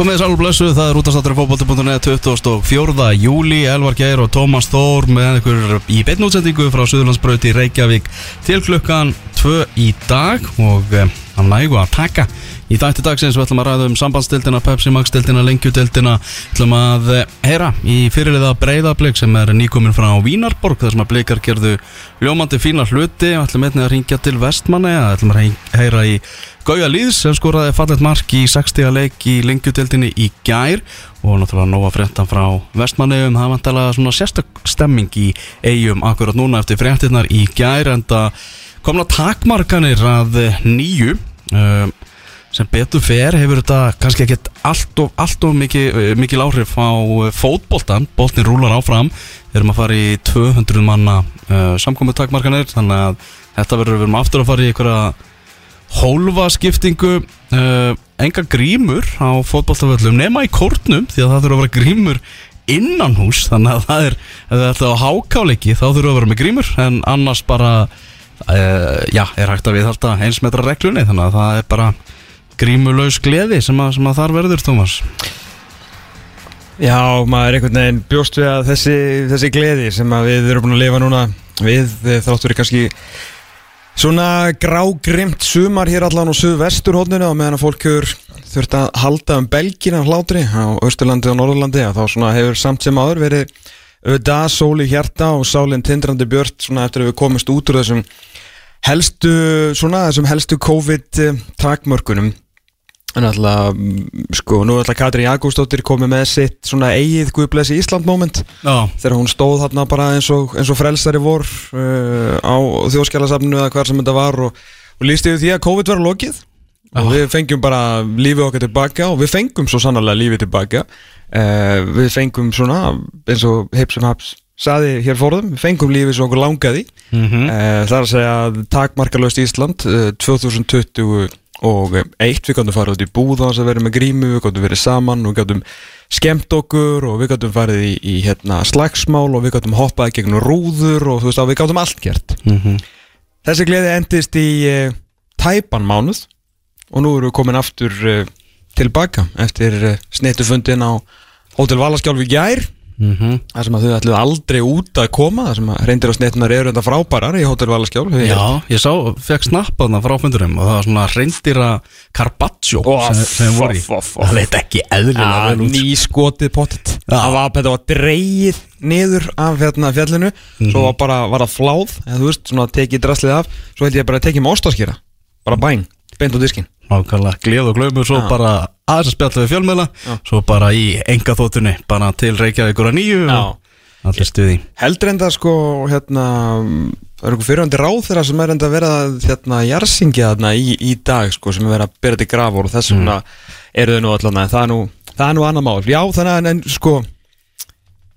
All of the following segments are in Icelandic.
Komið þess alveg blessu, það er útastáttur fókbólti.net 24. júli, Elvar Geir og Tómas Þór með ykkur í beinnútsendingu frá Suðurlandsbröti Reykjavík til klukkan 2 í dag og hann nægu að taka. Í dætti dagsins við ætlum að ræða um sambandstildina, Pepsi Max stildina, lengjutildina ætlum að eh, heyra í fyrirliða breyðablik sem er nýkomin frá Vínarborg þar sem að blikar gerðu ljómandi fína hluti. Ætlum einnig að ringja til Vestmanni ætlum að heyra í Gauja Lýðs sem skoraði fallet mark í 60 leik í lengjutildinni í gær. Og náttúrulega nóga fréttan frá Vestmanniðum það vantalega svona sérstök stemming í eigum akkurat núna eftir fréttinnar í gær en það komna takmarkanir að nýju uh, sem betur fer hefur þetta kannski ekkert allt of, allt of mikil, mikil áhrif á fótboltan boltin rúlar áfram. Við erum að fara í 200 manna uh, samkomi takmarkanir þannig að þetta verður við erum aftur að fara í einhverja hólfaskiptingu. Uh, enga grímur á fótballtaföllum nema í kórnum því að það þurfa að vera grímur innan hús þannig að það er, ef það er á hákáleiki þá þurfa að vera með grímur. En annars bara já, er hægt að við halda einsmetra reglunni þannig að það er bara grímulaus gleði sem að, sem að þar verður Thomas Já, maður er einhvern veginn bjóst við að þessi, þessi gleði sem við erum búin að lifa núna við þáttur við kannski Svona grágrimt sumar hér allan á suðvesturhóllinu og meðan að fólk þurft að halda um belgina hlátri á Östurlandi og Norðurlandi þá svona hefur samt sem aður verið auðvitað sóli hjarta og sálinn tindrandi björnt svona eftir að við komist út úr þessum helstu svona þessum helstu COVID takmörkunum. En alltaf sko nú er alltaf Katri Jakobsdóttir komið með sitt svona eigið Guðblessi Ísland moment. Já. þegar hún stóð þarna bara eins og, eins og frelsari vor uh, á þjóðskjálasafninu eða hver sem þetta var og, og lísti við því að COVID var lokið. Og við fengjum bara lífið okkar tilbaka og við fengum svo sannarlega lífið tilbaka uh, við fengum svona eins og Hips and Haps saði hér fórðum, við fengum lífið svo okkur langaði mm -hmm. uh, það er að segja takmarkalöst Ísland 2020 og eitt, við gáttum farið út í búða að vera með grímu, við gáttum verið saman við gáttum skemmt okkur og við gáttum farið í, í hérna, slagsmál og við gáttum hoppaði gegn rúður og veist við gáttum allt gert mm -hmm. þessi gleði endist í uh, tæpan mánuð og nú erum við komin aftur uh, tilbaka eftir uh, snitufundin á Hotel Valaskjálfi Gjær Mm -hmm. þar sem að þau ætluðu aldrei út að koma þar sem að reyndir og snettunar eru enda frábærar í Hotel Valaskjál Já, ég sá, fekk snappaðna frá fundurum og það var svona reyndir carpaccio oh, sem, sem voru í. það leit ekki eðlilega ja, vel út. ný skotið pottit það var, þetta var dreigið niður af hérna, fjallinu. Mhm. svo var bara var það fláð eða þú veist, svona tekið draslið af. Svo held ég bara að tekið með ostaskýra bara bæn, beint á diskin Nákvæmlega, gleð og glöymur, svo Já. bara aðeins að spjalla við fjölmiðla Já. svo bara í enga þóttunni bara til Reykjavíkur að nýju og allir stuði. Heldur enda sko hérna það er einhver fyrirhandi ráð þeirra sem er enda að vera hérna jarsingja þarna í, í dag sko sem er verið að bera til grafur og þess vegna eru þau nú allan en það er nú, það er nú annar mál. Já þannig að en, en sko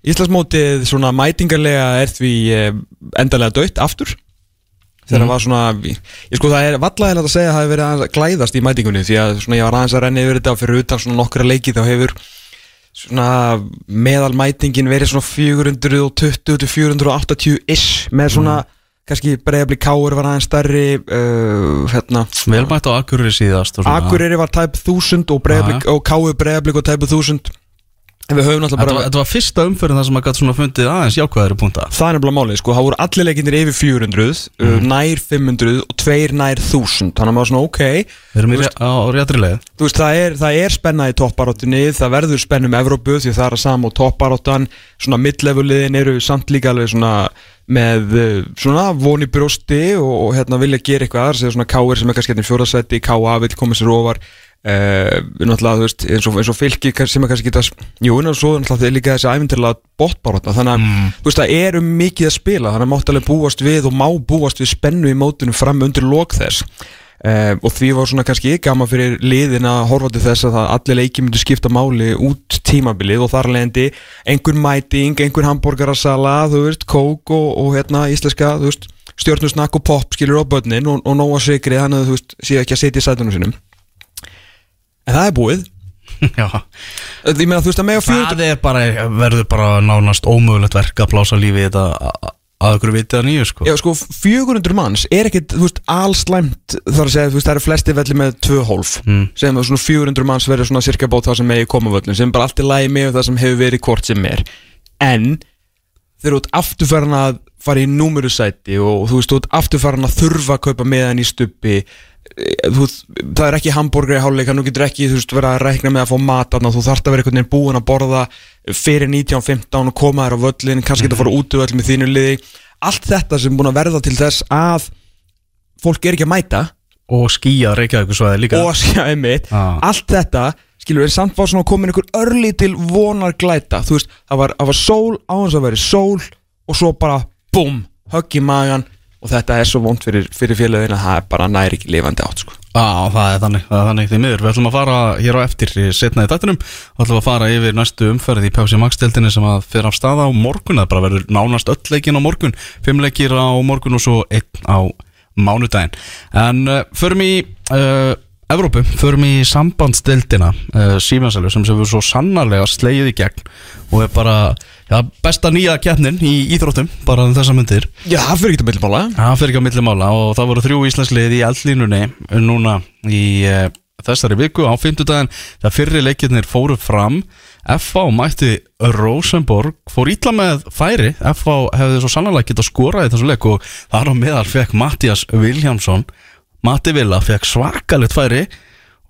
Íslandsmótið svona mætingarlega er því eh, endalega dött aftur þegar það var svona ég sko það er vallaðilegt að segja að það hefur verið aðeins að glæðast í mætingunni því að svona ég var aðeins að renna yfir þetta og fyrir utan svona nokkra leiki þá hefur svona meðalmætingin verið svona 420-480 ish með svona kannski breiðabli káur var aðeins stærri uh, hérna. Vel mætt á Akureyri síðast. Akureyri var tæp 1000 og, og káur breiðablik og tæp 1000 en við höfum náttúrulega Þetta bara var, þetta var fyrsta umferðin þar sem maður gæti svona fundið aðeins jákvæðari punta. Það er nefnilega málið, sko, það voru allir leikinnir yfir 400, Mhm. uh, nær 500 og tveir nær 1000, þannig að maður svona ok. Við erum í, Þú ré- á, á réttri leið. Þú veist, það er, það er spenna í toppbaráttunni, það verður spennum Evrópu því það er að sama og toppbaráttan, svona midlefuliðin eru samt líka alveg svona með svona voni brjósti og, og hérna vilja gera eitthvað aðra, segja svona K.R. sem er kannski hérna í fjóðarsætti, K.A. vil koma sér ofar, uh, náttúrulega, þú veist, eins og, eins og fylki sem er kannski geta, jú, en svo náttúrulega það er líka þessi æfintilega botbarátta, þannig að, þú veist, það er um mikið að spila, þannig að mátt alveg búast við og má búast við spennu í mótunum fram undir lok þess. Uh, og því var svona kannski gaman fyrir liðin að horfa til þess að allir leiki myndi skipta máli út tímabilið og þar leðandi einhver mæting, einhver hambúrgarasala þú veist, kók og, og hérna íslenska, þú veist, stjórnusnakk og pop skilur á börnin og, og nóga sigri þannig að þú veist, séu ekki að setja í sætunum sinum en það er búið. Já, meina þú veist það er bara, verður bara nánast ómögulegt verk að plása lífi þetta að okkur vitið að nýju sko. Já, sko, 400 manns er ekkit, allslæmt þar að segja, veist, það eru flesti velli með tvö hólf, Mm. sem svona 400 manns verður svona cirka bát það sem megi koma völlum sem bara allt í lagi með það sem hefur verið hvort sem er. En þeir eru út afturfæran að fara í númerusæti og þú veist, þú ert afturfæran að þurfa að kaupa meðan í stuppi þú, það er ekki hambúrgar í háluleika, nú getur ekki þú veist, vera að rekna með að fá mat þarna, þú þarft að vera einhvern veginn búin að borða fyrir 19.15 og koma þér á völlin kannski geta að fara út í völl með þínu liði. Allt þetta sem búin að verða til þess að fólk er ekki að mæta. Og skýja Reykjavík svo líka. Og skjá einmitt. Ah. allt þetta, skilur við, samt var svona komin einhver örli til vonar glæta þú veist, það var, það var sól á hans að vera sól og svo bara, búm högg í magan og þetta er svo vond fyrir, fyrir félagin að það er bara næri ekki lifandi átt sko. Já, það er þannig, það er þannig því miður. Við ætlum að fara hér á eftir setna í þættinum. Við ætlum að fara yfir næstu umferð í Pepsi Max-deltinni sem að fyrir af staða á morgun. Það bara verður nánast öll leikin á morgun. Fimm leikir á morgun og svo einn á mánudaginn. En uh, förum í uh, Evrópu, förum í sambandsdeltina uh, Símansælu sem sem við svo sannarlega slegið í gegn og er bara já, besta nýja keppnin í íþróttum bara um þessa myndir Já, það fyrir ekki að millmála Það fyrir ekki á milli mála og það voru þrjú íslenslið í eldlínunni núna í e, þessari viku. Á fimmtudaginn þegar fyrri leikirnir fóru fram FH mætti Rosenborg fór ítla með færi. FH hefði svo sannlega getað skorað í þessu leik og þar á meðal fekk Mattias Viljámsson Matti Villa fekk svakalit færi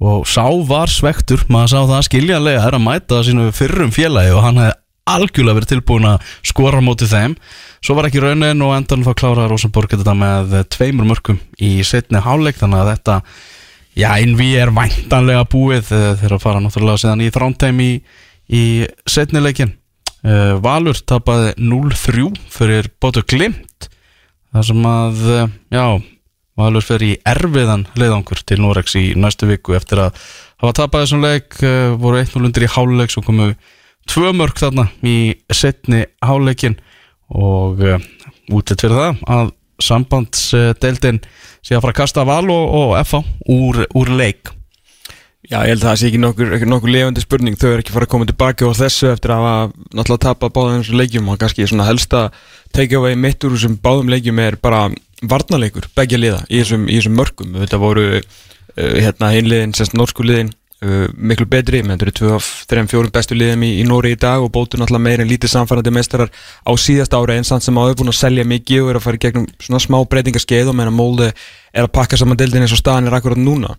og sá var svektur. Maður sá það skiljanlega er að mæta sínu fyrrum félagi og hann hefði algjörlega verið tilbúin að skora á móti þeim. Svo var ekki raunin og endan þá kláraði Rosenborg þetta með tveimur mörgum í setni háleik þannig að þetta já, innví er væntanlega búið. Eh, þegar að fara náttúrulega síðan í þrántæm í, í setni leikin uh, Valur tapaði 0-3 fyrir Bótu Glimt. Þar sem að, eh, já Valur fer í erfiðan leiðangur til Norex í næstu viku eftir að hafa tapað þessum leik, uh, voru 1-0 undir í háluleik svo komu tvö mörg þarna í setni háleikin og uh, útlitt fyrir það að sambandsdeildin sé að fara að kasta val og, og FA úr, úr leik. Já, ég held að það sé ekki nokkur, nokkur lefandi spurning. Þau er ekki fara að koma tilbaka á þessu eftir að náttúrulega tapað báðum þessum leikjum og kannski svona helsta takeaway mitt úr þessum báðum leikjum er bara varnarleikur, begja liða í þessum, í þessum mörgum. Þetta voru uh, hérna hinliðin, semst norsku liðin uh, miklu betri, menn þetta eru tvö af þreim fjórum bestu liðum í, í Nóri í dag og bótu náttúrulega meir en lítið samfærandi meistarar á síðast ára eins samt sem áður búin að selja mikið og er að fara í gegnum svona smá breytingaskeið og meðan Mólde er að pakka saman deildin eins og staðan er akkurat núna.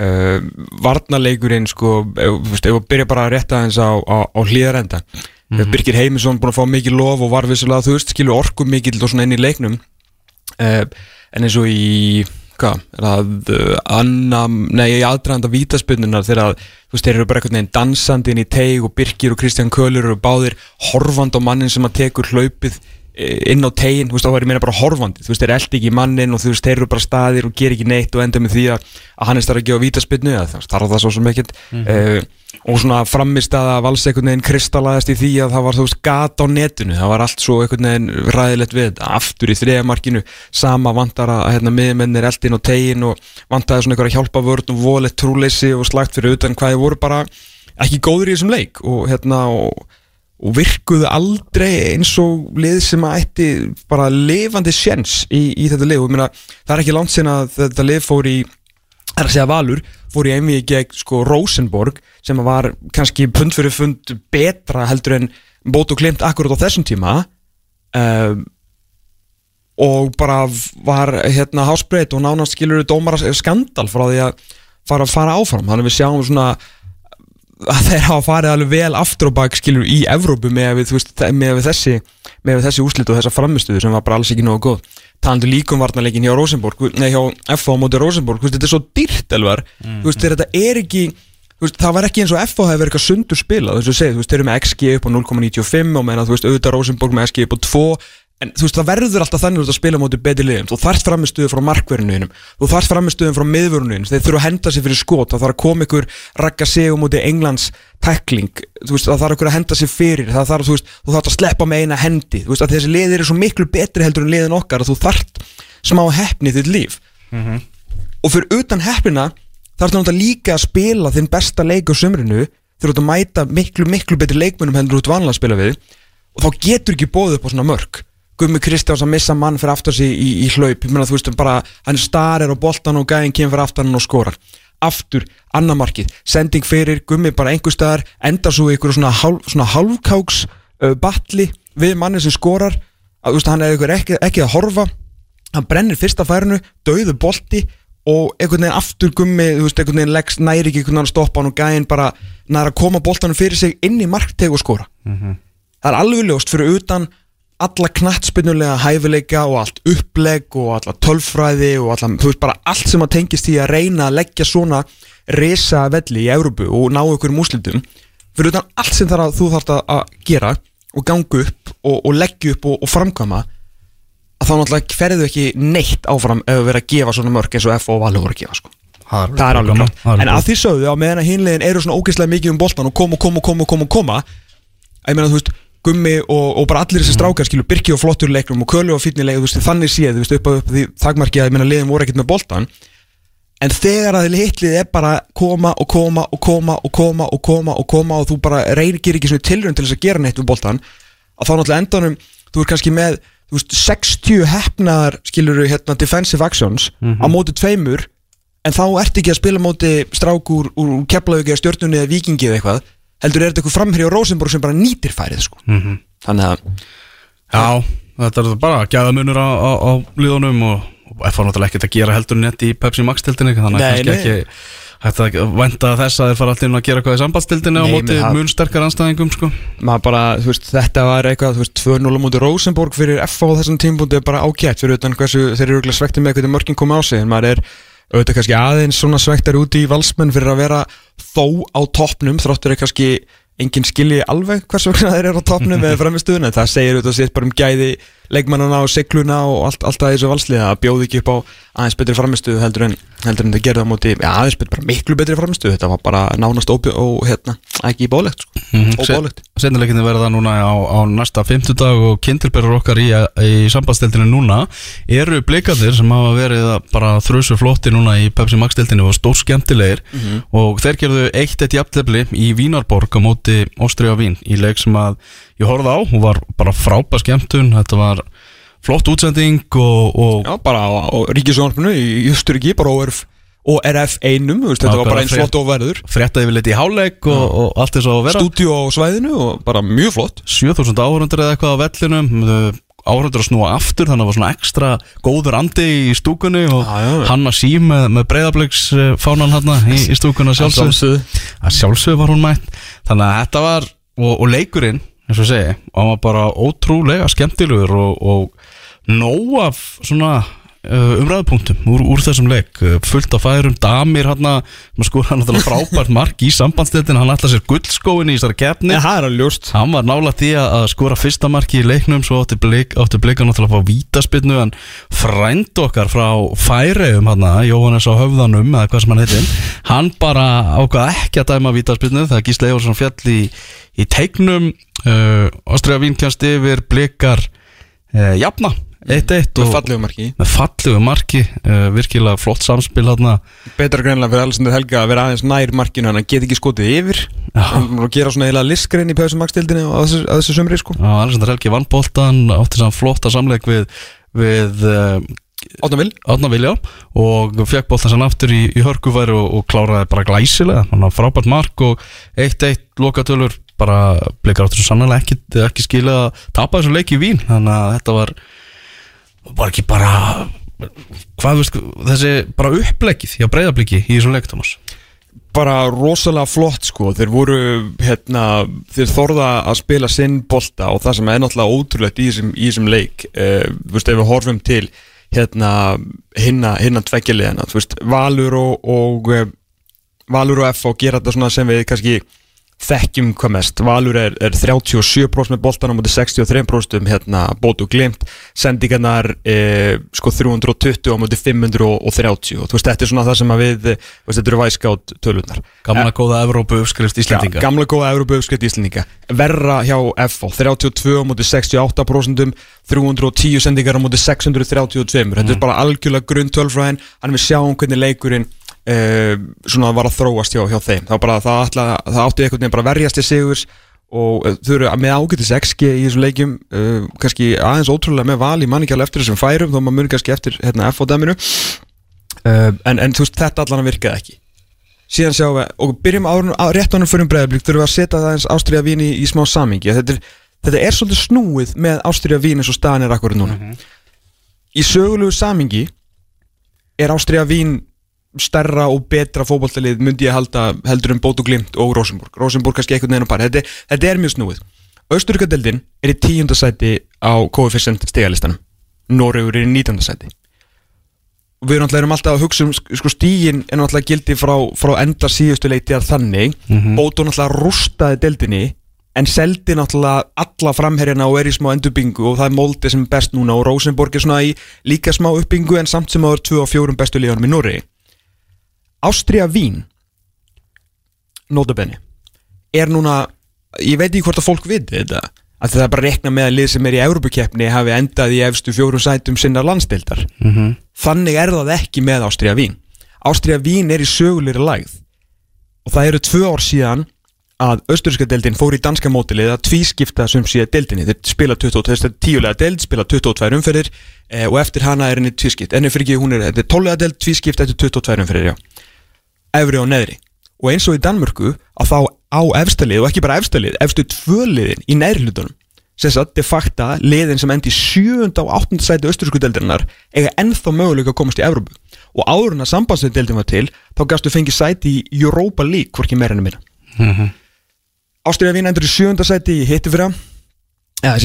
Uh, varnarleikurinn sko, ef, við byrja bara að rétta eins á, á, á hlýðarenda mm -hmm. Birgir Heimisson búin að fá mikið lof og var vissilega þú veist, skilur orku mikið og svona inn í leiknum en eins og í hvað, er það uh, anna, nei, í aðdraðanda vítaspunnunar þegar þú veist, þeir eru bara einhvern veginn dansandi inn í teig og Birgir og Kristján Kölur eru báðir horfand á mannin sem að tekur hlaupið eh, inn á tegin, þú veist, þá er ég meina bara horfandi. Þú veist, þeir eldi ekki mannin og þú veist, þeir eru bara staðir og ger ekki neitt og enda með því að, að hann er starf að gefa vítaspinnu, eða það þarf það svo sem ekkert. Mm og svona framist að vals einhvern veginn kristalaðist í því að það var þú veist gat á netinu, það var allt svo einhvern veginn ræðilegt við aftur í þriðamarkinu sama vantar að hérna miðmennir eldin og tegin og vantaði svona einhverja hjálpa vörn og volið trúleysi og slagt fyrir utan hvað þið voru bara ekki góður í þessum leik. Og hérna og og virkuðu aldrei eins og lið sem að ætti bara lifandi sjens í, í þetta lið. Og ég meina, það er ekki langt sinna að þetta lið fór í það er að segja Valur, fór í einvið gegn sko Rosenborg sem var kannski pund fyrir fund betra heldur en bót og klimt akkurat á þessum tíma. Um, og bara var hérna hásbreyt og nánast skilur dómara skandal frá því að fara, fara áfram, þannig að við sjáum svona að þeir hafa farið alveg vel aftur og bak skilur í Evrópu með við, veist, með við þessi, með þessi úslit og þessa framistuðu sem var bara alls ekki nógu góð. Talandu líkum varnarleikin hjá Rosenborg nei hjá FH á móti Rosenborg veist, þetta er svo dýrt elvar. Mm. veist, þetta er ekki veist, það var ekki eins og FH hefur verið eitthvað sundur spila þú veist þeir eru með XG upp á 0,95 og meina þú veist auðvitað Rosenborg með XG upp á 2 en þú veist það verður alltaf þannig að spila móti betri liðum, þú þarft framistuðu frá markverðinuðinum, þú þarft framistuðum frá miðvörunuðin, þeir þurfa að henda sér fyrir skot. Það þarf að koma ykkur ragga sig um móti Englands tackling, þú veist það þarf ykkur að henda sér fyrir, það þarf þú veist þú þarft að sleppa með eina hendi, þú veist að þessi liðir er svo miklu betri heldur en liðin okkar að þú þarft smá heppni þitt líf. Mm -hmm. og fyrir utan heppina þarf þú líka að spila þinn besta leik á sömrinu þegar þú mæta miklu miklu betri leikmunum heldur út vanlega að spila við. Og þá getur ekki bóðið upp á svona mörg Gummi Kristjáns að missa mann fyrir aftur sig í, í hlaup. Ég meina þú veist bara, hann starir á boltan og gæðin kemur fyrir aftan og skorar. Aftur, annar markið, sending fyrir Gummi bara einhver staðar, endar svo ykkur svona, hálf, svona hálfkáks uh, batli við manni sem skorar. Að, veist, hann er ykkur ekki, ekki að horfa. Hann brennir fyrsta færinu, dauðu bolti og einhvern veginn aftur gummi þú veist, einhvern veginn leggst næri ekki einhvern veginn að stoppa hann og gæinn bara næra að koma boltanum fyrir sig inn í markteg og skora. Það er alveg ljóst fyrir utan alla knattspinnulega hæfileika og allt upplegg og alla tölfræði og alla, þú veist bara allt sem að tengist í að reyna að leggja svona resa velli í Európu og ná ykkur múslitum fyrir utan allt sem þarf að þú þarf að gera og ganga upp og, og leggja upp og, og framkama að þá náttúrulega ferðu ekki neitt áfram ef við verðum að gefa svona mörg eins og F og Valur voru að gefa sko. það er alveg grátt en að því sögðu á meðan að hinlegin eru svona ógeðslega mikið um boltan og koma og koma og koma og koma að ég meina þú veist Gummi og, og bara allir þessi strákar skilur Birki og flottur leiknum og Kölu og fínni leik þannig séð, þú veist, upp að upp því þagmarki að ég meina liðin voru ekkert með boltan en þegar að hitlið er bara koma og koma og koma og koma og koma og koma og þú bara reynir ekki svona tilrönd til þess að gera neitt við boltan að þá náttúrulega endanum, þú er kannski með veist, 60 hefnaðar skilur hérna defensive actions á móti tveimur en þá ert ekki að spila móti strák úr, úr keflaugi eða stjórnunni eða vikingi eða eitthvað heldur er þetta eitthvað framherri á Rosenborg sem bara nýtir færið sko. þannig að Já, þetta er bara gæðamunur á, á, á liðunum og, og F var náttúrulega ekkert að gera heldur nett í Pepsi Max tildinni þannig að kannski ekki hægt að venda þess að þeir fara inn að gera eitthvað í sambandstildinni á Nei, móti menn það- mun sterkar anstæðingum sko. bara, veist, þetta var eitthvað þú veist, 2-0 á móti Rosenborg fyrir FH á þessum tímpúndi er bara ágætt fyrir utan hversu þeir eru svekktir með hvernig mörkin koma á sig en maður er auðvitað kannski aðeins svona svekktar úti í valsmenn fyrir að vera þó á toppnum þráttur er kannski enginn skilji alveg hvers vegna þeir eru á toppnum með framistuðun en það segir auðvitað sér bara um gæði leikmannana og sigluna og allt, allt að þessu valslið að bjóði ekki upp á aðeins betri framistuðu heldur en heldur en það gerði á móti, já aðeins betri, bara miklu betri framistuðu þetta var bara nánast óbjó og hérna, ekki bólegt sko, óbólegt. Sennileginni verða núna á, á næsta 50 dag og kindilberur okkar í, í sambandstildinu núna eru blikarnir sem hafa verið bara þrjusu flotti núna í Pepsi Max tildinu og stór skemmtilegir. Og þeir gerðu eitt eitt jafntefli í Vínarborg á móti Óstríða Vín í leik sem að ég horfði á. Og var bara frábæð skemmtun. Þetta var flott útsending og, og Já, bara á, á ríkisjónarpinu í Östuríki, bara ORF og RF einum, þú veist, þetta var bara eins flott og verður. fréttaði við liti í háleik og, og allt þess að vera. Stúdíu á svæðinu og bara mjög flott. 7000 áhörundur eða eitthvað á vellinum áhörundur að snúa aftur þannig að það var svona ekstra góður andi í stúkunni og Já, já, já. hann að sí með, með breyðabliks fánan hann í, í stúkunna sjálfsög að sjálfsög var hún mætt. Þannig að þetta var, og, og leikurinn eins og segi, hann var bara ótrúlega skemmtilegur og, og nóg af svona uh, umræðupunktum úr, úr þessum leik uh, fullt af færum, damir hann að sko hann náttúrulega frábært mark í sambandstildin hann ætla sér guldskóin í þessari keppni. Það ljóst. Hann var nála því að skora fyrsta marki í leiknum svo átti blik, átti blika náttúrulega að fá vítaspinnu en frænd okkar frá færiðum hann Jóhannes á höfðanum eða hvað sem hann heitir hann bara ákvað ekki að dæma vítaspinnu þegar Gísli Evarsson fjall í, í teiknum uh, Ástriða Vín kjast yfir blikar uh, jafna 1-1 Með og fallegu marki. með fallegu marki uh, virkilega flott samspil hann Betra greinlega fyrir Alessandur Helga að vera aðeins nær markinu hann get ekki skotið yfir. Að gera svona heila listgrein í Pöðsum Magstildinu á þessu, þessu sömri sko. Alexander Helgi vann boltan átti saman flotta samleik við, við uh, Átna vil Átna Vilja og fekk boltan sann aftur í, í hörkufæri og, og kláraði bara glæsilega. Þannig að frábært mark og 1-1 lokatölur bara blikar áttur svo sannlega ekki, ekki skilja að tapa þessu leik í Vín. Þannig að þetta var var ekki bara hvað veist, þessi bara upplegið hjá breyðabliki í þessum leik Thomas bara rosalega flott sko. Þeir voru hérna þeir þorða að spila sinn bolta og það sem er náttúrulega ótrúlegt í þessum, leik uh, þú veist ef við horfum til hérna hinna, hinna tveggjulegina þú veist Valur og, og uh, Valur og F og gera þetta svona sem við kannski þekkjum hvað mest. Valur er, er 37% með boltan á móti 63% um hérna bótu glimt. Sendingarnar eh, sko 320 á móti 530 og þú veist þetta er svona það sem að við veist þetta eru væskátt tölunar Gamla góða Evrópu uppskrift Íslandinga Já, gamla góða Európa uppskrift Íslandinga Verra hjá FH 32 á móti 68% 310 sendingar á móti 632 Þetta er bara algjörlega grunn tölfræðin Þannig við sjáum hvernig leikurinn uh, svona var að þróast hjá, hjá þeim. Það, það, ætla, það átti einhvern veginn bara að verjast til sigurs og uh, þau eru með ágætis XG í þessum leikjum uh, kannski aðeins ótrúlega með val í manningjál eftir þessum færum þó maður muni kannski eftir hérna, F-dæminu uh, en, en þú veist þetta allan virkaði ekki. Síðan sjáum við og byrjum árun, á, rétt ánum fyrir bregðarblík þurfum við að setja það eins Ástriða vín í, í smá samingi þetta er, þetta er svolítið snúið með Ástriða vín eins og staðan er akkurat núna. Í sögulegu samingi er Ástriða vín stærra og betra fótballtalið myndi ég halda heldur um Bót og Glimt og Rosenborg. Rosenborg kannski eitthvað neina par. Þetta, þetta er mjög snúið. Östurikadeldin er í tíundasæti á koefficient stegalistanum Noregur er í nýtjandasæti og við náttúrulega erum alltaf að hugsa um sko stígin er náttúrulega gildi frá, frá enda síðustu leiti að þannig. Mm -hmm. Bóto náttúrulega rústaði deildinni en seldi náttúrulega alla framherjana og er í smá endurbingu og það er Molde sem er best núna og Rosenborg er svona í líka smá uppbingu en samt sem áður 2 og 4 bestu líðanum í Núri Ástria Vín. Notabenni er núna, ég veit ekki hvort að fólk viti þetta að það er bara að rekna með að lið sem er í Európa-keppni hafi endað í efstu fjórum sætum sinna landstildar mm -hmm. þannig er það ekki með Ástria Vín. Ástria Vín er í sögulegri lægð. Og það eru tvö ár síðan að Östuríska deildin fór í danska mótilið að tvískipta sem síðan deildinni. Þeir spila 22, þetta er tíulega deild spila 22 umferðir eh, og eftir hana er henni tvískipt, enni fyrir ekki hún er þetta er 12 deild tvískipt eftir 22 umferðir já. Efri og neðri og eins og í Danmörku að þá á efstalið og ekki bara efstalið, efstu tvöliðin í nærlutunum sem sagt de facto liðin sem endi 7. og 8. sæti östurísku deildirinnar eiga ennþá möguleika að komast í Európu og áður en að sambandsveit deildin var til þá gafstu fengið sæti í Europa League hvorki meira enn minna mm -hmm. Ástriða Vín endur í 7. sæti í hitti fyrra ja,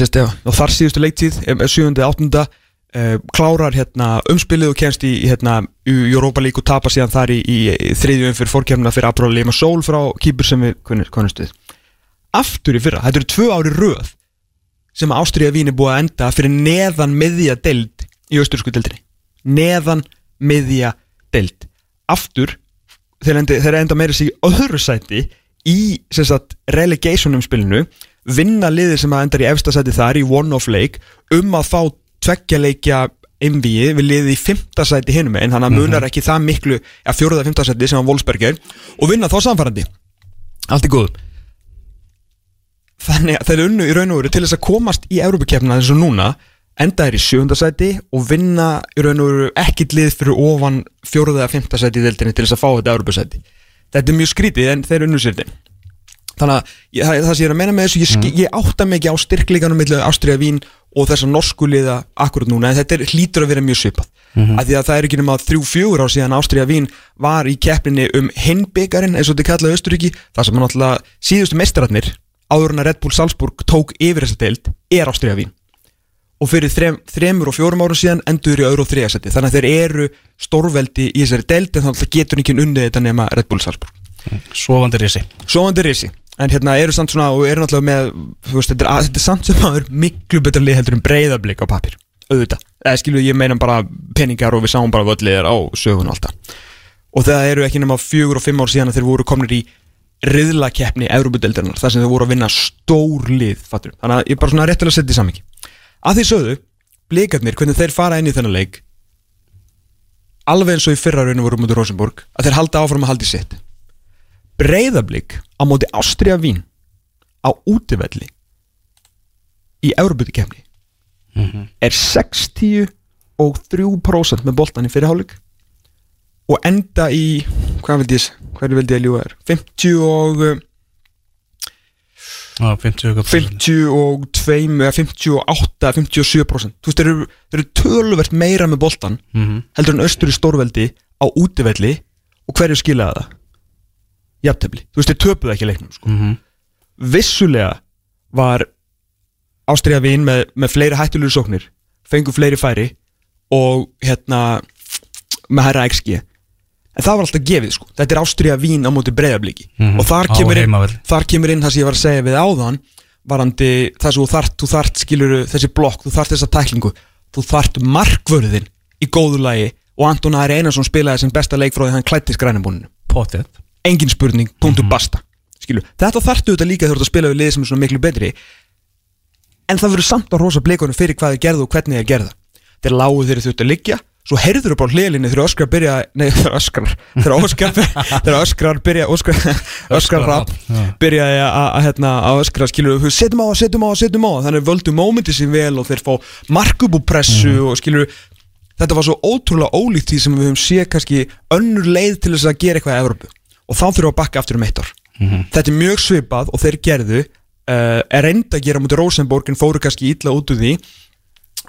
og þar síðustu leiktíð 7. og 8. Uh, klárar hérna, umspilið og kemst í hérna, Europa League og tapar síðan þar í, í, í þriðju umfyrir fórkjörnuna fyrir Abra Lima Sól frá kýpur sem við konumstuð aftur í fyrra, þetta eru tvö ári röð sem Ástriða Vín er búið að enda fyrir neðan miðja deild í austurísku deildinni. Neðan miðja deild. Aftur þeir enda, þeir enda meira sig öðru sæti í sagt, relegation umspilinu vinna liðir sem að endar í efsta sæti þar í one-off leik um að fá tveggjarleikja MV við liðið í fymta sæti hinum en hann munar mhm. ekki það miklu að fjóruða fymta sæti sem að Wolfsberger og vinna þá samfærandi allt er góð þannig að þeir unnu í raun og veru til þess að komast í Európa-kjefna eins og núna enda er í sjöndasæti og vinna í raun og veru ekkit lið fyrir ofan fjóruða eða fymtasæti í deildinni til þess að fá þetta Európa-sæti þetta er mjög skrítið en þeir unnu sér þetta þannig að það, það sem ég er að menna með þessu ég, mm. ég átta mikið á styrkleganum millir Ástriða Vín og þessa norsku liða akkurat núna en þetta er, hlýtur að vera mjög svipað. Mm -hmm. af því að það er ekki nema þrjú fjögur á síðan Ástriða Vín var í keppinni um hinbyggarinn eins og þetta kallaði Östuríki það sem hann alltaf síðustu meistaratnir áður en að Red Bull Salzburg tók yfir þessa deild er Ástriða Vín. Og fyrir þrem, þremur og fjórum árum síðan endur í öðru og þriðasetti þannig að þeir eru stórveldi í þessari deild en þannig að getur ekki unnið þetta nema Red Bull Salzburg. Sofandi risi. Sofandi risi en hérna eru samt svona og eru náttúrulega með þú veist, þetta er, þetta er samt sem að er miklu betra lið heldur en breyðarblik á papir auðvitað, eða skilu ég meina bara peningar og við sáum bara völdliðir á sögun og allt það og það eru ekki nema fjögur og fimm ár síðan að þeir voru kominir í riðlakeppni Európa-deldarinnar, þar sem þeir voru að vinna stór lið, fattur. Þannig að ég er bara svona réttilega að setja í samingi að því sögðu, blikarnir, hvernig þeir fara inn í þennan leik alveg eins og í fyrra rauninu voru mútið Rosenborg, að þeir halda áfram að haldi sitt breyðablík á móti Ástriða Vín á útivelli í Európa-kemni mm -hmm. er 60 og 3% með boltan í fyrirhálig og enda í hvað vildi ég, hverju vildi ég ljúa þér? 50 og ah, 50 og 50 og 2 58, 57% þú veist, þeir eru, eru töluvert meira með boltan mm -hmm. heldur en austur í stórveldi á útivelli og hverju skiljaða það jafntefni, þú veist, þeir töpuðu ekki leiknum sko. mm -hmm. vissulega var Ástriða Vín með, með fleiri hættilegur sóknir fengu fleiri færi og hérna með hæra XG en það var alltaf gefið sko, þetta er Ástriða Vín á móti breyðabliki mm -hmm. og þar kemur, inn, þar kemur inn það sem ég var að segja við áðan varandi það sem þú þart, þú þart skiluru þessi blokk, þú þart þessa tæklingu. Þú þart markvörðin í góðu lagi og Anton Ari Einarsson spilaði sem besta leikfróði hann klætti skrænibúninu Potið engin spurning, punktu mm -hmm. basta Skilu. þetta þartu þetta líka þegar þú ert að spila við lið sem er svona miklu betri en það verður samt á rosa blikunum fyrir hvað þið gerðu og hvernig þið gerða þeir lágu þeir þurftu að liggja svo heyrður þú bara hlilinni þegar Öskar byrja nei, þegar Öskar þegar Öskar, þegar Öskar byrja Öskar Rapp já. byrjaði að, hérna, að öskra skilur við, setjum á, setjum á, setjum á þannig völdu mómenti sín vel og þeir fá markup og pressu og skilur þetta var svo ótrúlega ólíkt því sem við höfum séð kannski önnur leið til þess að gera eitthvað í Evropu og þá þurfum við að bakka aftur um eitt ár. Þetta er mjög svipað og þeir gerðu uh, er reynda að gera mútið Rosenborg en fóru kannski illa út úr því.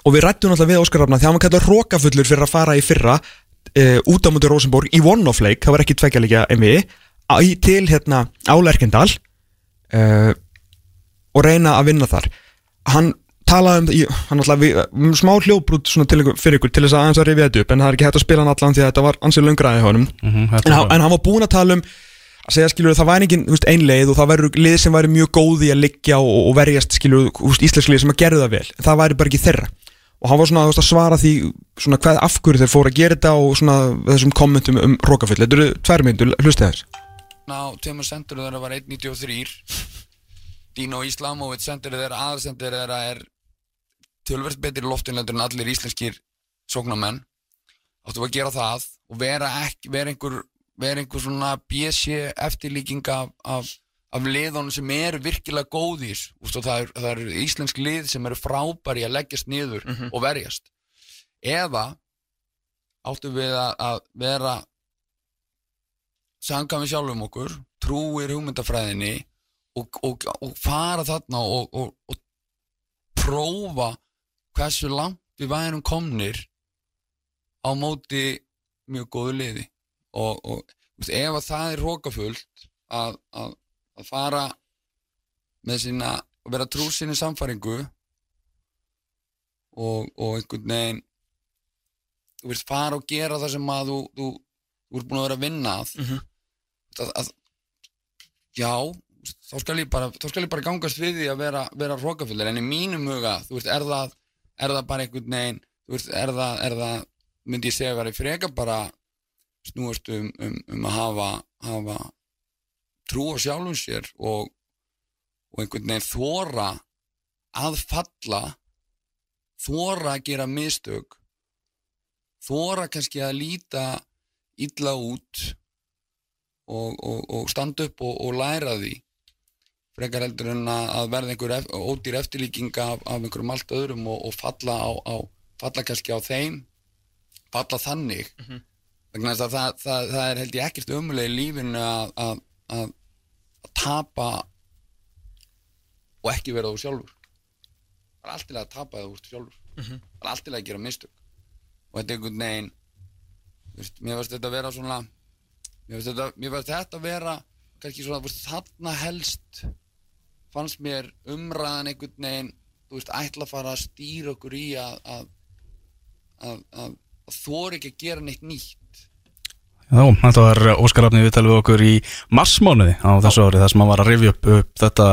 Og við rættum náttúrulega við Óskar Rafna því að hann kallar rókafullur fyrir að fara í fyrra uh, út á mútið Rosenborg í one-off leik, það var ekki tvekja líka MV til hérna álerkendal uh, og reyna að vinna þar. Hann talaði um, í- hann alltaf við, um smá hljóbrút svona til ykkur, fyrir ykkur til þess að aðeins að rifja þetta upp en það er ekki hægt að spila hann allan því að þetta var ansið löngraði honum. Mhm, en, þetta hann, en hann var búinn að tala um að segja skilur það væri engin veist, ein leið og það væri lið sem væri mjög góð í að liggja og, og verjast skilur íslensk lið sem að gerðu það vel. En það væri bara ekki þeirra. Og hann var svona veist, að svara því svona hvað af hverju þeir fóru að gera þetta og svona þessum kommentum um rókafull þetta eru tvær myndur, hlustið þess á tveimur sendur þeirra var 1.93 Dino Islamovic sendur þeirra aðsendur þeirra er tölverst betri loftinlendur en allir íslenskir sóknarmenn. Áttu að gera það og vera, ekki, vera, einhver, vera einhver svona BC eftirlíking af, af, af liðunum sem eru virkilega góðir. Úst, það, er, eru íslensk lið sem eru frábæri að leggjast niður og verjast. Eða áttu við að, að vera sanga við sjálfum okkur trúir hugmyndafræðinni og, og, og fara þarna og, og, og prófa hversu langt við værum komnir á móti mjög góðu liði. Og, og veist, ef að það er rókafullt að, að, að fara með sína að vera trú sinni samfæringu og, og einhvern veginn þú veist fara og gera það sem að þú, þú, þú ert búin að vera að vinna að, að, að já þá skal ég bara, þá skal ég bara gangast við því að vera, vera hrókafullir en í mínum huga, þú veist, er það er það bara einhvern veginn veist, er það, er það myndi ég segja að vera freka bara snúast um, um, um að hafa, hafa trú á sjálfum sér og, og einhvern veginn þóra að falla þóra að gera mistök þóra kannski að líta illa út og, og, og standa upp og læra því frekar heldur en að verða einhver ef, ódýr eftirlíking af, af einhverjum allt öðrum og, og falla á, á falla kannski á þeim falla þannig. Vegna þess að það, það, það er held ég ekkert umulega í lífinu að, að, að, að tapa og ekki vera þú sjálfur. Það er allt til að tapa þú sjálfur. Það er allt til að gera mistök. Og þetta er einhvern veginn veist, mér varst þetta að vera svona mér varst þetta, þetta að vera kannski svona, veist, þarna helst fannst mér umræðan einhvern veginn, þú veist, ætla að fara að stýra okkur í að að, að, að, að þóra ekki að gera neitt nýtt Já, þetta var Óskar Rafni við talum við okkur í massmánuði á þessu ári þar sem hann var að rifja upp, upp þetta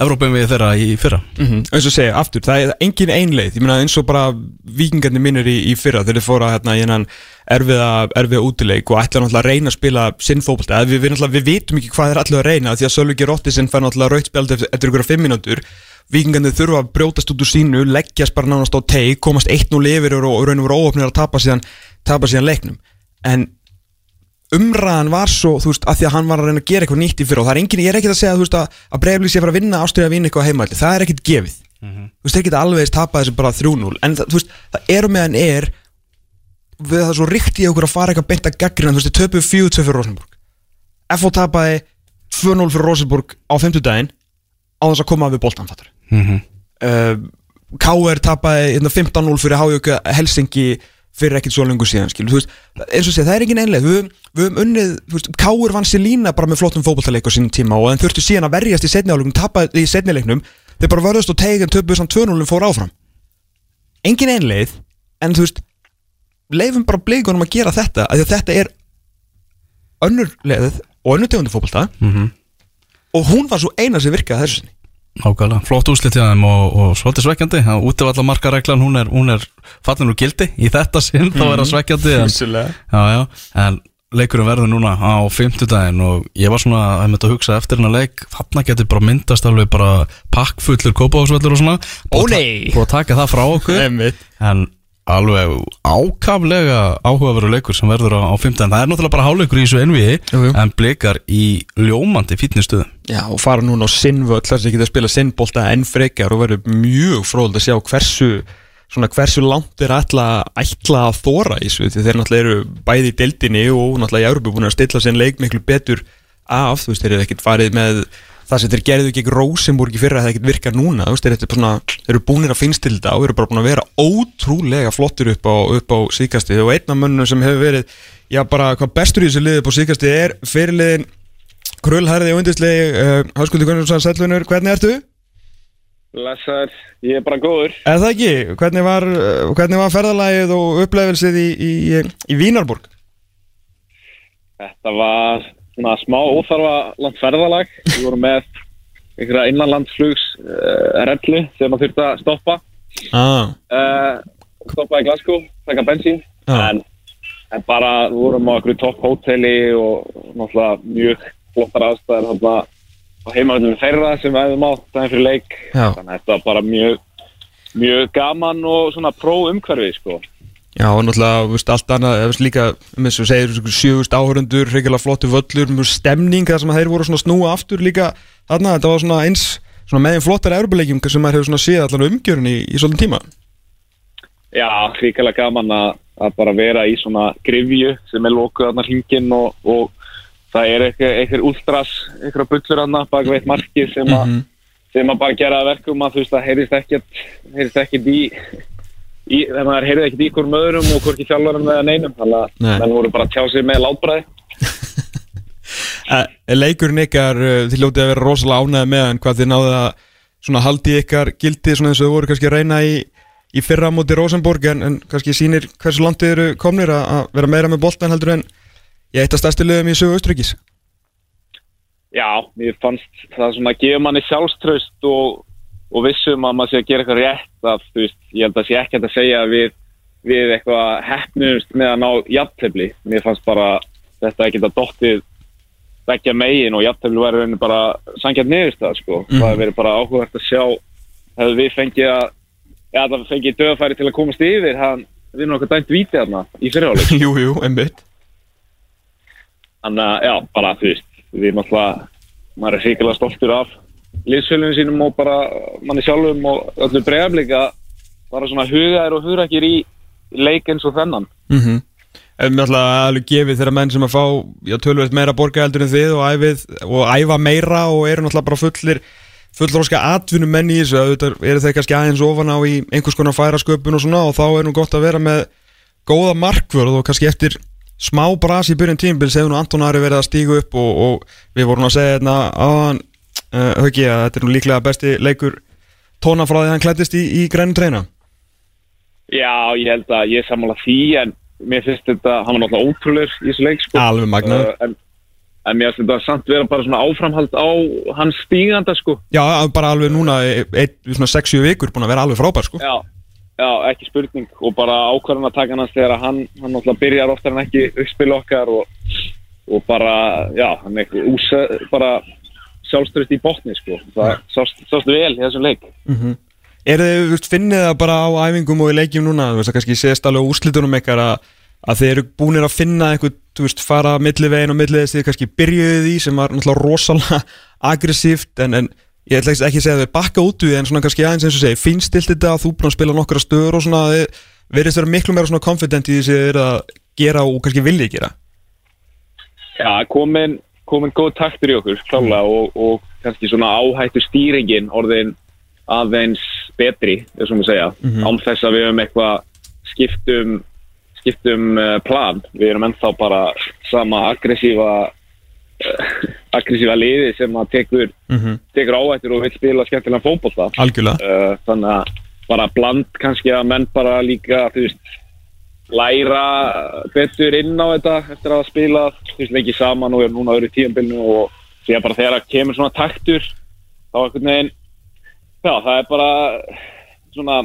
Evrópum við þeirra í fyrra. Mm eins og segja, aftur, það er engin einleið ég meina eins og bara vikingarnir minnir í, í fyrra þegar þeir fóra hérna í hennan erfiða, erfiða útileik og ætla náttúrulega að reyna að spila sinn fókbalta, við, við, náttúrulega- við vitum ekki hvað þeir allir að reyna því að Sölviki Rottisinn fær náttúrulega rautspjald eftir, ykkur fimm mínútur. Vikingarnir þurfa að brjótast út úr sínu leggjast bara nánast á teik, komast 1-0 yfir og, raun og voru óöfnir að tapa síðan, tapa síðan leiknum. En umræðan var svo, þú veist, að því að hann var að reyna að gera eitthvað nýtt í fyrra og það er engin, ég er ekkert að segja, þú veist, að, að breyflið sé að fara að vinna ástriða að vinna eitthvað heimalli, það er ekkert gefið. Þú veist, þeir geta alveg tapa þessu bara 3-0 en það, þú veist, það er meðan er við það svo ríkt í okkur að fara eitthvað beint að gaggrina, þú veist, þeir töpuðu 4-2 fyrir Rosenborg. FO tapaði 2-0 fyrir Rosenborg á 50 daginn á þess að koma við boltan, fattar. Mm uh, KR tapaði 15-0 fyrir ekkert svo lengur síðan skil, veist, eins og sé, það er engin einlega við, við höfum unnið, Káur vann sér lína bara með flottum fótballtaleik á sínum tíma og en þurftu síðan að verjast í setniáleikum tapaði í setnileiknum, þeir bara vörðust og tegin töpuð samt 2-0 og fór áfram. Engin einleið en þú veist, leifum bara blikunum að gera þetta, að þetta er önnur leið og önnur tegundu fótballta -hmm. og hún var svo eina sem virkaði þessu sinni Nákvæmlega, flott úslit hjá þeim og, og svolítið svekkjandi. Útivalla markareglan, hún er, er fallin úr gildi í þetta sinn þá er það svekkjandi en, já, já, en leikurinn verður núna á fimmtudaginn og ég var svona að hugsa eftir hennar leik. Þarna getur bara myndast alveg bara pakkfullur kópáðsvellur og svona. Að ta- að taka það frá okkur. En alveg ákaflega áhugaveru leikur sem verður á, á 15 það er náttúrulega bara háleikur í þessu jú. en blikar í ljómandi fítnistuðum Já, og fara núna á sinnvöld þar sem geta að spila sinnbolta enn frekar og verður mjög fróðald að sjá hversu svona hversu langt er ætla, ætla að þóra í þessu þeir náttúrulega eru bæði í deildinni og náttúrulega í Európa búin að stilla sinn leik miklu betur af, þú veist, þeir eru ekkert farið með það sem þeir gerðu gegn Rosenborg í fyrra það ekkert virkar núna, þeir, eru svona, eru búinir að finnst til þetta og eru bara búin að vera ótrúlega flottur upp á, á síkasti og einn af mönnum sem hefur verið já, bara hvað bestur í þessu liði upp á síkasti er fyrirliðin Krullhærði og undislegi uh, Háskuldur Gunnarsson Sællunur, hvernig ertu? Blessaður, ég er bara góður. Eða það ekki, hvernig var, uh, hvernig var ferðalagið og upplefelsið í, í, í Vínarborg? Þetta var svona smá óþarfa langt ferðalag. Við vorum með einhverja innanlandsflugs uh, rellu sem maður þurfti að stoppa. Ah, Uh, stoppa í Glasgow, taka bensín. Já. En, en bara við vorum á einhverju topp hóteli og náttúrulega mjög flottar aðstæðar þarna á heimavöldum þeirra sem við hefðum á daginn fyrir leik. Já. Þannig að þetta var bara mjög, mjög gaman og svona pró umhverfið sko. Já, og náttúrulega, veist, allt annað, eða líka, þess að segir, sjögust áhörundur, reyngilega flottu völlur, stemning, þar sem að þeir voru svona að snúa aftur líka, þarna, þetta var svona eins, svona meðin flottar erfuleikjum sem maður hefur svona séð allan umgjörun í, í svolítinn tíma. Já, hrikalega gaman að, að bara vera í svona grifju sem er lokuð þarna hringin og, og það er eitthvað, últras, eitthvað bullur þarna bak veitt marki sem, mm Mhm. sem að bara gera að verkum að þú veist það heyrist ekkert, heyrist ekkert í þegar maður heyrið ekkert í hvorm öðrum og hvorki þjálfarum eða neinum þannig að Nei. menn voru bara að tjá sig með látbræði. Uh, leikurinn ykkar, uh, þið ljótið að vera rosalega ánæði með hann, hvað þið náðu að svona haldi ykkar gildi svona eins og þið voru kannski að reyna í, í fyrra móti Rosenborg en, en kannski sýnir hversu langt þið eru komnir að, að vera meira með boltan heldur en ég eitt að stærsti lögum í sögu Östrykis. Já, mér fannst það svona að gefa manni sjálfströst og, og vissum að maður sé að gera eitthvað rétt að þú veist, ég held að sé ekki hægt að segja að við, við eitthvað hefnumst með að ná jafntefli. Mér fannst bara þetta ekki að dottið vekkja megin og í rauninni bara sangjart niðurst það sko. Það hefur verið bara áhugavert að sjá hefur við fengið að ja, það fengið döðafæri til að komast yfir hann við erum okkur dæmt vítið þarna í fyrirháleik jú, jú, einmitt. Þannig að, já, bara, þú veist, við erum alltaf, maður er hrikilega liðsfölunum sínum og bara manni sjálfum og öllu bregðarleika bara svona hugaðir og hugrakir í leik eins og þennan. Mm -hmm. Ef ætla að alveg gefið þeirra menn sem að fá já, tölvöld meira borga heldur en þið og, æfið, og æfa meira og eru náttúrulega bara fullir fullróska atvinnum menn í þessu auðvitað eru þeir kannski aðeins ofan á í einhvers konar færasköpun og svona og þá er nú gott að vera með góða markvörð og kannski eftir smá bras í byrjun tímbils hefur nú Anton Ari verið að stígu upp og, og við vorum að segja hérna áðan uh, höggi að þetta er nú líklega besti leikur tóna frá því að hann klættist í, í grænum treyna Já, ég held að ég sammála því en mér finnst þetta, hann var náttúrulega ótrúlegur í þessu leik, sko. Alveg magnaður. Uh, en, en mér finnst þetta samt vera bara svona áframhald á hans stíganda, sko. Já, bara alveg núna eitt, svona 6-7 vikur búin að vera alveg frábær sko Já, já, ekki spurning og bara ákvarðan að taka hans þegar hann, hann náttúrulega byrjar oftar en ekki uppspil okkar og, og bara, já, hann er ekki úsa, bara sjálfströst í botni, sko. Það sást, sást vel í þessum leik. Er þið, þú veist, finnið það bara á æfingum og í leikjum núna, þú veist, að kannski séðst alveg úslitunum ykkar að, að þið eru búinir að finna eitthvað, þú veist, fara millivegin og milliðist þið kannski byrjuðið í sem var náttúrulega rosalega aggressíft en, en ég ætla ekki að segja að þið bakka út úr því en svona kannski aðeins eins og segi, finnst stilt þetta að þú búin að spila nokkra stöður og svona þið verðist vera miklu meira svona confident í því sem þið eru að gera og kannski viljið gera Já, komin, komin góð taktur í okkur, klálega, og, og kannski svona áhættu stýringin orðin aðeins betri, þessum við segja, án þess að við höfum eitthvað skiptum, skiptum uh, plan. Við erum ennþá bara sama aggressífa, uh, aggressífa liði sem að tekur, tekur áhættur og vil spila skemmtilega. Algjörlega. Uh, þannig að bara bland kannski að menn bara líka, þú veist, læra betur inn á þetta eftir að veist, lengi saman og er núna öðru tíðanbylnu og því að bara þegar það kemur svona taktur þá einhvern veginn já, það er bara svona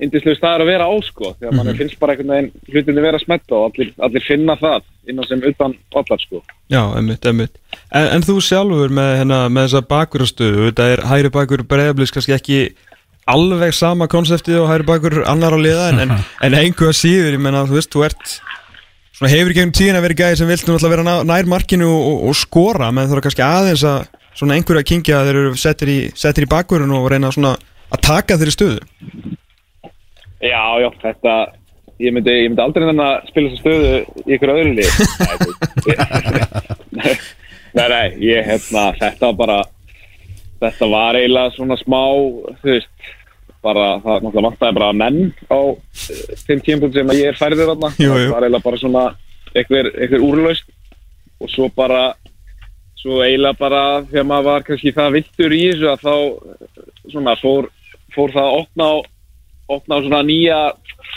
indislega staður að vera á sko þegar mann finnst bara einhvern veginn hlutinni vera að smetta og allir, allir finna það innan sem utan allar sko. Já, emmitt, emmitt en, en þú sjálfur með, hérna, með þessa bakverðastöðu þetta er hægri bakverð breyðablís kannski ekki alveg sama konseptið og hægri bakur annar á liða en, en, en einhver síður, ég menna, þú veist, þú ert svona hefur í gegnum tíðin að vera gæði sem vilt náttúrulega vera nær markinu og, og, skora menn þú eru kannski aðeins að svona einhverju að kingja þeir eru settir í, settir í bakurinn og reyna svona að taka þeirri stöðu. Já, já, þetta ég myndi, ég myndi aldrei nennan að spila þessa stöðu í ykkur öðru lið. Nei, Nei, nei, ég hérna þetta var bara þetta var eiginlega svona smá þú veist, bara það vantaði bara menn á eh, þeim tímpun sem ég er færður þarna. Það var eiginlega bara svona einhver úrlaust og svo bara svo eiginlega bara þegar maður var kannski það viltur í þessu að þá eh, svona fór, fór það að opna á opna á svona nýja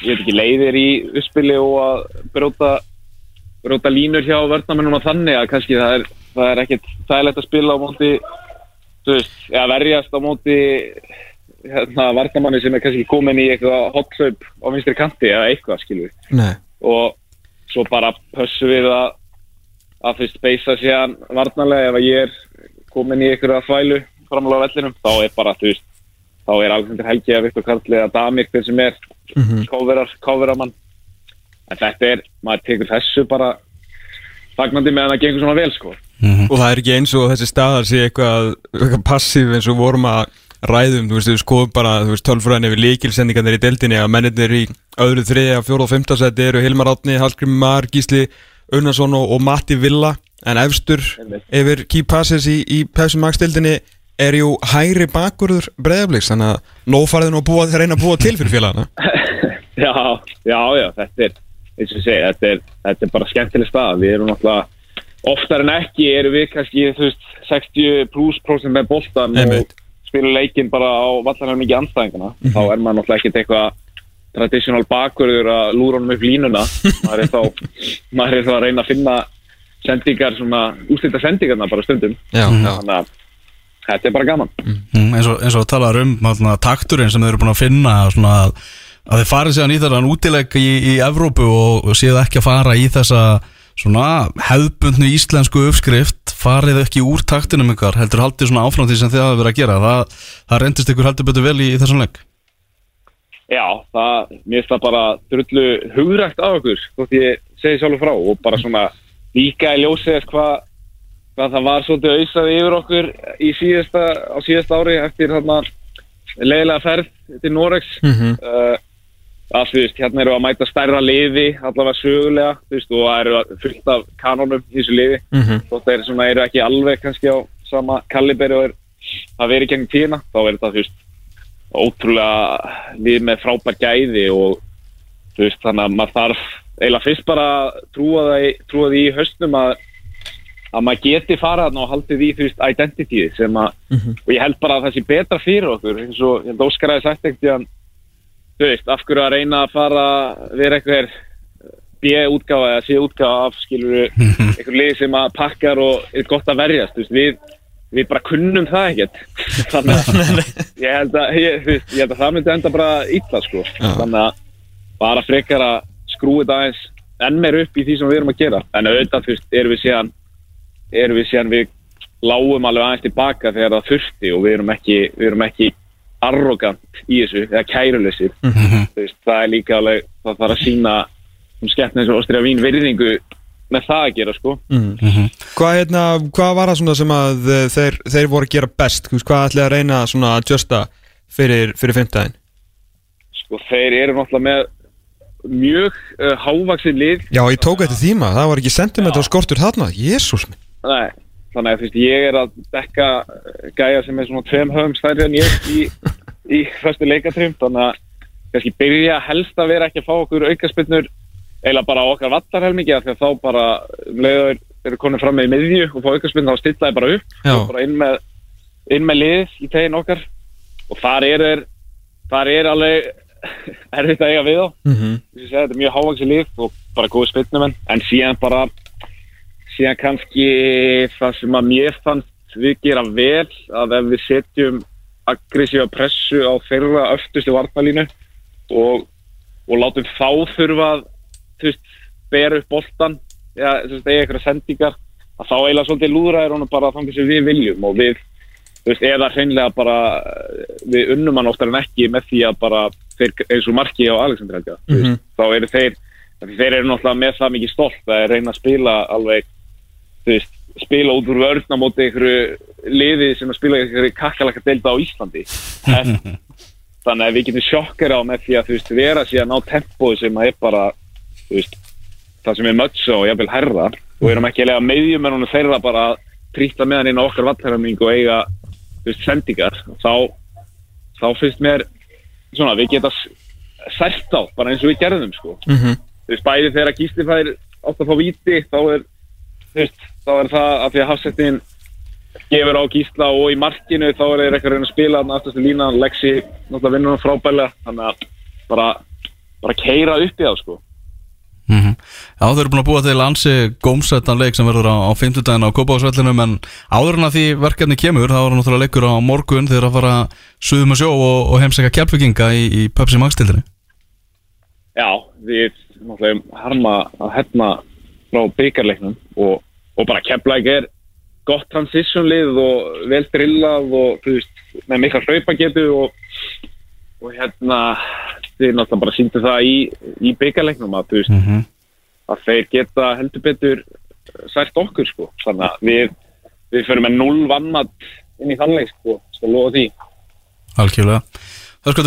ég veit ekki, leiðir í uppspili og að bróta bróta línur hjá vörnamennum og þannig að kannski það er, það er ekkit þægilegt að spila á móti þú veist, eða verjast á móti hérna, varnamanni sem er kannski komin í eitthvað hothlaup á vinstri kanti eða eitthvað, skilur Nei. Og svo bara pössum við að að fyrst beisa sér varnarlega ef að ég er komin í einhverja þvælu framlega á vellinum, þá er bara, þú veist þá er Alexander Helgi að Viktor Karli eða Damir hver sem er káverar, káveramann en þetta er, maður tekur þessu bara fagnandi með að það gengur svona vel sko og það er ekki eins og þessi staðar sé eitthvað, eitthvað passív eins og vorum að ræðum, þú veist, við skoðum bara þú veist, tölfræðin yfir líkilsendingarnir í deildinni að mennirnir í öðru, þriðja, fjóra og fymta seti eru Hilmar Átni, Hallgrim Mar, Gísli Unnarsson og, og Matti Villa. En efstur yfir key passes í, í Pepsi Max deildinni er jú hægri bakurður breyðabliks, þannig að nófarðin og búa, reyna að búa til fyrir félagana. Já, já, já, þetta er eins og segi, þetta er, þetta er bara skemmtileg stað, við erum náttúrulega oftar en ekki erum við kannski veist, 60 pluss prósent með Einmitt. og spilum leikinn bara á vallarnar mikið anstæðingana þá er maður náttúrulega ekkert eitthvað traditional bakverður að lúra honum upp línuna. Maður er þá maður er þá að reyna að finna sendingar svona, úslita sendingarna bara stundum. Já, já, þannig að þetta er bara gaman. Mm, eins og, eins og talar um þarna, takturinn sem þeir eru búin að finna svona, að, að þeir farið séðan í þennan útileg í, í Evrópu og, og séu ekki að fara í þessa svona hefðbundnu íslensku uppskrift farið ekki úr taktinum ykkar heldur haldið svona áfram því sem þið hafa verið að gera. Það, það reyndist ykkur heldur betur vel í, í þessum leik. Já, það, mér finnst það bara drullu hugrækt af okkur, þótt ég segi sjálfur frá og bara svona líka í ljósið þess hvað hvað það var svolítið auðsað yfir okkur í síðasta, á síðasta ári eftir þarna leiðilega ferð til Norex Mhm. uh, að þú veist, hérna eru að mæta stærra liði allavega sögulega, þú veist, og það eru fullt af kanónum í þessu liði Mhm. þótt þeir svona eru ekki alveg kannski á sama kaliberi og er að vera í gengum tíðina, þá er þetta, þú veist ótrúlega lið með frábær gæði og þú veist, þannig að maður þarf eiginlega fyrst bara trúa það því í höstnum að að maður geti farað og haldið í þú veist identity sem að og ég held bara að það sé betra fyrir okkur eins og ég held Óskar sagt ekkert þú veist, af hverju að reyna að fara vera eitthvað B-útgáfa eða C-útgáfa af skilur einhver lið sem að pakkar og er gott að verjast þú veist, við, við bara kunnum það ekkert. Þannig að ég held að, ég, ég held að það myndi enda bara illa sko. Þannig að bara frekar að skrúi þetta aðeins enn meir upp í því sem við erum að gera. En auðvitað, þú veist, erum við síðan erum við síðan við lágum alveg aðeins tilbaka þegar það þurfti og við erum ekki, við erum ekki arrogant í þessu, eða kærulesir þú veist, það er líka alveg það þarf að sína um skemmtna eins og Ástriða Vín virðingu með það að gera sko. Hvað, hérna, hvað var það svona sem að eh, þeir, þeir voru að gera best? Hvað ætlaði að reyna svona að justa fyrir, fyrir fimmtæðin? sko þeir eru náttúrulega með mjög uh, hávaksið lið. Já, ég tók eftir þýma, það var ekki sentimentar skortur þarna, jésús minn. Nei, þannig að þú veist, ég er að dekka uh, gæja sem er svona tveim höfum stærri en ég í, í fyrstu leikatrim, þannig að kannski byrja helst að vera ekki að fá okkur aukaspinnur eiginlega bara á okkar vallarhelmingi af því að þá bara um leiður eru konið fram með í miðju og fá aukaspinn þá stilla ég bara upp. Bara inn með, inn með lið í tegin okkar. Og þar er, er þar er alveg erfitt að eiga við þá. Mm -hmm. Þetta er mjög hávaksi líf og bara góð spilnumenn en síðan bara síðan kannski það sem að mér fannst við gera vel að ef við setjum aggressífa pressu á þeirra öftustu varnalínu og, og látum þá þurfa að þú veist, bera upp boltan eða eitthvað sendingar að þá eiginlega svolítið lúðra er honum bara þannig sem við viljum og við þú veist, eða hreinlega bara við unnum hann oftar en ekki með því að bara þeir, eins og marki á Alexander mm Mhm. þá eru þeir þeir eru náttúrulega með það mikið stolt að reyna að spila alveg veist, spila út úr vörna móti einhverju liði sem að spila einhverju kakkalaka delta á Íslandi En- þannig að við getum sjokkar á með því að þú veist, vera síðan á tempói sem að er bara þú veist, það sem er mötsa og jafnvel herra og erum ekki að lega meðjumennunum þeirra bara að trýta með hann inn á okkar vatnherraming og eiga þú veist, sendingar þá, þá finnst mér svona, við geta sært á, bara eins og við gerðum sko. Mhm. þú veist, bæði þegar Gísli fær átt að fá víti, þá er veist, þá er það að því að hafsettin gefur á Gísla og í markinu þá er þeir eitthvað að reyna að spila þannig aftastu lína, Lexi náttúrulega vinnur hann frábælega þannig að bara, bara keira upp í það sko. Mm Já, þau eru búin að búa til ansi gómsættan leik sem verður á, á 50 daginn á Kópáðsvellinum en áður en að því verkefni kemur þá er hann náttúrulega leikur á morgun þegar að fara suðum að sjó og, og heimsækja kjærfvikinga í, í Pepsi Max tildinni Já, við náttúrulega harma að hefna frá byggarleiknum og, og bara Keflæk er gott transition lið og vel drillað og þú veist, með mikla hlaupagetu og, og hérna þið náttúrulega bara síndu það í, í byggarleiknum að þú veist mm að þeir geta heldur betur sært okkur sko, þannig að við við förum með null vannmatt inn í þannleik sko, skal lofa því.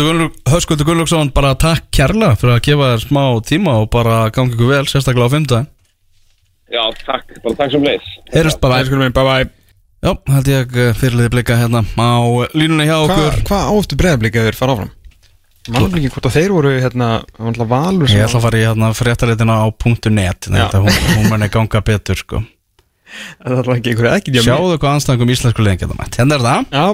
Gunnlaug- Höskuldur Gunnlaugsson bara takk kærlega fyrir að gefa þér smá tíma og bara gangi ykkur vel, sérstaklega á 50 daginn Já, takk, bara takk sem leis Heyrjast bara Æskulum minn, bye bye Já, held ég eh, fyrirliði blika hérna á línunni hjá okkur. Hvað hva áftu breyðablika þeir fara áfram? Mannum ekki hvort að þeir voru hérna valur sem Ég ætla að fara í hérna fréttalitina á .net Já. þetta, hún, hún muni ganga betur sko. Það er ekki einhverju ekki Sjáðu hvað anstæðingum íslensku liðin geta mætt. Hérna er það. Já,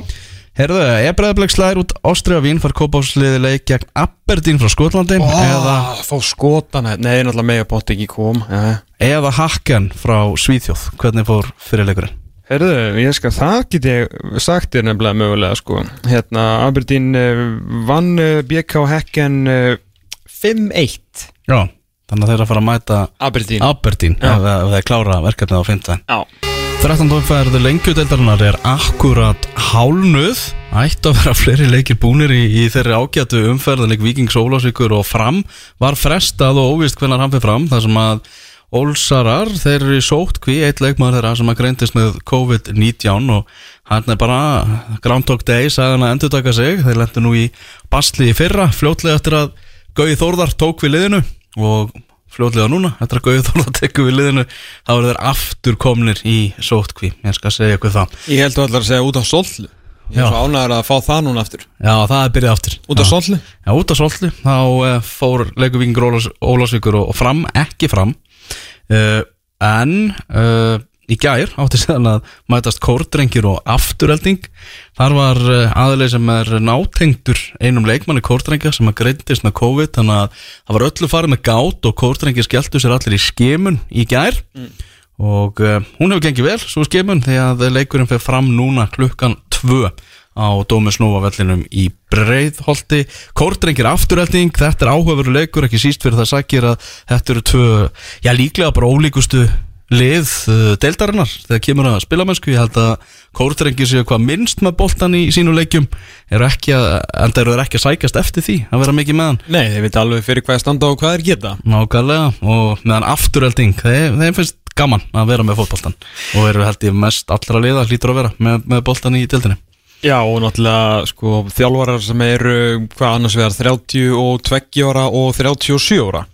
Herðu, er Breiðablik slæðir út Ástriða Vín far kópásliði leik gegn Aberdeen frá Skotlandi? Eða, Ó, fá skotana Nei, náttúrulega mega bótt ekki kom Já. eða Hakken frá Svíþjóð Hvernig fór fyrirleikurinn? Herðu, ég skal það get ég sagt þér nefnilega mögulega sko. Hérna, Aberdeen uh, vann BK Hekken uh, 5-1 Já, þannig að þeir eru að fara að mæta Aberdeen. Aberdeen ef, ef þeir klára verkefnið á 50 Já 13. umferð lengjudeildarinnar er akkurat hálnuð ætti að vera fleiri leikir búnir í, í þeirri ágætu umferðileg Víkings Ólásvíkur og fram var frestað og óvist hvernig hann fyrir fram þar sem að Ólsarar, þeir eru í sótkví eitt leikmaður þeirra sem að greintist með COVID-19 og hann er bara Groundhog Day, sagði hann að endur taka sig þeir lendu nú í basli í fyrra fljótlega eftir að Gauði Þórðar tók við liðinu og fljótlega núna, eftir að Gauði Þórðar tekur við liðinu þá eru þeir aftur komnir í sótkví, ég skal segja ykkur það. Ég held þú allar að segja út á sollu. Ég er svo ánægður að fá það núna aftur. Já, það er byrjað aftur. Út á sollu? Já, út á Solti þá uh, fór leikuvíkingur Ólás, Ólásvíkur og, og fram, ekki fram. Uh, en uh, í gær átti séðan að mætast kórdrengir og afturhelding þar var uh, aðlið sem er nátengdur einum leikmanni kórdrengja sem að greintist með COVID þannig að það var öllu farið með gát og kórdrengir skelltu sér allir í skimun í gær. Og uh, hún hefur gengið vel svo skimun því að leikurinn fyrir fram núna klukkan 2 á Dómi Snóa vellinum í Breiðholti. Kórdrengir afturhelding, þetta er áhugaveru leikur ekki síst fyrir það sakir að þetta eru tvö, já líklega bara ólíkustu lið uh, deildarinnar þegar kemur að spilamennsku, ég held að Kórdrengir séu hvað minnst með boltan í sínu leikjum, eru ekki að en þeir eru ekki að sækast eftir því að vera mikið með hann? Nei, þeir veit alveg fyrir hvað er standa og hvað er geta. Nákvæmlega og meðan afturhelding þeim, þeim finnst gaman að vera með fótboltan og eru held ég mest allra liða hlýtur að vera með, með boltan í deildinni. Já, og náttúrulega sko þjálfarar sem eru hvað annars vegar 32 ára og 37 ára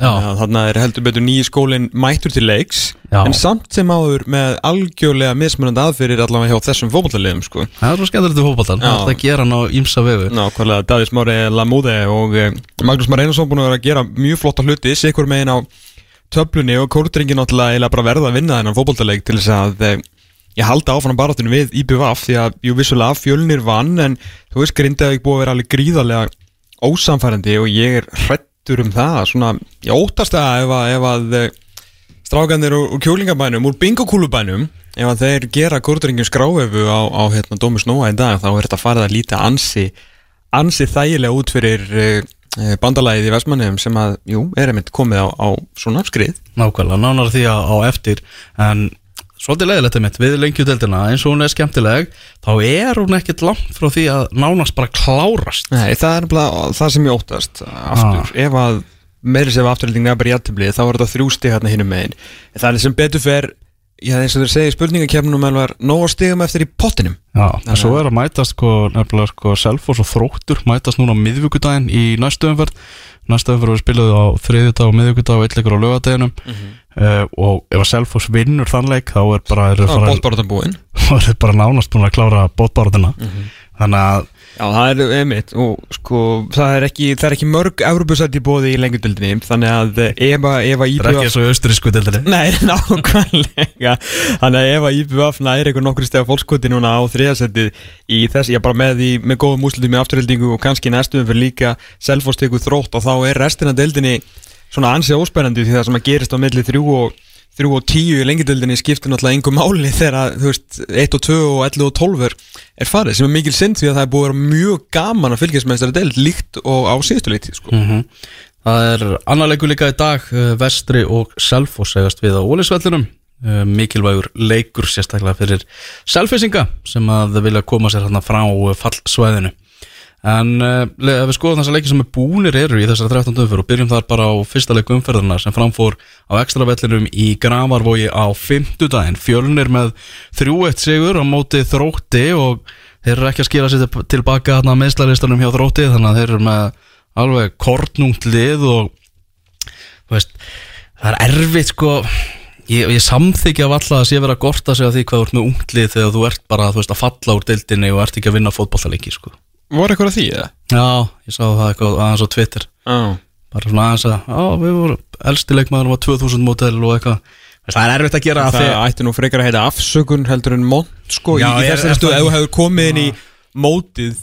Þannig er heldur betur nýji skólinn mættur til leiks Já. En samt sem áður með algjörlega mismunandi aðfyrir allavega hjá þessum fótballaliðum sko Það er svo skemmtilegt í fótboltan, Já. það er það að gera hann á ímsa vegu Nákvæmlega, Davíð Smári Lamúði og eh, Magnús Már Einarsson búin að vera að gera mjög flotta hluti Sikur megin á töflunni og kórdringin náttúrulega bara verða að vinna þennan fótballtaleik til þess að eh, ég halda áfram baráttinu við IBVF því að jú vissulega fjölnir vann en þú veist Grindavík búið að vera alveg gríðarlega ósamfærandi og ég er hrettur um það svona, ég óttast það ef að, ef að eh, strákanir úr, úr kjólingabænum, úr bingokúlubænum ef að þeir gera kórdringin skráefu á, á hérna, Dómi Snóa í dag þá er þetta farið að líta ansi ansi þægilega út fyrir uh, bandalagið í Vestmannheim sem að, jú, er einmitt komið á, á svona skrið. Nákvæmlega, nánar því á, á eftir en svolítið leiðilegt mitt við lengjudeldina eins og hún er skemmtileg þá er hún ekkert langt frá því að nánast bara klárast. Nei, það er bara það sem ég óttast aftur, ef að meiri sem afturhalding er bara jættiblið, þá er þetta þrjú stig hérna hinnum megin, en það er sem betur fer já, eins og þeir segja í spurningakefnum alvar nóg að stigum eftir í pottinum. Já, en svo er að mætast sko, nefnilega sko Selfoss og Þróttur mætast núna á miðvíkudaginn í næstu umferð. Næstu umferð við spilaðu á þriðjudag og miðvíkudag og eitthvað á lögadeginum uh, og ef að Selfoss vinnur þann leik þá er bara, er Það er bara, nánast búin að klára bótbáratina þannig að Já, það er einmitt og sko, það er ekki, það er ekki mörg Evropasætti bóði í lengjudöldinni þannig að ef að, ef að það er ekki IBF eins og austurísku deildinni. Nei, nákvæmlega. Þannig að ef að IBF næri eitthvað nokkur steg fólkskoti núna á þriðasettið í þess, ég bara með því með góðum úslutum í afturhildingu og kannski næstum fyrir líka selfostíku þrótt og þá er restina deildinni svona ansið óspennandi því það sem að gerist á milli þrjú og þrjú og tíu í lengjadöldinni skiptir náttúrulega einhver máli þegar þú veist 1 og 2 og 11 og 12 er, farið sem er mikil synd því að það er búið að vera mjög gaman að fylgjast með þessari deild líkt og á síðustu leiti sko. Mhm. Það er annar leikur líka í dag uh, Vestri og Selfoss segast við á Ólisvellinum uh, mikilvægur leikur sérstaklega fyrir Selfissinga sem að vilja koma sér hérna frá uh, fallsvæðinu en le- ef við skoðum þessar leiki sem er búnir eru í þessar 13. umferð og byrjum þar bara á fyrsta leiku umferðina sem framfór á ekstravellinum í Gravarvogi á 50 daginn fjölnir með 3-1 sigur á móti þrótti og þeir eru ekki að skila sér til- tilbaka hérna meðslaristanum hjá þrótti þannig að þeir eru með alveg kortnungt lið og veist, það er erfitt sko ég, ég samþykja af alla að sé vera gort að segja því hvað þú ert með ungt lið þegar þú ert bara þú veist, að falla úr deildinni og ert ekki að vinna fótballaleiki sko. Var eitthvað að því eða? já, ég sá það eitthvað aðeins á Twitter. Já. Bara svona aðeins að, já, við vorum elsti leikmaður var 2000 mótel og eitthvað. Það er erfitt að gera Það þegar ætti nú frekar að heita afsökun heldur en mót sko Já, í, í ég- þessari er stöðu. Það- ef þú hefur komið inn í mótið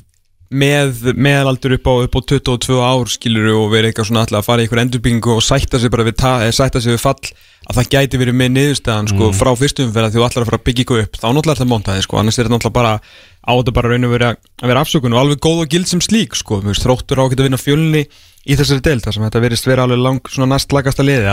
með meðalaldur upp á, upp á 22 ár skilur og verið eitthvað svona alltaf að fara í eitthvað endurbyggingu og sætta sig bara við, ta- eh, sætta sig við fall að það gæti verið með niðurstaðan sko frá fyrstum fyrir að þú ætlar að fara að byggja ykkur upp þá náttúrulega er það montaði sko annars er þetta náttúrulega bara á þetta bara raun og vera að vera afsökun og alveg góð og gild sem slík sko veist, þróttur á að vinna fjölni í þessari deild þar sem þetta verist vera alveg lang næst lagasta liði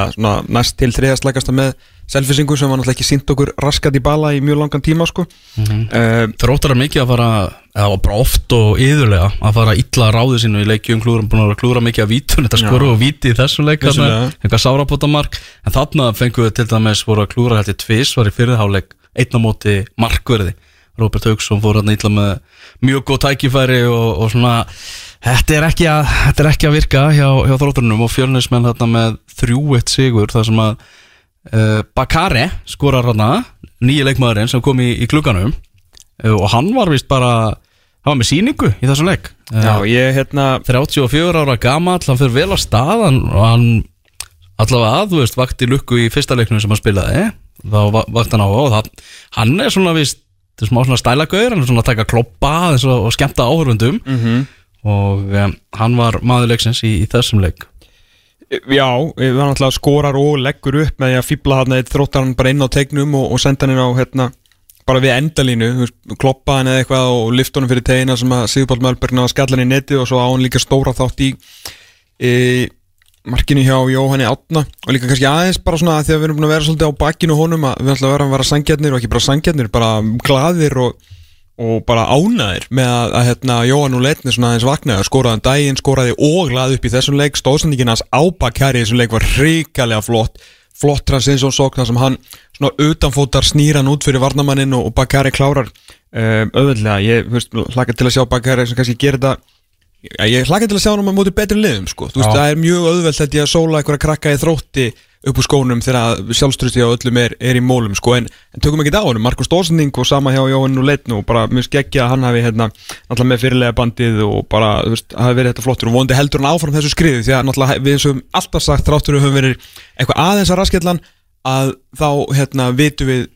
næst til þriðast lagasta með selfisingu sem var náttúrulega ekki sínt okkur raskat í bala í mjög langan tíma sko. Mm þróttar er mikið að fara eða bara oft og yðurlega að fara illa að ráði sínu í leikjum. Klúrum búin að að klúra mikið af vítun þetta skoru og víti í þessu leik eitthvað sárapótamark en þarna fengu við til dæmis voru að klúra hætti tvis var í fyrirháleik einn á móti markverði. Robert Haugsson fór hann illa með mjög góð tækifæri og, og svona þetta er ekki að, er ekki að virka hjá, hjá þróttarunum og fjölnismenn þarna með 3-1 sigur þar sem að uh, Bakare skorar hana nýja leikmaðurinn sem kom í, í klukkanum uh, og hann var vist bara hann var með síningu í þessum leik. Uh, Já, ég hérna 34 ára gamall, hann fyrir vel á stað hann, og hann allavega að, þú veist, vakti lukku í fyrsta leiknum sem hann spilaði. Þá va- vakti hann á og það, hann er svona vist, þetta er smá svona stælagauður hann er svona að taka kloppa og, og skemmta áhörfundum mm og um, hann var maður leiksins í, í þessum leik Já, við varum alltaf skorar og leggur upp með því að fýbla hann eitt þróttar hann bara inn á tegnum og, og senda hann á hérna, bara við endalínu, kloppa hann eða eitthvað og lifta hann fyrir tegina sem að Sigurpál Mölberg náða skalla hann í neti og svo á hann líka stóra þátt í e, markinu hjá Jóhanni Átna og líka kannski aðeins bara svona að því að við erum búin að vera svolítið á bakkinu honum að við ætlum að vera að vera sangjarnir og ekki bara sangjarnir, bara glaðir og og bara ánæðir með að, að hérna, Jóhann og Leitni svona aðeins vaknaði skoraði um daginn, skoraði og laði upp í þessum leik stóðsendingin hans ábakæri í þessum leik var hrikalega flott flott transition sókn þar sem hann svona utanfótar snýran út fyrir varnamannin og, Bakari klárar um, auðvitað, ég þú veist, hlaka til að sjá Bakari sem kannski gerir þetta Já, ég hlakka til að sjá hann á móti betri liðum sko. Þú veist, Já. það er mjög auðvelt held ég að sóla einhverja krakka í þrótti upp úr skónum þegar sjálfströsti á öllum er, er í mólum sko. en, en tökum ekki það á honum, Markus Dósending og sama hjá Jóhann og Leitn og bara mjög skeggja að hann hafi hérna, náttúrulega með fyrirlega bandið og bara, þú veist, hafi verið þetta flottur og vonandi heldur hann áfram þessu skriði því að náttúrulega við eins og alltaf sagt þráttur við höfum verið eitthvað aðeins að raskjallan að þá, hérna, vitum við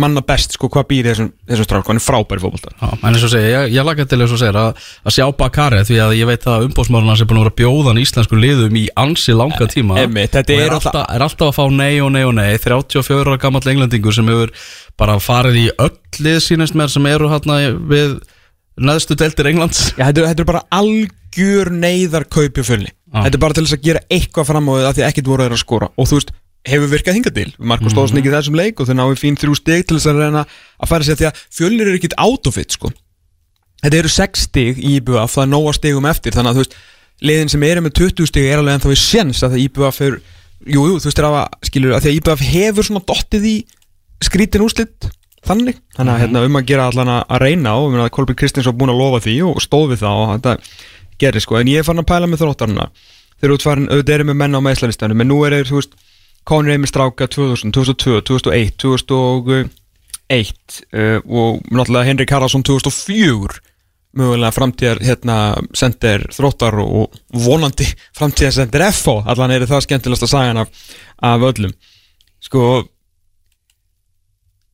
manna best sko hvað býr þessum, þessum strák, hann er frábæri fótboltar Já, en eins og segja, ég, ég laka til segja að, að sjá Bakari því að ég veit að umbóðsmálun hans er búin að vera að bjóða hann íslensku liðum í ansi langa tíma. Einmitt, þetta og er alltaf, er alltaf að fá nei og nei og nei. 34 ára gammal englendingur sem hefur bara farið í öll lið sínist mér sem eru hérna við neðstu deltir Englands. Já, þetta, er- þetta er bara algjör neyðar Já. Þetta er bara til þess að gera eitthvað fram á því að því ekkert voru að skora. Og þú veist, hefur virkað hingað til. Marko stóðs ekki í þessum leik og þau náðu fín þrjú stig til þess að reyna að færa sér því að fjölnir eru ekkit autofit sko. Þetta eru 6 stig í IBF það er nóga stigum eftir þannig að þú veist liðin sem eru með 20 stig er alveg ennþá við séns að það IBF er jú, jú, þú veist er að skilur að því að IBF hefur svona dottið í skrítin úrslit þannig. Þannig að hérna, um að gera allan að reyna og að Kolbjörn Kristins var búin að lofa því og stóð við það og þetta gerir sko. En ég er farin að pæla með þróttarna þeir eru útfarin, auðvitað eru með menn á meðslalistanum en nú er þeir, þú veist, Conor Emil Stráka 2000, 2002, 2001, 2001 uh, og náttúrulega Henrik Haraldsson 2004 mögulega framtíðar hérna sendir þróttar og vonandi framtíðar sendir FO allan er það skemmtilegast að sagan af, af öllum. Sko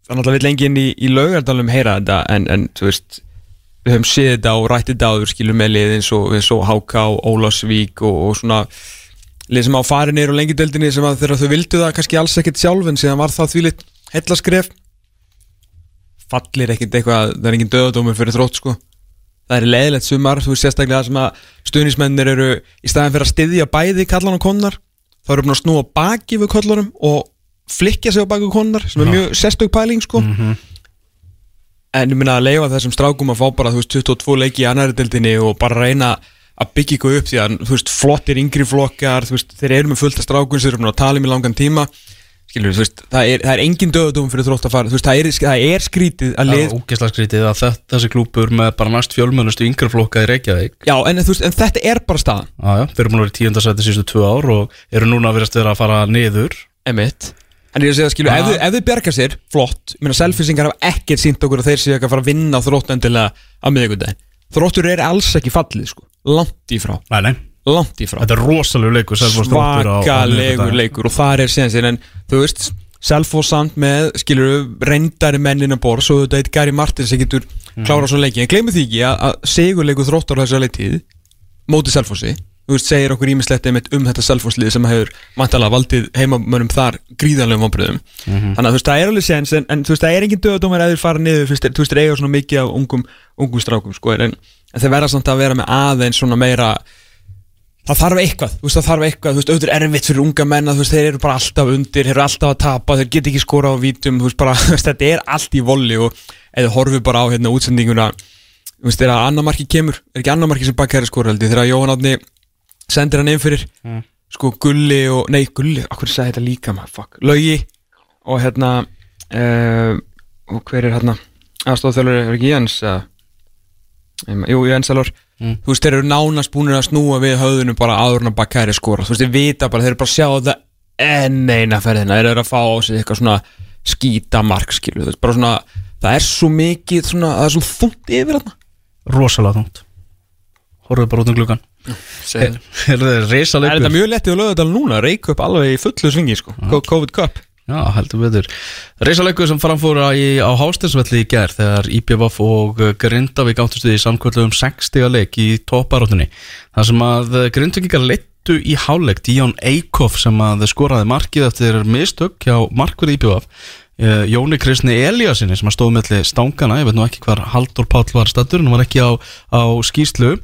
það er náttúrulega vill enginn í, í laugardalum heyra þetta en, en þú veist við höfum séð þetta og rætt þetta áður skilur með lið eins og, og Háka og Ólasvík og, og svona lið sem á farinir og lengjudeldinni sem að þegar þau vildu það kannski alls ekkert sjálf en síðan var það því lit hellaskref fallir ekkert eitthvað það er engin döðadómur fyrir þrótt sko. Það er leiðilegt sumar, þú veist sérstaklega það sem að stuðnismennir eru í staðin fyrir að styðja bæði kallan og konar þá eru búin að snúa baki við kallanum og flikja sig á baki við konar sem er mjög sérstök pæling sko. En ég minna að leifa þessum strákum að fá bara þú veist 22 leiki í annari deildinni og bara reyna að byggja ykkur upp því að þú veist flottir yngri flokkar þú veist þeir eru með fullt af strákun sem eru að tala um í langan tíma. Skilur þú veist það er, það er engin döðdóm fyrir þrótt að fara þú veist það er, það er skrítið að Það lið er ógeðslega skrítið að þetta, þessi klúpur með bara næst fjölmönnustu yngri flokka í Reykjavík. Já en, veist, en þetta er bara staðan. Já, já, þeir eru búin að vera í tíundasæti síðustu tvö ár og eru núna að vera að fara niður. Emitt en ég er að segja skilur Já. ef, ef þau bjarga sér flott. Ég meina selfisingar hafa ekkert sínt okkur að þeir séu ekki að fara að vinna þrótt endilega á miðvikudaginn. Þróttur er alls ekki fallið sko langt í frá. Nei, nei, langt í frá. Þetta er rosalegu leikur svakalegur leikur og það er séðan en þú veist Selfoss samt með skilur reyndari mennin að borð svo þetta eitt Gary Martins sem getur Mhm. klárað svo leiki en gleymið því ekki að, að segurleikur þróttar á þessu leiktíð móti Selfossi þú veist segir okkur ímislegt einmitt um þetta Selfosslið sem hefur vantalega valdið heimamönnum þar gríðanlegum vonbröðum Mhm. þannig að þú veist það er alveg séns en, en þú veist það er engin döðadómar að þeir fara niður þú veist þeir eiga svona mikið af ungum, ungum strákum sko en, en þeir verða samt að vera með aðeins svona meira það þarf eitthvað, þú veist það þarf eitthvað þú veist auðvitað er erfitt fyrir unga menna þú veist þeir eru bara alltaf undir, þeir eru alltaf að tapa þeir get ekki skora á vítum, þú veist bara þetta er allt í volli og eða horfið bara á hérna útsendinguna þú veist þegar annamarki kemur, er ekki annamarki sem bakkæri skora heldur, þegar Jóhann Átni sendir hann inn fyrir sko Gulli og, nei Gulli, okkur sagði þetta líka maður, fuck, Laugi og hérna uh, og hver er hérna? Aðstofþjálfur er ekki Jens eða Em, Jú, Jens Alor Mm. Þú veist, þeir eru nánast búinir að snúa við höfðunum bara áður en að bakkæri skora Þú veist, þeir vita bara, þeir eru bara að sjá þetta enn eina ferðina. Þeir eru að fá á sig eitthvað svona skýta mark, skilu Þú veist, bara svona, það er svo mikið svona, það er svo þungt yfir þarna. Rosalega þungt. Horfðu bara út um gluggan Segðu. Er Er þetta mjög lettið að lögða þetta núna, reik upp alveg í fullu svingi, sko. COVID Cup Já, heldur betur. Reysa leikur sem framfóra í, á Hásteinsvelli í gær þegar IPVF og Grindavík áttustu í samkvöldu um 60 leik í topparóttunni þar sem að Grindavíkar leittu í háleik Díón Eikhoff sem að skoraði markið eftir mistök hjá markverði IPVF Uh, Jóni Kristni Eliassinni sem að stóð melli stangana, ég veit nú ekki hvar Haldur Páll var stattur, hann var ekki á, á skýslu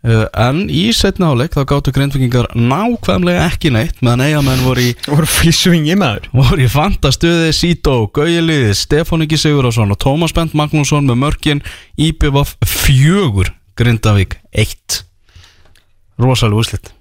en í setna áleik þá gáttu grindvikingar nákvæmlega ekki neitt meðan eigamenn voru í voru fyrir svingi maður. voru í fantastuði Sító, Gauðiliði, Stefán Ingi Sigurðarsson og Tómas Bent Magnússon með mörkin. IPVF fjögur Grindavík eitt. Rosalega úslitt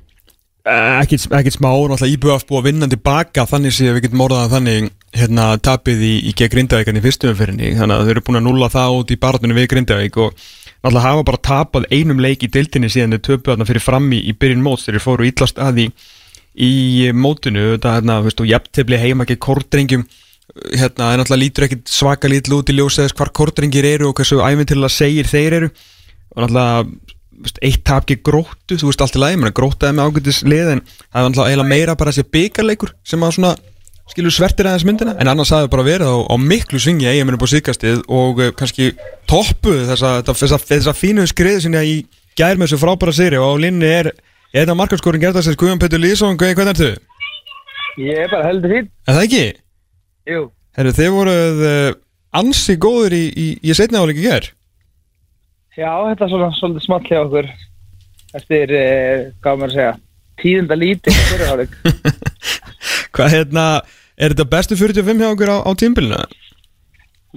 ekkert, ekkert smá, náttúrulega IBF búið að vinna tilbaka þannig sé að við getum orðað þannig hérna tapið í, í Grindavíkan í fyrstum umfyrinni, þannig að þau eru búin að nulla það út í barðunum við Grindavík og náttúrulega hafa bara tapað einum leik í dildinni síðan þau töpuð þarna fyrir frammi í byrjun móts. Þegar þeir fóru ítlast að því í mótinu, þetta hérna, þú veist, og jafntefli heima ekki kordrengjum hérna, það náttúrulega lítur ekkit svaka lítið út í ljósaðis hvar kordrengir eru og hversu æfintilega segir þeir eru. Og náttúrulega þú veist, eitt tap ekki gróttu, þú veist allt í lagi grótaði með ágætis lið en það var náttúrulega meira bara þessi byggarleikur sem að svona skilur svertir aðeins myndina en annars hafði bara verið á, á miklu svingi eigin minni búið síkastið og uh, kannski toppu þessa, þessa, þessa fínu skriði sinni í gær með þessu frábæra sigri og á linni er er þetta markarskóring gerðast þess Guðjón Petur Lýsson, hvernig er þau? Ég er bara heldur fín. Er það ekki? Jú. Herru, þið voruð uh, ansi góður í, í, í setna áleiki gær Já, þetta er svona svolítið small hjá okkur. Eftir, eh, hvað maður að segja, tíðunda lítið fyrirháleik. Hvað hérna, er þetta bestu 45 hjá okkur á, á tímbilinu?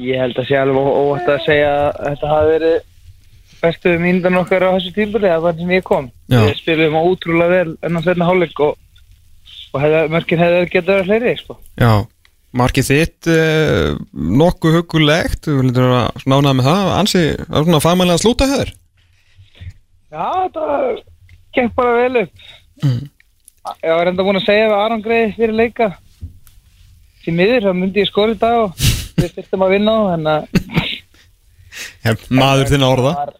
Ég held að sé alveg óvægt að segja að þetta hafi verið bestu mínundan okkar á þessu tímbili að það sem ég kom. Já. Við spilum ótrúlega vel enn setna hálfleik og, og hefða, mörkin hefði getað verið fleiri, sko. Já, markið þitt uh, nokkuð hugulegt vildur vera svona ánað með það Ansi, það er svona fagmælega að slúta hér Já, þetta gekk bara vel upp. Mm. Ég var enda búin að segja við Aron Greið fyrir leika. Því miður, þá myndi ég skora í dag og við þurftum að vinna en að Maður þinn orða. Var,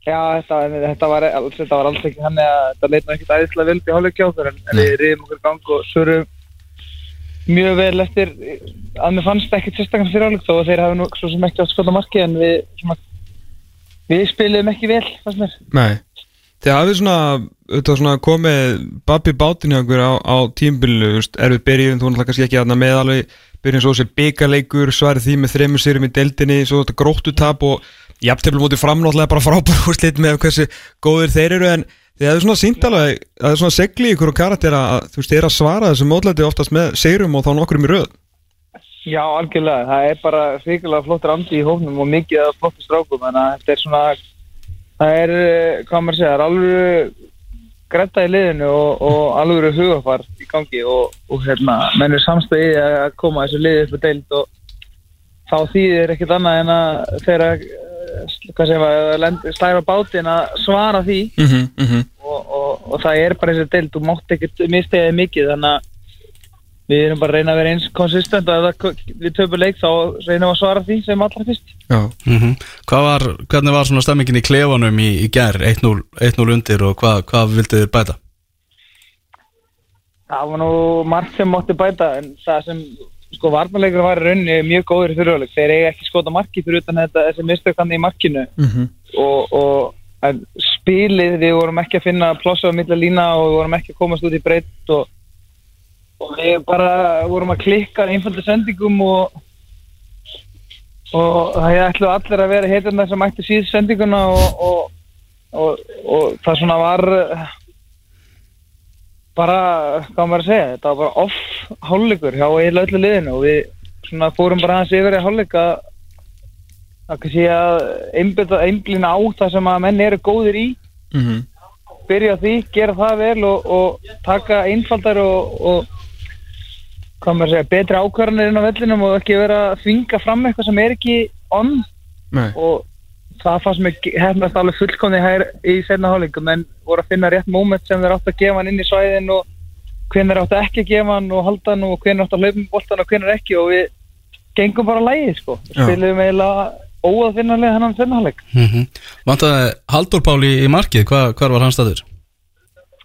Já, þetta, þetta, var, þetta var alls ekki hann að þetta leit nú ekkert æðislega vel í hálfleikja okkur en, en við riðum okkur gang og svörum mjög vel eftir. Að mér fannst ekkert sérstaklega fyrir þó að þeir hafi nú svo sem ekki átt skotað marki en við við spilum ekki vel fannst mér. Nei Þið hafið svona, svona komið babbi bátinn hjá okkur á, á tímbilinu er við byrjun, þú náttúrulega kannski ekki aðna með alveg byrjun svo þessi byggarleikur svarið því með þremur sérum í deildinni svo þetta gróttutap og jafntefnilega mótið framnáttlega bara frábær úrslit með hversu góðir þeir eru en þið hafið svona sínt alveg að það er svona segli í ykkur og karakter að þú veist, er að svara þessu mótlæti oftast með seirum og þá nokkurum í röð. Já, algjörlega, það er bara fríkulega flottur andi í hófnum og mikið af flottur strákum þannig að þetta er svona það er, eh, hvað maður segja, það er alveg gretta í liðinu og, og alveg hugafar í gangi og, og hérna, menn er samstæði að koma þessu liði upp á deild og þá þýðir ekkert annað en að þeirra maður, slæra bátinn að svara því mm -hmm, mm -hmm. og, og, og það er bara þessi deild þú mátt ekkert mistegiði mikið þannig að við erum bara að reyna að vera eins konsistent og það, við töpum leik þá reynum við að svara því sem allra fyrst. Já, mm Hvað var, hvernig var svona stemmingin í klefanum í, í gær, 1-0 1-0 undir og hvað, hvað vildu þið bæta? það var nú margt sem mátti bæta en það sem sko varnarleikur var í rauninni mjög góður í fyrirháleik þeir eiga ekki skota marki fyrir utan þetta þessi mistökandi í markinu. Mm og, og en spilið við vorum ekki að finna plossa á milla lína og við vorum ekki að komast út í breytt og, og við bara vorum að klikka einfalda sendingum og og það ætlu allir að vera heitirna sem ætti síð sendinguna og, og, og, og það svona var bara, hvað maður að segja þetta var bara off hálfleikur hjá eiginlega öllu liðinu og við svona fórum bara aðeins yfir í hálfleik að að kannski að einblina, á það sem að menn eru góðir í mm -hmm. byrja því, gera það vel og, og taka einfaldar og, og hvað maður að segja, betri ákvarðanir inn á vellinum og ekki vera að þvinga fram eitthvað sem er ekki on. Nei, og það fannst mér hefnast alveg fullkomni hær í senna hálfleikum. En voru að finna rétt moment sem þeir átt að gefa hann inn í svæðin og hvenær átt að ekki að gefa hann og halda hann og hvenær átt að hlaupa um boltan og hvenær ekki. Og við gengum bara lægið sko. Spilum eiginlega óaðfinnanlega hennan senna hálfleik. Mm -hmm. Vantaði Haldur Pál í, í markið, Hva, hvar var hann staður?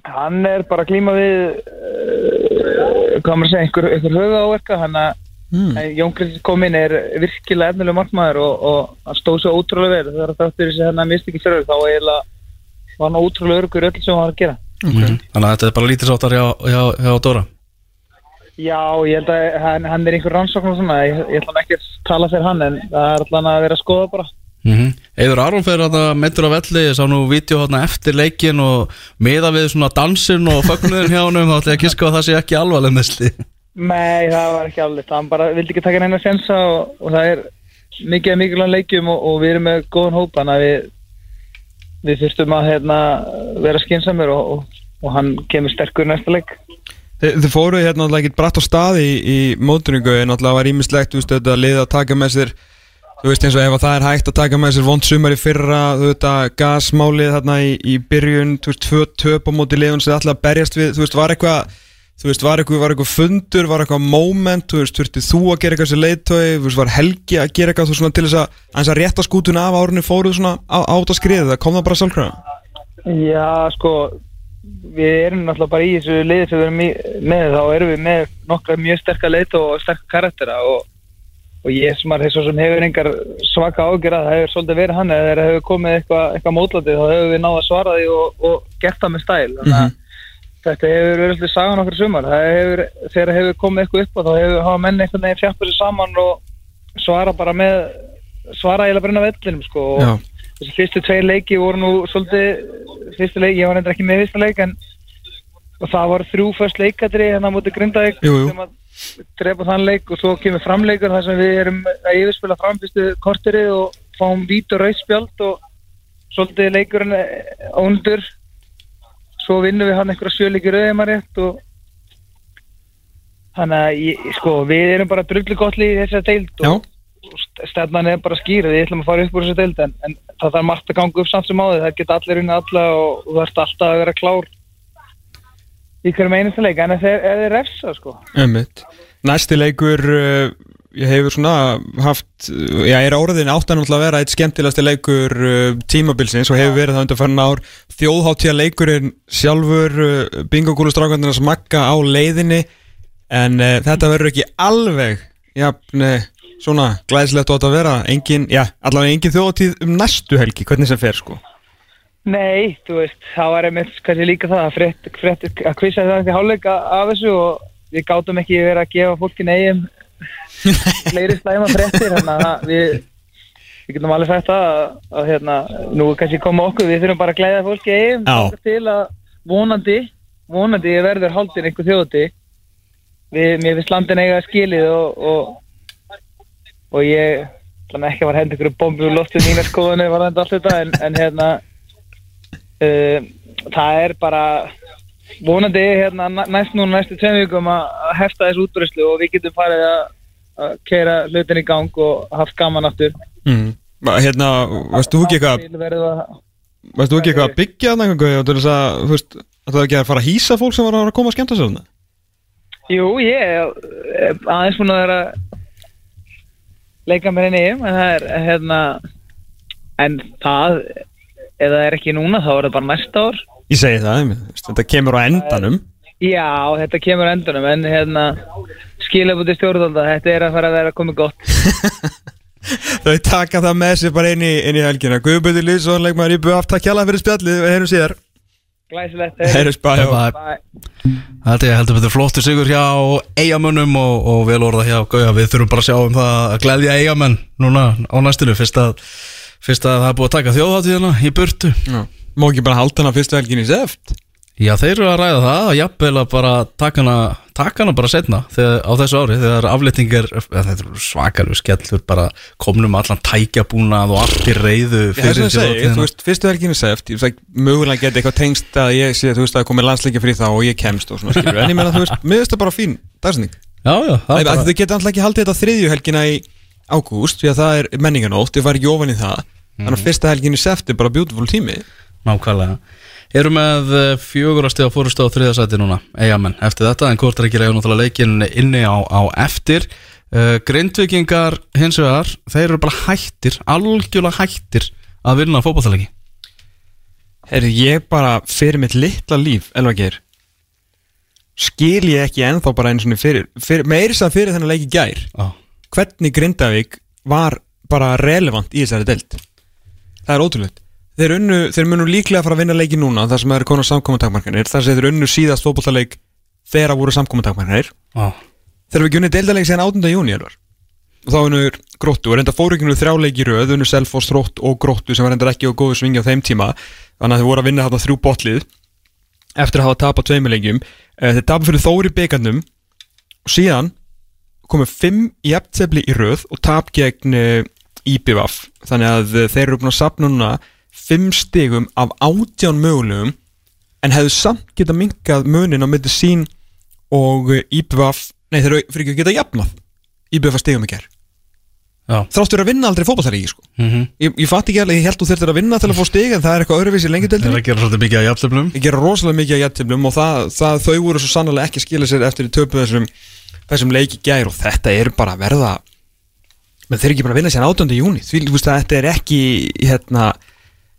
Hann er bara að glíma við uh, hvað maður að segja, einhver, einhver höga áverka hann að mm. Jón Kristins kom inn er virkilega efnilega markmaður og, og hann stóð svo ótrúlega vel. Þegar það þáttur þessi hennar mist ekki fyrir þá eiginlega var hann ótrúlega örgur öll sem hann var að gera. Okay. Þannig að þetta er bara lítilsáttar hjá, hjá, hjá Dóra? Já, ég held að hann, hann er einhver rannsókn og svona, ég, ég ætla hann ekki að tala fyrir hann en það er allan að vera að skoða bara mm -hmm. Eður Aron fyrir að meittur á velli ég sá nú vídeo hérna eftir leikin og miða við svona dansin og fögnuðin hjá honum þá ætla ég að kiska að það sé ekki alvarleg mesli Nei, það var ekki alveg, hann bara vildi ekki taka neina sensa og, og það er mikið að mikilvæg leikjum og, og við erum með góðan hóp þannig að við við þurftum að hérna, vera skinsamur og, og, og hann kemur sterkur næsta leik. Þi, Þið fóruð hérna náttúrulega ekki bratt á staði í, í mótuningu en náttúrulega var ímislegt þú veist þetta liða að taka með sér þú veist eins og ef að það er hægt að taka með sér vond sumar í fyrra, þú veist að gasmálið þarna í, í byrjun, þú veist tvö töp á móti liðun sem að berjast við þú veist var eitthvað þú veist var eitthvað, var eitthvað fundur, var eitthvað moment þú veist þurftið þú að gera eitthvað sem leiðtói þú veist var Helgi að gera eitthvað þú veist, svona, til þess að aðeins að rétta skútun af árunni fóruð svona á, át að skriða, það kom það bara sjálfkrafa? Já, sko við erum náttúrulega bara í þessu liði sem við erum með, þá erum við með nokkra mjög sterkar leit og sterkar karaktera og, og ég sem er þessu sem hefur engar svaka ágjur að það hefur svolítið verið hann eða þegar hefur komið eitthvað, eitthvað mótlatið þá hefur við náða að svara því og, og gert það með stæl. Þannig að þetta hefur verið alltaf sagan okkur sumar. Það hefur, þegar hefur komið eitthvað upp og þá hefur hafa menn einhvern veginn fjapur sér saman og svara bara með svara inn á vellinum sko. Og þessi fyrstu tveir leiki voru nú svolítið fyrstu leiki, ég var endur ekki með fyrsta leik en það var þrjú að drepa þann leik og svo kemur framleikur þar sem við erum að yfirspila framfyrstu korterið og fáum vít og rauðspjald og svolítið leikurinn eh, undur svo vinnum við hann einhverja sjöleiki rauðið rétt og þannig að ég, sko, við erum bara drullu gott lið í þessari deild og, og st- stefnan er bara skýr við ætlum að fara upp úr þessari deild en, en það þarf margt að ganga upp samt sem áður það geta allir unni alla og, og það ert alltaf að vera klár í hverjum einasta leik en þeir, ef þeir refsa sko. Næsti leikur uh, ég hefur svona haft uh, já, er áraðin áttan að vera eitt skemmtilegasti leikur uh, tímabilsins og hefur verið það undir fann ár. Þjóðháttíða leikurinn sjálfur uh, bingogúlustrákandarnas makka á leiðinni en þetta verður ekki alveg jafn, svona glæðslegt átt að vera. Engin, já, allavega engin þjóðháttíð um næstu helgi, hvernig sem fer sko Nei, þú veist, það var einmitt kannski líka það að frétt, frétt að kvissa það ekki hálfleika af þessu og við gátum ekki verið að gefa fólki neyjum fleiri slæma fréttir þannig að við við getum alveg sagt það að, að hérna, nú kannski koma okkur, við þurfum bara að glæða fólki Já. til að vonandi vonandi verður haldin einhver þjóti við, mér finnst landin eiga skilið og, og, og ég ætla ekki að var hendi ykkur bombi úr loftið mínar skoðunni var þetta allt þetta en, en hérna það er bara vonandi hérna, næ- næst núna næstu tveim vikum að hefta þessu útbröðslu og við getum farið að, keira hlutin í gang og haft gaman aftur mm. Hérna, varst þú ekki eitthvað Til verður að Varst þú ekki eitthvað að byggja þess að, þú veist, að það ekki að fara að hýsa fólk sem var að koma að skemmta sér? Jú, ég er aðeins búin að vera leika mér inn í en það er hérna en það ef það er ekki núna þá er það bara næsta ár. Ég segi það, þetta kemur á endanum. Já, þetta kemur á endunum en hérna skilabúti stjórnvalda, þetta er að fara að vera komið gott. Þau taka það með sér bara inn í, inn í helgina. Guðbjörður Lýsson, leikmaður í BF Takk hjálpa fyrir spjallið, við heyrum síðar. Glæsilegt Bye. Bye. Þetta er heldur betur flottu sigur hjá eigamönnum og, og vel orða hjá Gauja. Við þurfum bara að sjá um það að gleðja eigamenn núna á næstinu Fyrst að, fyrst að það er búið að taka þjóðháttíðina í burtu. Má ekki bara halda hana fyrstu helgin í seft Já, þeir eru að ræða það að jafnvel að bara taka hana, taka hana bara setna þegar, á þessu ári þegar afletning eða þetta er svakalur skellur bara komnum allan tækjabúnað og allt í reyðu Ég fyrir sem að segja, þú veist, fyrstu helgin í seft Ég veist, mögulega geti eitthvað tengst að ég sé, þú veist, að komið landsleikja fyrir það og ég kemst og svona skilur En ég meina, þú veist, mér veist það bara fín dagsning Já, já, það er bara, Þau geta alltaf ekki haldið þetta þriðju helgina í ágúst Því að það er menninganótt, ég var ekki ofan í það Þannig að fyrsta helgin í seft er bara beautiful tími. Nákvæmlega. Eru með eh, fjögurra stiga fórustu á þriðasæti núna, eigamenn, eftir þetta en hvort er ekki reyður náttúrulega leikin inni á, á eftir? Uh, Grindvikingar hins vegar, þeir eru bara hættir algjörlega hættir að vinna fótballtaleiki Herri, ég bara fyrir mitt litla líf, Elva Geir skil ég ekki ennþá bara einu svona fyrir, fyrir meiri sem fyrir þennan leiki í gær Já, hvernig Grindavík var bara relevant í þessari deild það er ótrúlega þeir, unnu, þeir munu líklega að fara að vinna leiki núna þar sem það eru konar samkomintakmarkanir þar sem þeir unnu síðast fótballtaleik þegar það voru samkomintakmarkanir já, þeir eru ekki unni deildaleik síðan 8. júni og þá unnu gróttu og reynda fóru ekki unnu þrjá leiki í röð unnu Selfoss, Þrótt og gróttu sem var reyndar ekki á góðu svingi á þeim tíma. Þannig að þeir voru að vinna þarna þrjú botlið eftir að hafa tapað tveimur leikjum. Eh, þeir tapað fyrir Þóri byggarnum og síðan komið fimm jafntefli í röð og tap gegn IBVF þannig að uh, þeir eru búin að sapna núna fimm stigum af átján mögulegum en hefðu samt geta minkað munin á myndi sín og uh, IBVF nei þeir eru fyrir ekki að geta jafnað IBVF stigum ekki er þráttur að vinna aldrei fótballtæri sko. mm -hmm. ég, ég fatt ekki alveg, ég held þú þurftir að vinna til að fá stig en það er eitthvað öðruvísi lengi Þeir eru að gera svolítið mikið að jafnlefnum ég gera rosalega mikið að jættiflum og það, það, þau voru svo sannlega ekki að skila sér eftir í töpu þessum, þessum leiki gær og þetta er bara að verða menn þeir eru ekki bara að vinna sér 18. júni því þú veist að þetta er ekki hérna,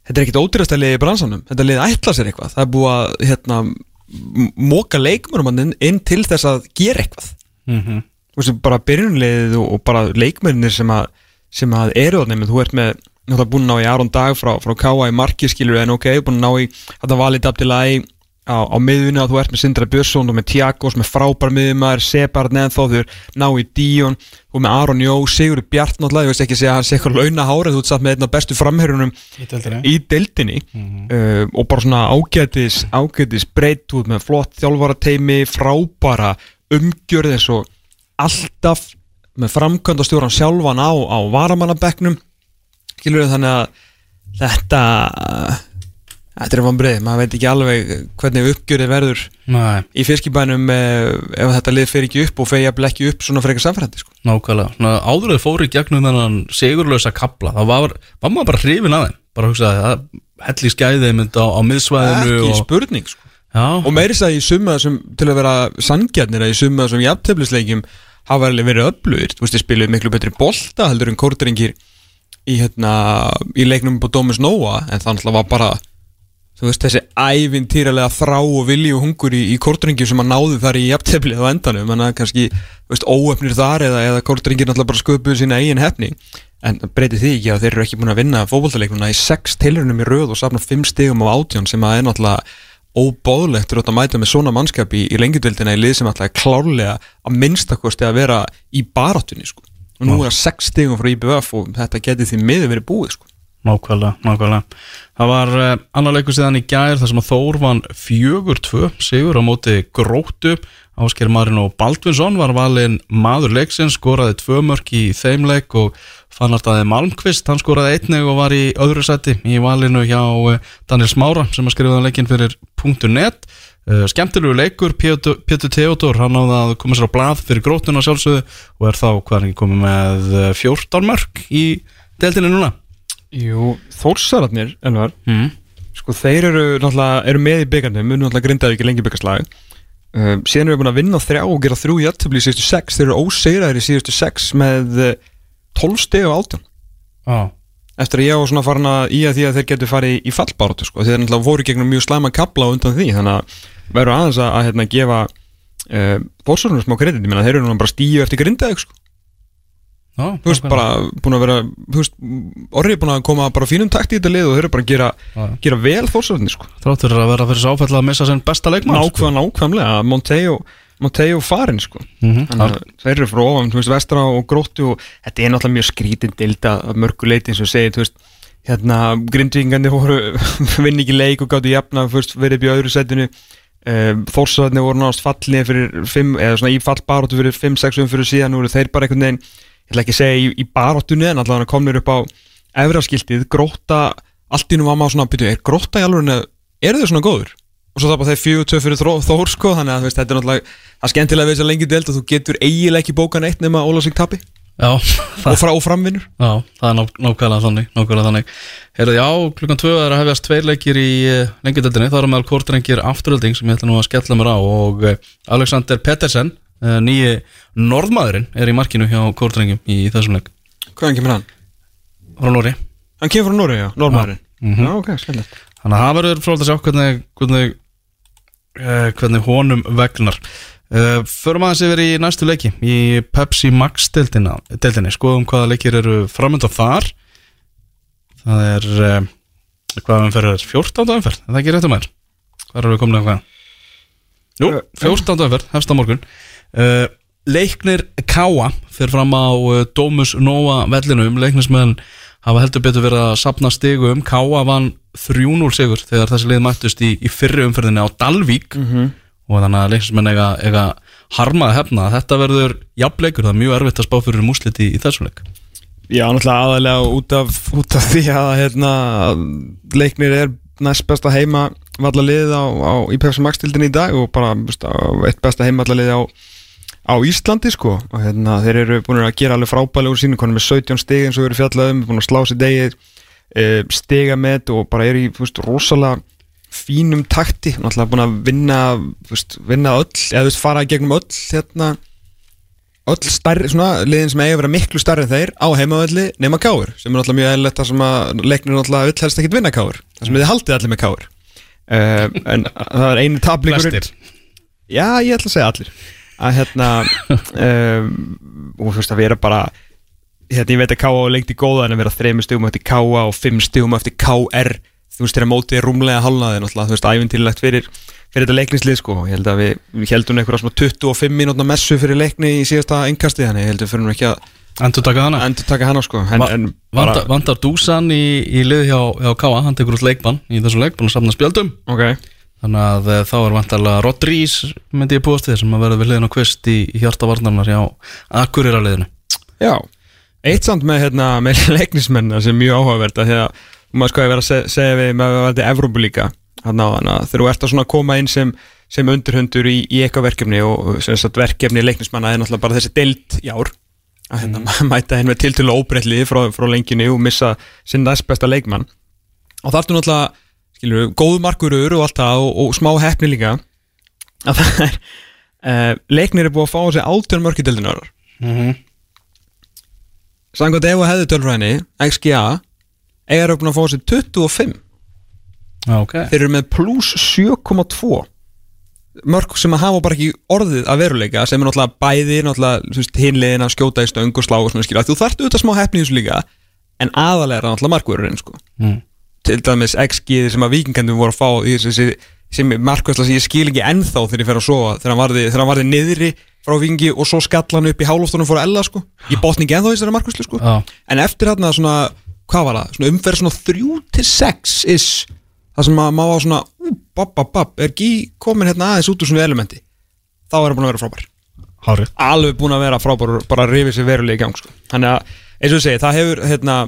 þetta er ekkit ódýrasta liði í bransanum þetta liði ætla sér eitthvað það er búið að hérna, m- moka leikmörum inn, til þess að gera eitthvað mm -hmm. þú veist, bara byrjunliðið og, og bara leikmennir sem að, sem að eru þarna, menn þú ert með náttúrulega búin að ná í Aron Dag frá, frá K.A. í marki skilur en ok, búin að ná í þetta valið Abdilai á, á miðunni að þú ert með Sindra Björnsson og með Tiagos, með frábær miðumar Sebard neðan þó, þú er ná í Díon og með Aron Jó, Sigur Bjart náttúrulega, ég veist ekki að hann sé eitthvað launa hára þú ert satt með einn af bestu framherjunum í deildinni. uh, og bara svona ágætis, ágætis breytt út með flott þjálfarateimi frábæra umgjörð eins og alltaf með framkvæmdastjóran sjálfan á, á varamannabekknum. Skilur þannig að þetta þetta er vanbrið, maður veit ekki alveg hvernig uppgjörið verður Nei, í fiskibænum eh, ef þetta lið fer ekki upp og fer jafnvel ekki upp svona frekar samfærandi sko. nákvæmlega. Svona, Áður að þau fóru í gegnum þennan sigurlösa kapla þá var, var maður bara hrifin að þeim. Bara hugsaði að helli skæði mynd á, á miðsvæðinu ekki og, spurning sko. já, og meiri sæði í summa sem, til að vera sangjarnir að í summa sem jafntefnisleikjum hafa alveg verið öflugir. Þú veist, þið spiluðu miklu betri bolta heldur en kórdringir í, hérna, í leiknum på Domus Nóa en það náttúrulega var bara þú veist, þessi ævintýralega þrá og vilji og hungur í, í kórdringjum sem að náðu þar í jafnteflið á endanum en það kannski, óöfnir þar eða, eða kórdringir náttúrulega bara sköpuðu sína eigin hefni en breytið því ekki að þeir eru ekki búin að vinna fótboltaleiknuna í sex tilrunum í röð og safna fimm stigum á átjón sem að er náttúrulega óbóðlegt fyrir að mæta með svona mannskap í, í lengjadöldina í lið sem alltaf klárlega að minnstakosti að vera í barátunni sko. og nú er það sex stigum frá IBF og þetta geti því miður verið búið sko. Nákvæmlega, nákvæmlega. Það var uh, annar leikur síðan í gær þar sem að Þór vann fjögur tvö sigur á móti gróttu. Ásker Marin og Baldvinsson var valinn maður leiksins, skoraði tvö mörk í þeim leik og fannartaði Malmqvist, hann skoraði einnig og var í öðru seti í valinu hjá uh, Daniel Smára sem að skrifaði leikin fyrir .net. Uh, skemmtilegu leikur, Pétur Theodor hann náði að koma sér á blað fyrir grótuna sjálfsögðu og er þá er ekki komið með uh, 14 mörk í deildinni núna Jú, Þórsararnir ennvar, mm. sko þeir eru náttúrulega eru með í byggandum, munu náttúrulega grindaði ekki lengi byggastlag uh, síðan eru við búin að vinna þrjá og gera þrjú jættabli í síðustu sex, þeir eru ósegraðir í síðustu sex með uh, 12 steg á átjón ah. eftir að ég var svona farin að í að því að þeir getur farið í fallbáratu sko, þeir náttúrulega voru gegnum mjög slæma kapla á undan því, þannig að verður aðeins að, að hérna, gefa uh, Þórsararnir smá kredit, ég meina þeir eru núna bara stíu eftir grindaði sko Já, þú veist, bara búin að vera þú veist, orðið er búin að koma bara fínum takt í þetta lið og þeir eru bara að gera, gera vel þórsarðinni, sko. Þráttur að vera fyrir sáfæll að missa sinn besta leikmann Nákvæm, nákvæmlega, Monteo Monteo farin, sko. Mhm. Þannig að þeir eru frá ofan, þú veist, vestra og gróttu og þetta er náttúrulega mjög skrítin dilda af mörgu leiti eins og segir, þú veist hérna, grindvíkingandi voru vinn ekki leik og gáttu jafna, fyrst verið upp í öðru setinu um, þórsarðinni voru náðast fallið fyrir fimm, eða svona í fallbaróttu fyrir 5-6 umfyrir síðan, nú eru þeir bara einhvern veginn ég ætla ekki að segja í, í baróttunni en allavega komnir upp á efraskiltið, gróta allt í nú var maður svona, byrju, er gróta í alveg eru þau svona góður? Og svo það bara þeir fjögur tvö fyrir Þór sko, þannig að veist, þetta er náttúrulega það er skemmtilega við þess að lengi delt að þú getur eiginlega ekki bókan eitt nema Ólafsvík tapi Já, og, frá, og framvinnur já, það er ná, nákvæmlega þannig, nákvæmlega þannig. Heyrðu, já, klukkan tvö er að hefjast tveir leikir í uh, lengjadeldinni, það er meðal kortrengir afturölding sem ég ætla nú að skella mér á og uh, Alexander Pettersen, nýji norðmaðurinn, er í markinu hjá kortrengjum í þessum leik. Hvaðan kemur hann? Frá Nóri. Hann kemur frá Nóri, já, Norrmaðurinn Mhm. Já, ok, skemmtilegt Þannig að það verður frólægt að sjá hvernig, hvernig, uh, hvernig honum vegnar. Uh, förum aðeins yfir í næstu leiki í Pepsi Max deildina, deildinni, skoðum hvaða leikir eru framönda þar. Það er, uh, hvað umferð er 14. umferð, er það ekki réttum er? Hvað erum við komin að hvað? Jú, 14. umferð, hefst á morgun. Uh, leiknir Káa fyrir fram á uh, Domus Nova vellinum, leiknismenn hafa heldur betur verið að sapna stigum Káa vann 3-0 sigur þegar þessi lið mættust í, í fyrri umferðinni á Dalvík. Og þannig að leiknismenn eiga, eiga harmaði hefna. Þetta verður jafnleikur, það er mjög erfitt að spá fyrir músliti í þessum leik. Já, náttúrulega aðalega út af, út af því að hérna, leiknir er næst besta heima vallalið á, á í Pepsi Max tildinni í dag og bara veist, eitt besta heima vallalið á, á Íslandi sko. Og hérna, þeir eru búin að gera alveg frábælega úr sínu konum með 17 stig eins og eru fjallaðum búin að slá sér degið e, stiga með og bara er í veist, rosalega fínum takti. Náttúrulega búin að vinna, veist, vinna öll eða veist, fara gegnum öll hérna öll stærri, svona, liðin sem eiga að vera miklu stærri en þeir á heimavelli nema káur sem er náttúrulega mjög eðlilegt það sem að leiknir náttúrulega vill helst ekkit vinna káur það sem þið haldið allir með káur uh, en það er einu tablíkur já, ég ætla að segja allir að hérna um, og þú veist að vera bara hérna, ég veit að og lengt í góða en að vera þreimur stugum eftir káa og fimm stugum eftir KR þú veist, þegar mótið er rúmlega halnaði náttúrulega, þú veist, æfintýrlegt fyrir fyrir þetta leiknislið sko, ég held að við, við heldum einhverja svona 25 mínútna messu fyrir leikni í síðasta engkasti, þannig ég held að við fyrir ekki að Endur taka hana? Endur taka hana sko. En, Va en Vandar, vandar Dúsan í, í lið hjá, hjá Káa, hann tekur út leikbann í þessu leik, búin að safna spjöldum ok, Þannig að eh, þá er vantarlega Rodrís myndi ég búast við sem að verða við hliðin á kvist í, hjartavarnarnar hjá Akureyra liðinu já eitt samt með, hérna, með leiknismenn sem er mjög áhugavert að því að maður sko að vera að se segja við með að er Evrópu líka á hana, þegar þú ert að koma inn sem, sem undirhundur í, í eitthvað verkefni og sem sagt verkefni leiknismanna er náttúrulega bara þessi deild í ár að hérna, mm. mæta henn með tiltölu óbreytli frá, frá lengjunni og missa sinn næst besta leikmann og það ertu náttúrulega, skilur góðu markurur og allt það og, og smá hefni líka að það er uh, leiknir er búið að fá þessi átjörn mörkudildinu mm -hmm. Samkvæmt ef að hefði tölfræðinni, XGA eiga búin að fá sér 25 Ok þeir eru með pluss 7,2 mörg sem að hafa bara ekki orðið að veruleika sem er náttúrulega bæði náttúrulega hinliðin að skjóta í stöng og slá og svona skilja þú þarft auðvitað smá hefni í þessu líka en aðalega er það náttúrulega markvörurinn sko. mm. Til dæmis XG sem að vikingandum voru að fá í þessi sem markværsla sem ég skil ekki ennþá þegar ég fer að sofa þegar hann varði, þegar hann varði niðri frá vikingi og svo skall hann upp í hálóftunum fór að ella sko. ég botni ekki ennþá þessari markværslu sko. Já. en eftir hérna svona, hvað var það, svona umferð svona 3-6 is það sem að maður var svona ú, bab, bab, bab, er ekki komin hérna aðeins út úr svona elementi þá er hann búin að vera frábær Hárið alveg búin að vera frábær bara rifið sér verulega í gang sko. þannig að, eins og ég segi, það hefur hérna,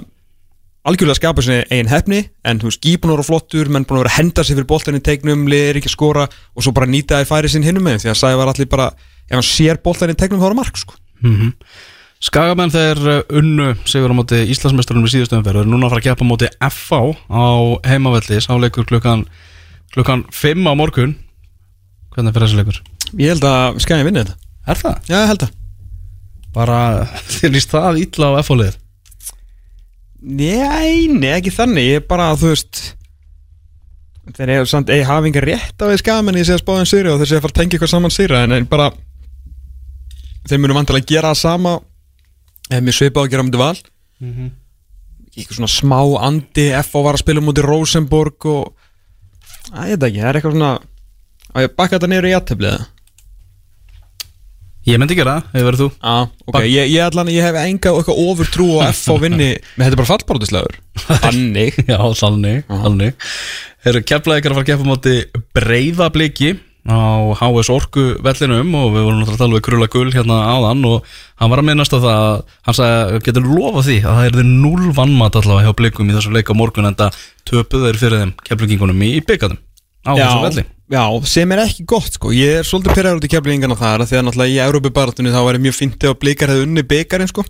algjörlega skapað sér eigin hefni en þú veist, Gí búin að vera flottur menn búin að vera að henda sér fyrir boltan í tegnum liðir ekki að skora og svo bara nýta þær færi sinn hinnum með því að sæði var allir bara ef hann sér boltan í tegnum þá er það mark sko. mm Skagamenn þeir uh, unnu sigur á móti Íslandsmeistarunum í og eru núna að fara að á móti FH á heimavelli sáleikur klukkan klukkan 5 á morgun hvernig fyrir þessi leikur? ég held að skæði vinna þetta Er það? já, ég held að Bara þið líst það illa á FH liðir Nei, nei, ekki þannig, ég er bara, þú veist þeir eru samt, ég hafi enga rétt á því skamenn ég sé að spáða um sýri og þeir sé að fara að tengja eitthvað saman sýra en, bara þeir munu vantilega að gera það sama ef mér svipa á að gera um þetta val Mhm. eitthvað svona smá andi F.O. var að spila mútið Rosenborg og að ég veit ekki, það er eitthvað svona að ég bakka þetta niður í jætteflið Ég myndi gera það, hefur verið þú. Já, ok, ég, ég, allan, ég hef enga ofur trú á F.O. vinni. Menn þetta er bara fallbárutislegur Þannig. Já, þannig, þannig. Þeir eru keflaði ykkur að fara að keppa á móti breyðabliki á HS Orku vellinum og við vorum náttúrulega að tala við Krulla Gull hérna áðan og hann var að minnast á það að hann sagði, getur lofa því að það er þeir null vannmat allavega hjá blikum í þessu leik á morgun en það töpuð þeir fyrir þeim keflingingunum í byggatum á þessu velli. já, sem er ekki gott sko. Ég er svolítið pyrraður út í keflingana þar af Því að náttúrulega í Európa-baratunni þá væri mjög fyndið að blikar hefði unni byggarinn sko.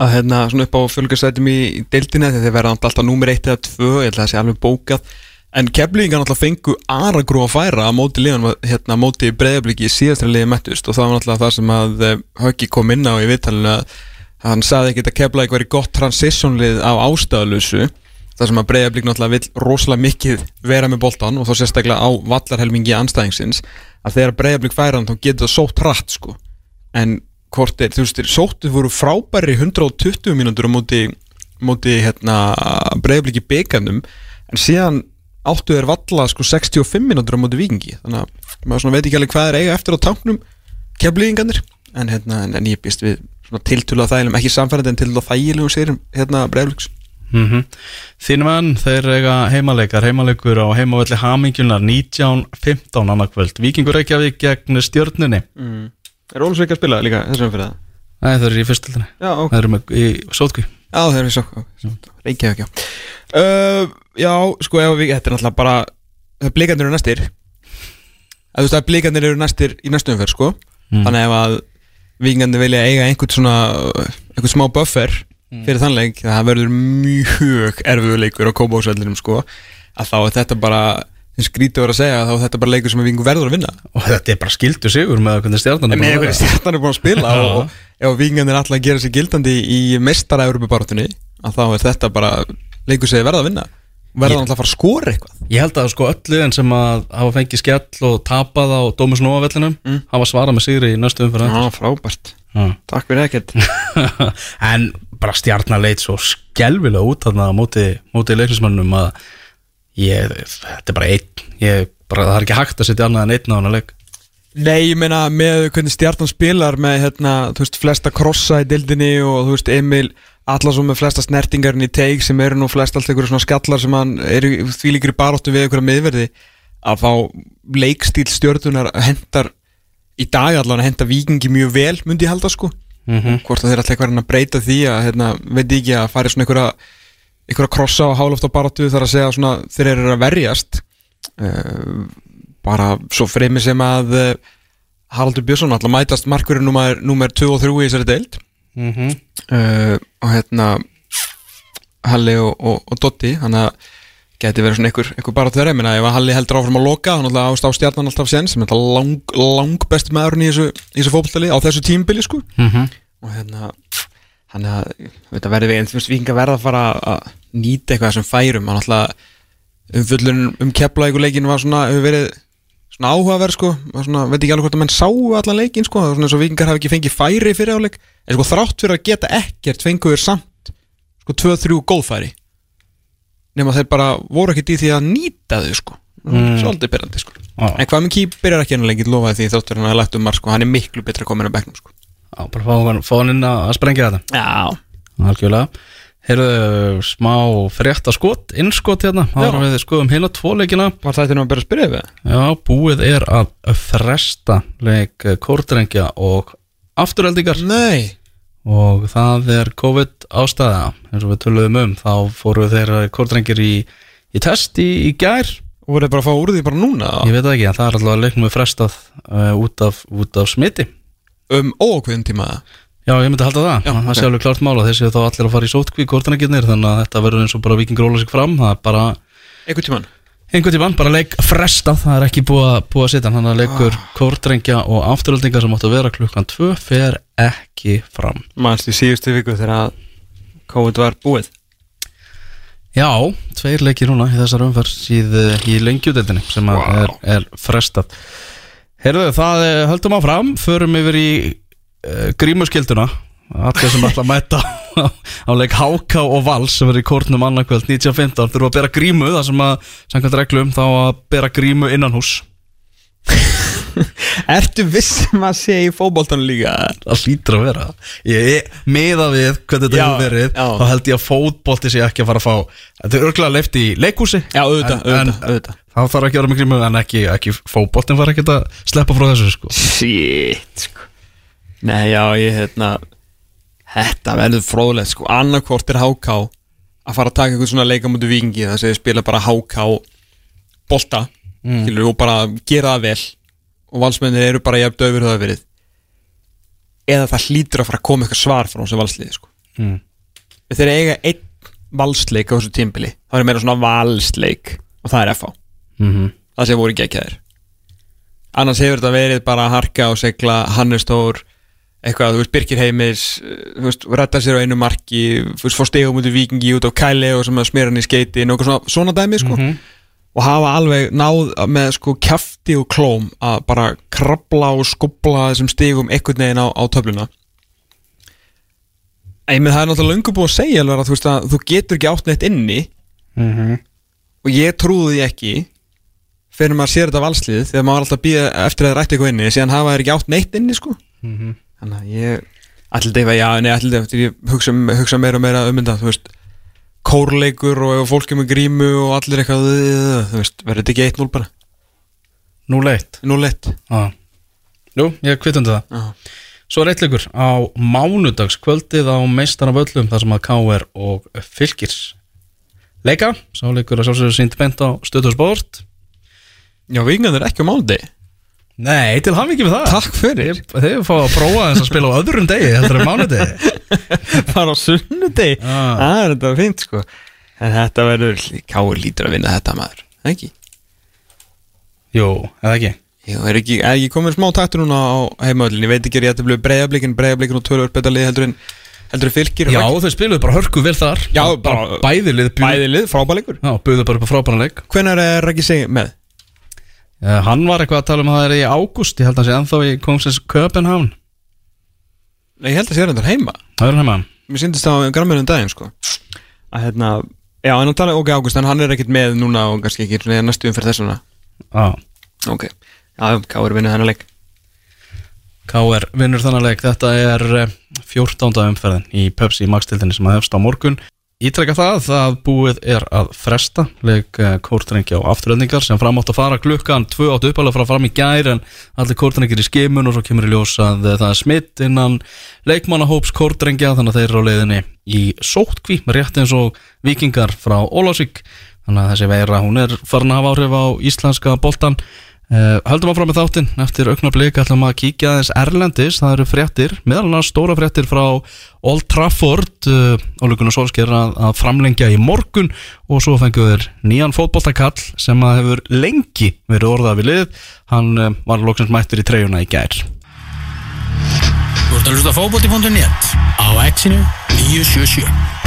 Að hérna svona upp á fjölgarsætum í í deildinni Þegar þeir verða alltaf númer 1 eða 2 Ég held að það sé alveg bókað. En keflingar náttúrulega fengu aragrú að færa á móti liðan, hérna á móti breyðabliki í síðastri liði mettust og það var náttúrulega það sem að eh, Höggi kom inn á í viðtalinu að hann saði ekki að keflaði væri gott transitionlið á ástæðalösu það sem að breyðablík náttúrulega vill rosalega mikið vera með boltan og þá sérstaklega á vallarhelmingi anstæðingsins að þegar breyðablík færa hann þá getur það sótt rætt sko. En hvort er, þú veist, sóttu voru frábæri 120 mínútur á móti, móti hérna, breyðablík í byggarnum en síðan áttu þeir valla sko 65 mínútur á móti vikingi þannig að maður veit ekki alveg hvað er eiga eftir á táknum keflíðingarnir en, hérna, en, en ég býst við svona tiltúlega þægilegum, ekki samfærandi en tiltúlega þægilegum sérum hérna breyðablíks mm Þín menn, þeir eiga heimaleikar. Heimalegur á heimavelli Hamingjunar 19.15 annarkvöld Víkingur Reykjavík gegn stjörnunni. Mm. Er Ólusveik að spila líka þessum fyrir það? Nei, þeir eru í fyrstöldinni Já, ok. Þeir eru með í sótkví Já, þeir eru svo Reykjavík, já. Uh, Já, sko, ef við, þetta er náttúrulega bara það Blikarnir eru næstir. Þú veist að blikarnir eru næstir í næstu umferð, sko. Mm. Þannig ef að Víkingandi vilja eiga einhvern svona einhvern smá buffer fyrir þann leik það verður mjög erfiður leikur á kópásvellinum, sko. Að þá er þetta bara þeim skrítið voru að segja að þá er þetta bara leikur sem Víkingur verður að vinna. Og þetta er bara skildu sigur með hvernig stjarnan er búin að búin að spila Já. og ef vikingarnir er alltaf að gera sér gildandi í mestara Európa-barátunni að þá er þetta bara leikur sem verða að vinna. Verða Ég- alltaf að fara að skora eitthvað? Ég held að sko öll liðin sem að hafa fengið skell og tapað á Dómus Nóa vellinum Mm. hafa svarað með sigri í næstu umfyrir Já, frábært, takk fyrir ekkert. En bara stjarnan leit svo skelvilega út þarna á móti, leiknismannum að ég, þetta er bara einn. Ég, bara, það er ekki hægt að setja annað en einn á hana leik. Nei, ég meina með hvernig stjartan spilar með hérna, þú veist, flesta krossa í dildinni og þú veist, Emil Allarsson með flesta snertingarinn í teig sem eru nú flest allt einhverju svona skallar sem hann eru því líkri baróttu við einhverja miðverði að fá leikstíl stjörnunar hendar í dag allan að henda vikingi mjög vel myndi ég halda sko Mhm. hvort að þeir alltaf eitthvað að breyta því að hérna, veit ekki að fari svona einhverja einhverja krossa og hálóft á baróttu þar að segja svona þeir eru að verjast uh, bara svo fremi sem að uh, Haraldur Björnsson alltaf mætast markurinn nummer, nummer 2 og 3 í þessari deild mm -hmm. uh, og hérna Halli og, og, og Dotti þannig að geti verið svona einhver, einhver bara þeirra, ég meina ef að Halli heldur áfram að loka hann alltaf ást á stjarnan alltaf sen sem er þetta lang, lang besti maðurinn í þessu, þessu fótballtali á þessu tímbili sko. Mhm. og hérna hann að, þetta verði við, þú veist, við verða að fara að nýta eitthvað sem færum. Hann alltaf umföllun um kepla ykkur leikin var svona, hefur verið svona áhugaverð sko, var svona, veit ekki alveg hvort að menn sáu allan leikin sko, svona eins og vikingar hafi ekki fengið færi fyrir áleik, en sko þrátt fyrir að geta ekkert fenguður samt sko 2-3 góðfæri nema þeir bara voru ekkert í því að nýta þau sko, Mm. svolítið byrjandi sko. Já. en hvað með kýpir er ekki enn lengi lofaði því þáttur hann að lægt um marg sko, hann er miklu betra komin á bekknum sko. Já, bara fá hann, fá hann inn að að sprengja þetta. Já, Algjörlega. Heyrðu, smá frétta skot, innskot hérna. Já. Ára við skoðum hérna tvo leikina. Var það þetta nú að byrja að spyrja við? Já, búið er að fresta leik kórdrengja og afturöldingar Nei og það er COVID ástæða eins og við töluðum um. Þá fóru þeir kórdrengir í, í test í, í gær. Og voru bara að fá úr því bara núna? Ég veit ekki, en það er alltaf að leiknum við frestað uh, út, af, út af smiti. Um ókveðin tíma? Já, ég myndi halda það, Já, það ok. sé alveg klart mála þessi þá allir að fara í sótkví kórdrengirnir þannig að þetta verður eins og bara vikingur óla sig fram. Það er bara Einhvern tíman einhvern tímann, bara leik frestað það er ekki búið að, búið að setja þannig að leikur Ah. kórdrengja og afturöldingar sem áttu að vera klukkan 2 fer ekki fram. Manst í síðustu viku þegar COVID var búið? Já, tveir leikir núna í þessar umferð síð í lengjudeldinni sem að er, er frestað. Herðu, það eh, höldum áfram förum yfir í uh, grímuskilduna allir sem ætla að mæta á, leik Háká og Vals sem er í kórnum annarkvöld 1915 þurfa að bera grímu það sem að, samkvæmt reglum þá að bera grímu innan hús Ertu vissum að sé í fótboltanum líka? það hlýtur að vera ég, meða við hvernig þetta hefur verið já. þá held ég að fótbolti sé ekki að fara að fá þetta er örgulega leift í leikhúsi Já, auðvitað, En- en- auðvitað, auðvitað Það þarf ekki að vera miklu mjög en ekki, ekki fótboltin var ekki að sleppa frá þessu sko. Shit, sko Nei, já, ég, hérna Þetta verður fróðlegt, sko Annarkvort er HK að fara að taka eitthvað svona leika mútu vikingi þar sem þið spila bara HK bolta, mm. og bara gera það vel og valsmennir eru bara jafn döfur það verið eða það hlýtur að fara að koma eitthvað svar frá þessu valsliði, sko mm. Þeir eiga einn valsleik á þessu tímbili það er meira svona valsleik og það er FH mm -hmm. það sem voru geggjaðir annars hefur þetta verið bara að harka og segla Hannes Þór eitthvað, þú veist, Birkir Heimis uh, þú veist, rætta sér á einu marki þú veist, fór stegum út í vikingi út á kæli og sem að smera hann í skeiti, nokkuð svona, svona dæmi sko, og hafa alveg náð með sko kjafti og klóm að bara krabla og skubla þessum stegum einhvern veginn á, á töfluna. Ég með það er náttúrulega löngu búið að segja alveg að þú veist að þú getur ekki átt neitt inni. Og ég trúði því ekki fyrir maður sér þetta valslið þegar maður var alltaf að býða eftir að það rætti eitthvað inni síðan hafa þeir ekki átt neitt inni sko þannig að ég þetta, já, nei, þetta ég hugsa, hugsa meira og meira um þetta þú veist, kórleikur og ef fólk er með grímu og allir eitthvað þú veist, verður þetta ekki 1-0 bara Nú leitt 0-1 ah. Jú, ég kvitundi það Já. Svo er eitt leikur á mánudagskvöldið á meistaraföllum þar sem að K.R. og Fylkirs leika, sá leikur að sjálfsögur sínt bent á stöðusport Já, vingan er ekki á mánuði Nei, til hann ekki með það. Takk fyrir. Þeir fá að prófa þess að spila á öðrum degi heldur en mánudegi. Er á sunnudegi. Ah. Það er þetta fint sko. En þetta verður, Káur lítur að vinna þetta maður. Ekki? Jú, eða ekki? Já, er ekki, er ekki komin smá taktur núna á heimöðlin Ég veit ekki, ég ætti að blöðu breyðablikin Breyðablikin og tölur betur lið heldur en heldur fylgir Já, þau spiluðu bara hörku vel þar. Já, bara- bæði lið bjú- Bæði lið, frábæleikur Já, buðu bara upp á frábæranleik Hvenær er ekki segið með? Uh, Hann var eitthvað að tala um að það er í ágúst. Ég held að hann sé ennþá í Kongsins Köpenhavn Nei, ég held að sé reyndar heima. Það er hann heima. Mér syndist það á grammiðum daginn sko. Að hérna, Já, en hann tala, ok, Ágúst, en hann er ekkert með núna og kannski ekki næstu umferð þessuna Já. Ok, já, Káur vinnur þennan leik. KR vinnur þannig leik, þetta er eh, 14. umferðin í Pepsi Max-tildinni sem að hefst á morgun Ítrekka það að búið er að fresta leik kórtrengi á afturöldingar sem fram átt að fara klukkan 2 átt uppalega frá fram í gær en allir kórtrengir í skimun og svo kemur í ljós að eh, það er smitt innan leikmannahóps kórtrengja þannig að þeir eru á leiðinni í sótkví rétt eins og vikingar frá Ólásvík þannig að þessi veira hún er farin að hafa áhrif á íslenska boltan Uh, höldum áfram með þáttinn. Eftir auknarblik ætlum að kíkja aðeins Erlendis. Það eru fréttir, meðal annars stóra fréttir frá Old Trafford. Uh, og Lukunar Solskjær að, að framlengja í morgun og svo fengur þeir nýjan fótboltakall sem að hefur lengi verið orðað við lið. Hann uh, var loksins mættur í treyjuna í gær. Þú ert að hlusta fókbóti.net á exinu 977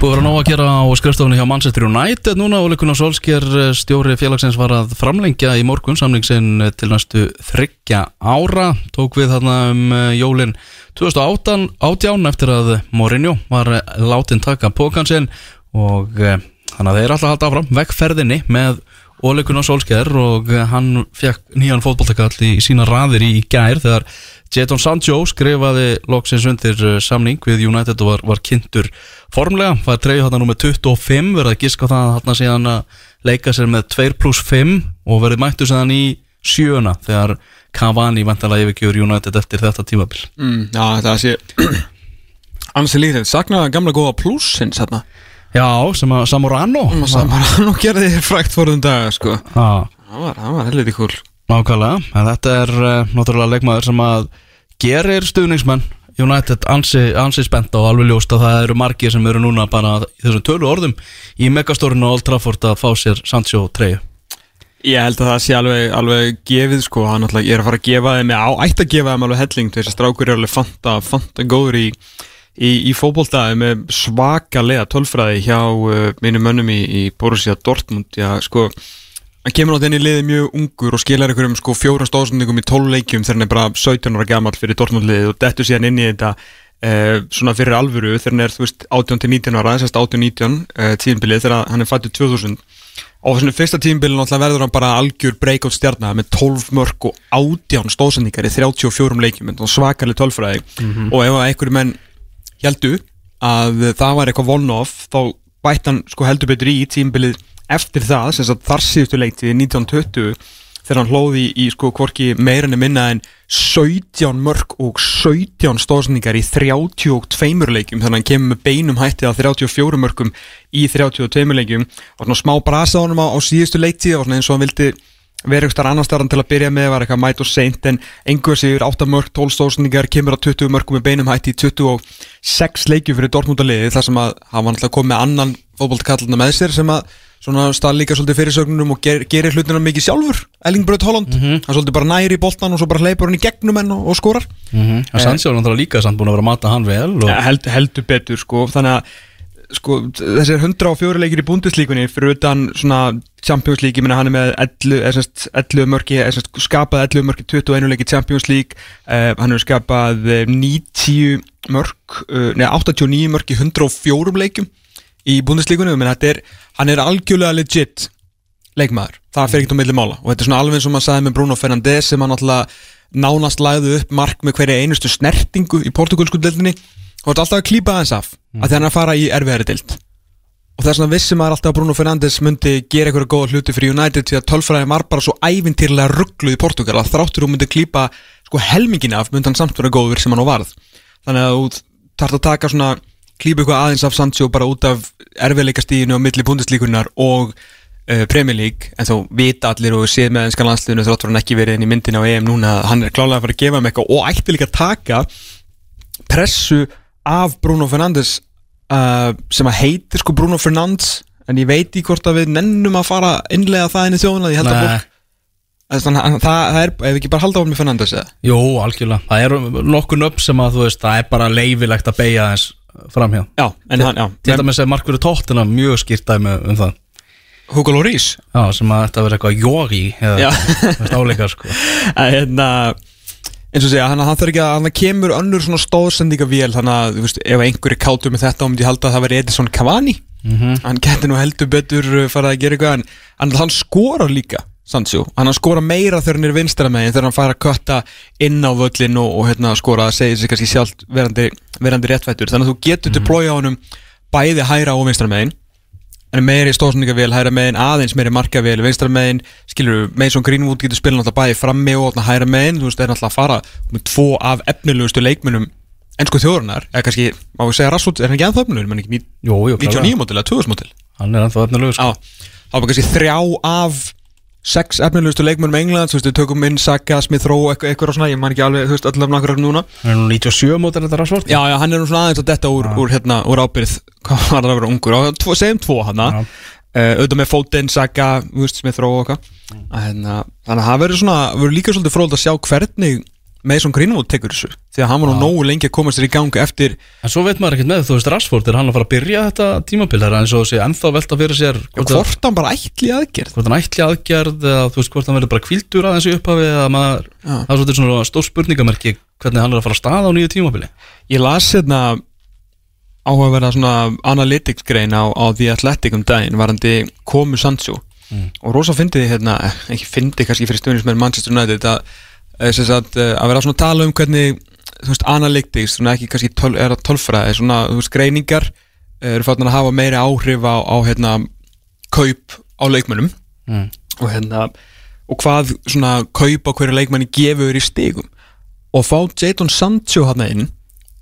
Búið að vera nóg að gera á skrifstofunni hjá Manchester United núna og Lukunar Solskjær eh, stjóri félagsins var að framlengja í morgun samlingsinn til næstu þryggja ára. Tók við þarna um eh, jólin 2018 átján eftir að Mourinho var eh, látin taka pókansinn og eh, þannig að þeir alltaf halda áfram vekkferðinni með Ole Gunnar Solskjær og eh, hann fekk nýjan fótboltakall í sína raðir í gær þegar Jadon Sancho skrifaði loksins undir eh, samning við United og var, var kynntur formlega, er treyju hann með 25 verið að giska á það að hann síðan að leika sér með 2 pluss 5 og verið mættu séðan í sjöuna þegar Cavani vantalega yfirgjur United eftir þetta tímabil. Mm, Já, það sé Ansi líkt, saknaði gamla góða plussins hérna Já, sem að Samorano. Hann og gerði frækt fórðum dag sko. Já, Það var, var helviti kúl nákvæmlega, en þetta er uh, náttúrulega leikmaður sem að gerir stuðningsmenn United ansi, ansi spennt og alveg ljóst að það eru margir sem eru núna bara í þessum tölu orðum í megastórinu Old Trafford að fá sér Sancho 3 Ég held að það sé alveg, alveg gefið sko, hann ég er að fara að gefa þeim, á, ætti að gefa þeim alveg helling, þess að strákur er alveg fanta, fanta góður í, í, í fótboltaði með svakalega tölfræði hjá uh, mínum mönnum í, í Borussia Dortmund, já sko, hann kemur inn í liði mjög ungur og skilar einhverjum sko fjóra stóðsendingum í 12 leikjum þegar hann er bara 17 ára gammal fyrir Dortmund liðið og dettur síðan inn í þetta uh, svona fyrir alvöru þegar hann er, þú veist, 18-19 ára, þessast 18-19 uh, tíðinbilið þegar hann er fættur 2000 og þessum fyrsta tímbilin náttúrulega verður hann bara algjör breakout stjarnar með 12 mörg og 18 stóðsendingar í 34 leikjum svakalig tölfræði. Og ef einhverju menn heldu að það var eitthvað one-off þá bætt hann sko heldur betur í tímbilið eftir það, sem sagt þar síðustu leikti 1920 þegar hann hlóði í sko hvorki meirinni minna en 17 mörg og 17 stóðsendingar í 32 leikjum. Þannig að hann kemur með beinum hætti að 34 mörgum í 32 leikjum. Og svona smá brasa á hann á, síðustu leiktíð og svona eins og hann vildi vera eitthvað annar starran til að byrja með var eitthvað mæt og seint en engur sigur 8 mörg, 12 stóðsendingar kemur á 20 mörgum með beinum hætti í 26 leikjum fyrir Dortmundaliði þar sem að hann var náttúrulega komið annan fótboltakallina með sér sem að svona stað líka svolítið fyrirsögnunum og ger, gerir hlutina mikið sjálfur Elling Braut Holland, hann svolítið bara næri í boltan og svo bara hleypur hann í gegnum henn og, og skorar. Mm -hmm. Sancho er náttúrulega líka samt búin að vera að mata hann vel og... ja, held, heldur betur sko. Þannig að sko þessir 104 leikir í búndislíkunni fyrir utan svona Champions League, ég meina hann er með 11, er semst 11 mörki, er semst skapað 11 mörki 21 leiki Champions League. Uh, hann hefur skapað eh, 90 mörk, uh, neða 89 mörki 104 leikum í búndislíkunni, menn þetta er hann er algjörlega legit leikmaður, það fer ekkert á milli mála. Og þetta er svona alveg eins og maður sagði með Bruno Fernandes sem hann alltaf nánast lagði upp mark með hverja einustu snertingu í portugalsku deildinni. Og þetta alltaf að klýpa aðeins af mm. að hann er að fara í erfiðari deild. Og það er svona vissum að alltaf að Bruno Fernandes myndi gera eitthvað góða hluti fyrir United því að tölfræði var bara svo ævintýrlega ruggluð í Portugal að þráttur hún myndi klýpa sko helmingin af myndi hann samt vera góður sem hann á varð. Þannig að þú klýpa eitthvað aðeins af Sancho bara út af erfiðleikastíðinu á milli búndislíkunar og uh, Premier League. En þá vita allir og séð með ennska landsliðinu þráttur hann ekki verið inn í myndina á EM núna hann er klálega að fara að gefa um eitthvað og ætti líka að taka pressu af Bruno Fernandes uh, sem að heitir sko Bruno Fernandes en ég veit í hvort að við nennum að fara innlega það inn í þjóðuna ég held að fólk Þannig að það, það er, ef ekki bara halda á með Fernandes eða? Jú, algjörlega, það eru nokkur upp sem að þú veist, það er bara leifilegt að beigja þess framhjá. Já, en hann, já Til dæmis er markverðu tóttina mjög skýrt dæmi um það. Hugo Lloris. Já, sem að þetta verður eitthvað jógi Já. eða áleikar sko. Að hérna eins og segja, hann, hann þarf ekki að hann kemur önnur svona stóðsendingavél þannig að, þú veist, ef einhver er kátur með þetta og myndi ég halda að það veri Edison Cavani. Hann geti nú heldur betur uh, farið að gera eitthvað en hann, hann skorar líka Sancho, hann skora meira þegar hann er vinstra megin þegar hann fara að kötta inn á völlin og, og hérna skora að segja sér kannski sjálf verandi, verandi réttfættur. Þannig að þú getur plója á honum bæði hæra og vinstra megin en meiri stóðsningavél, hæra megin, aðeins meiri markavél vinstra megin, skilur Mason Greenwood getur spilað náttúrulega bæði frammi og þarna hæra megin. Þú veist, er náttúrulega að fara með tvo af efnilegustu leikmunum ennsku þjóðurnar eða kannski, má við segja Rassut, er hann ekki ennþá efnilegur, menn ekki ní- Jú, jú, 99 mótil eða 2000 mótil Hann ennþá efnilegur. Já, þá var kannski þrjá af sex efnilegustu leikmennum England, þú veist, við tökum inn Saka, Smith Rowe, eitthvað, eitthvað og svona, ég man ekki alveg, þú veist, af nakkur núna. Hann er nú 97 mótil þetta rasvort Já, já, hann er nú svona aðeins að detta úr, úr hérna, úr ábyrð, hvað var það að vera ungur, og tvo, segjum tvo hann, Já. uh, auðvitað með Foden, Saka, Smith Rowe og eitthvað. Hérna, þannig að það verður svona, verður líka svolítið fróld að sjá hvernig Mason Greenwood tekur þessu, því að hann var nú nógu lengi að koma sér í gangi eftir, En svo veit maður ekkert með, þú veist, Rashford er hann að fara að byrja þetta tímabil? Það er eins og sé ennþá velta fyrir sér hvort, að- hvort hann bara ætli aðgerð. hvort hann ætli aðgerð eða þú veist hvort hann verður bara kvildur aðeins í upphafi eða maður, Já. það er svolítið svona stór spurningamerki hvernig hann er að fara að staða á nýju tímabili. Ég las hérna áhugaverða svona analytics grein á, á The Athletic um daginn varandi komu Sancho. Og rosa fyndið hérna, ekki fyndið kannski fyrir stundin sem er Manchester United að, eh, sagt, eh, að vera svona að tala um hvernig þú veist, analytics, svona ekki kannski töl, er að tölfræði, svona, þú veist, greiningar eh, eru fattin að hafa meiri áhrif á, á hérna, kaup á leikmönnum Mm. og hérna og hvað svona kaup á hverju leikmanni gefur í stigum og fá Jadon Sancho hann inn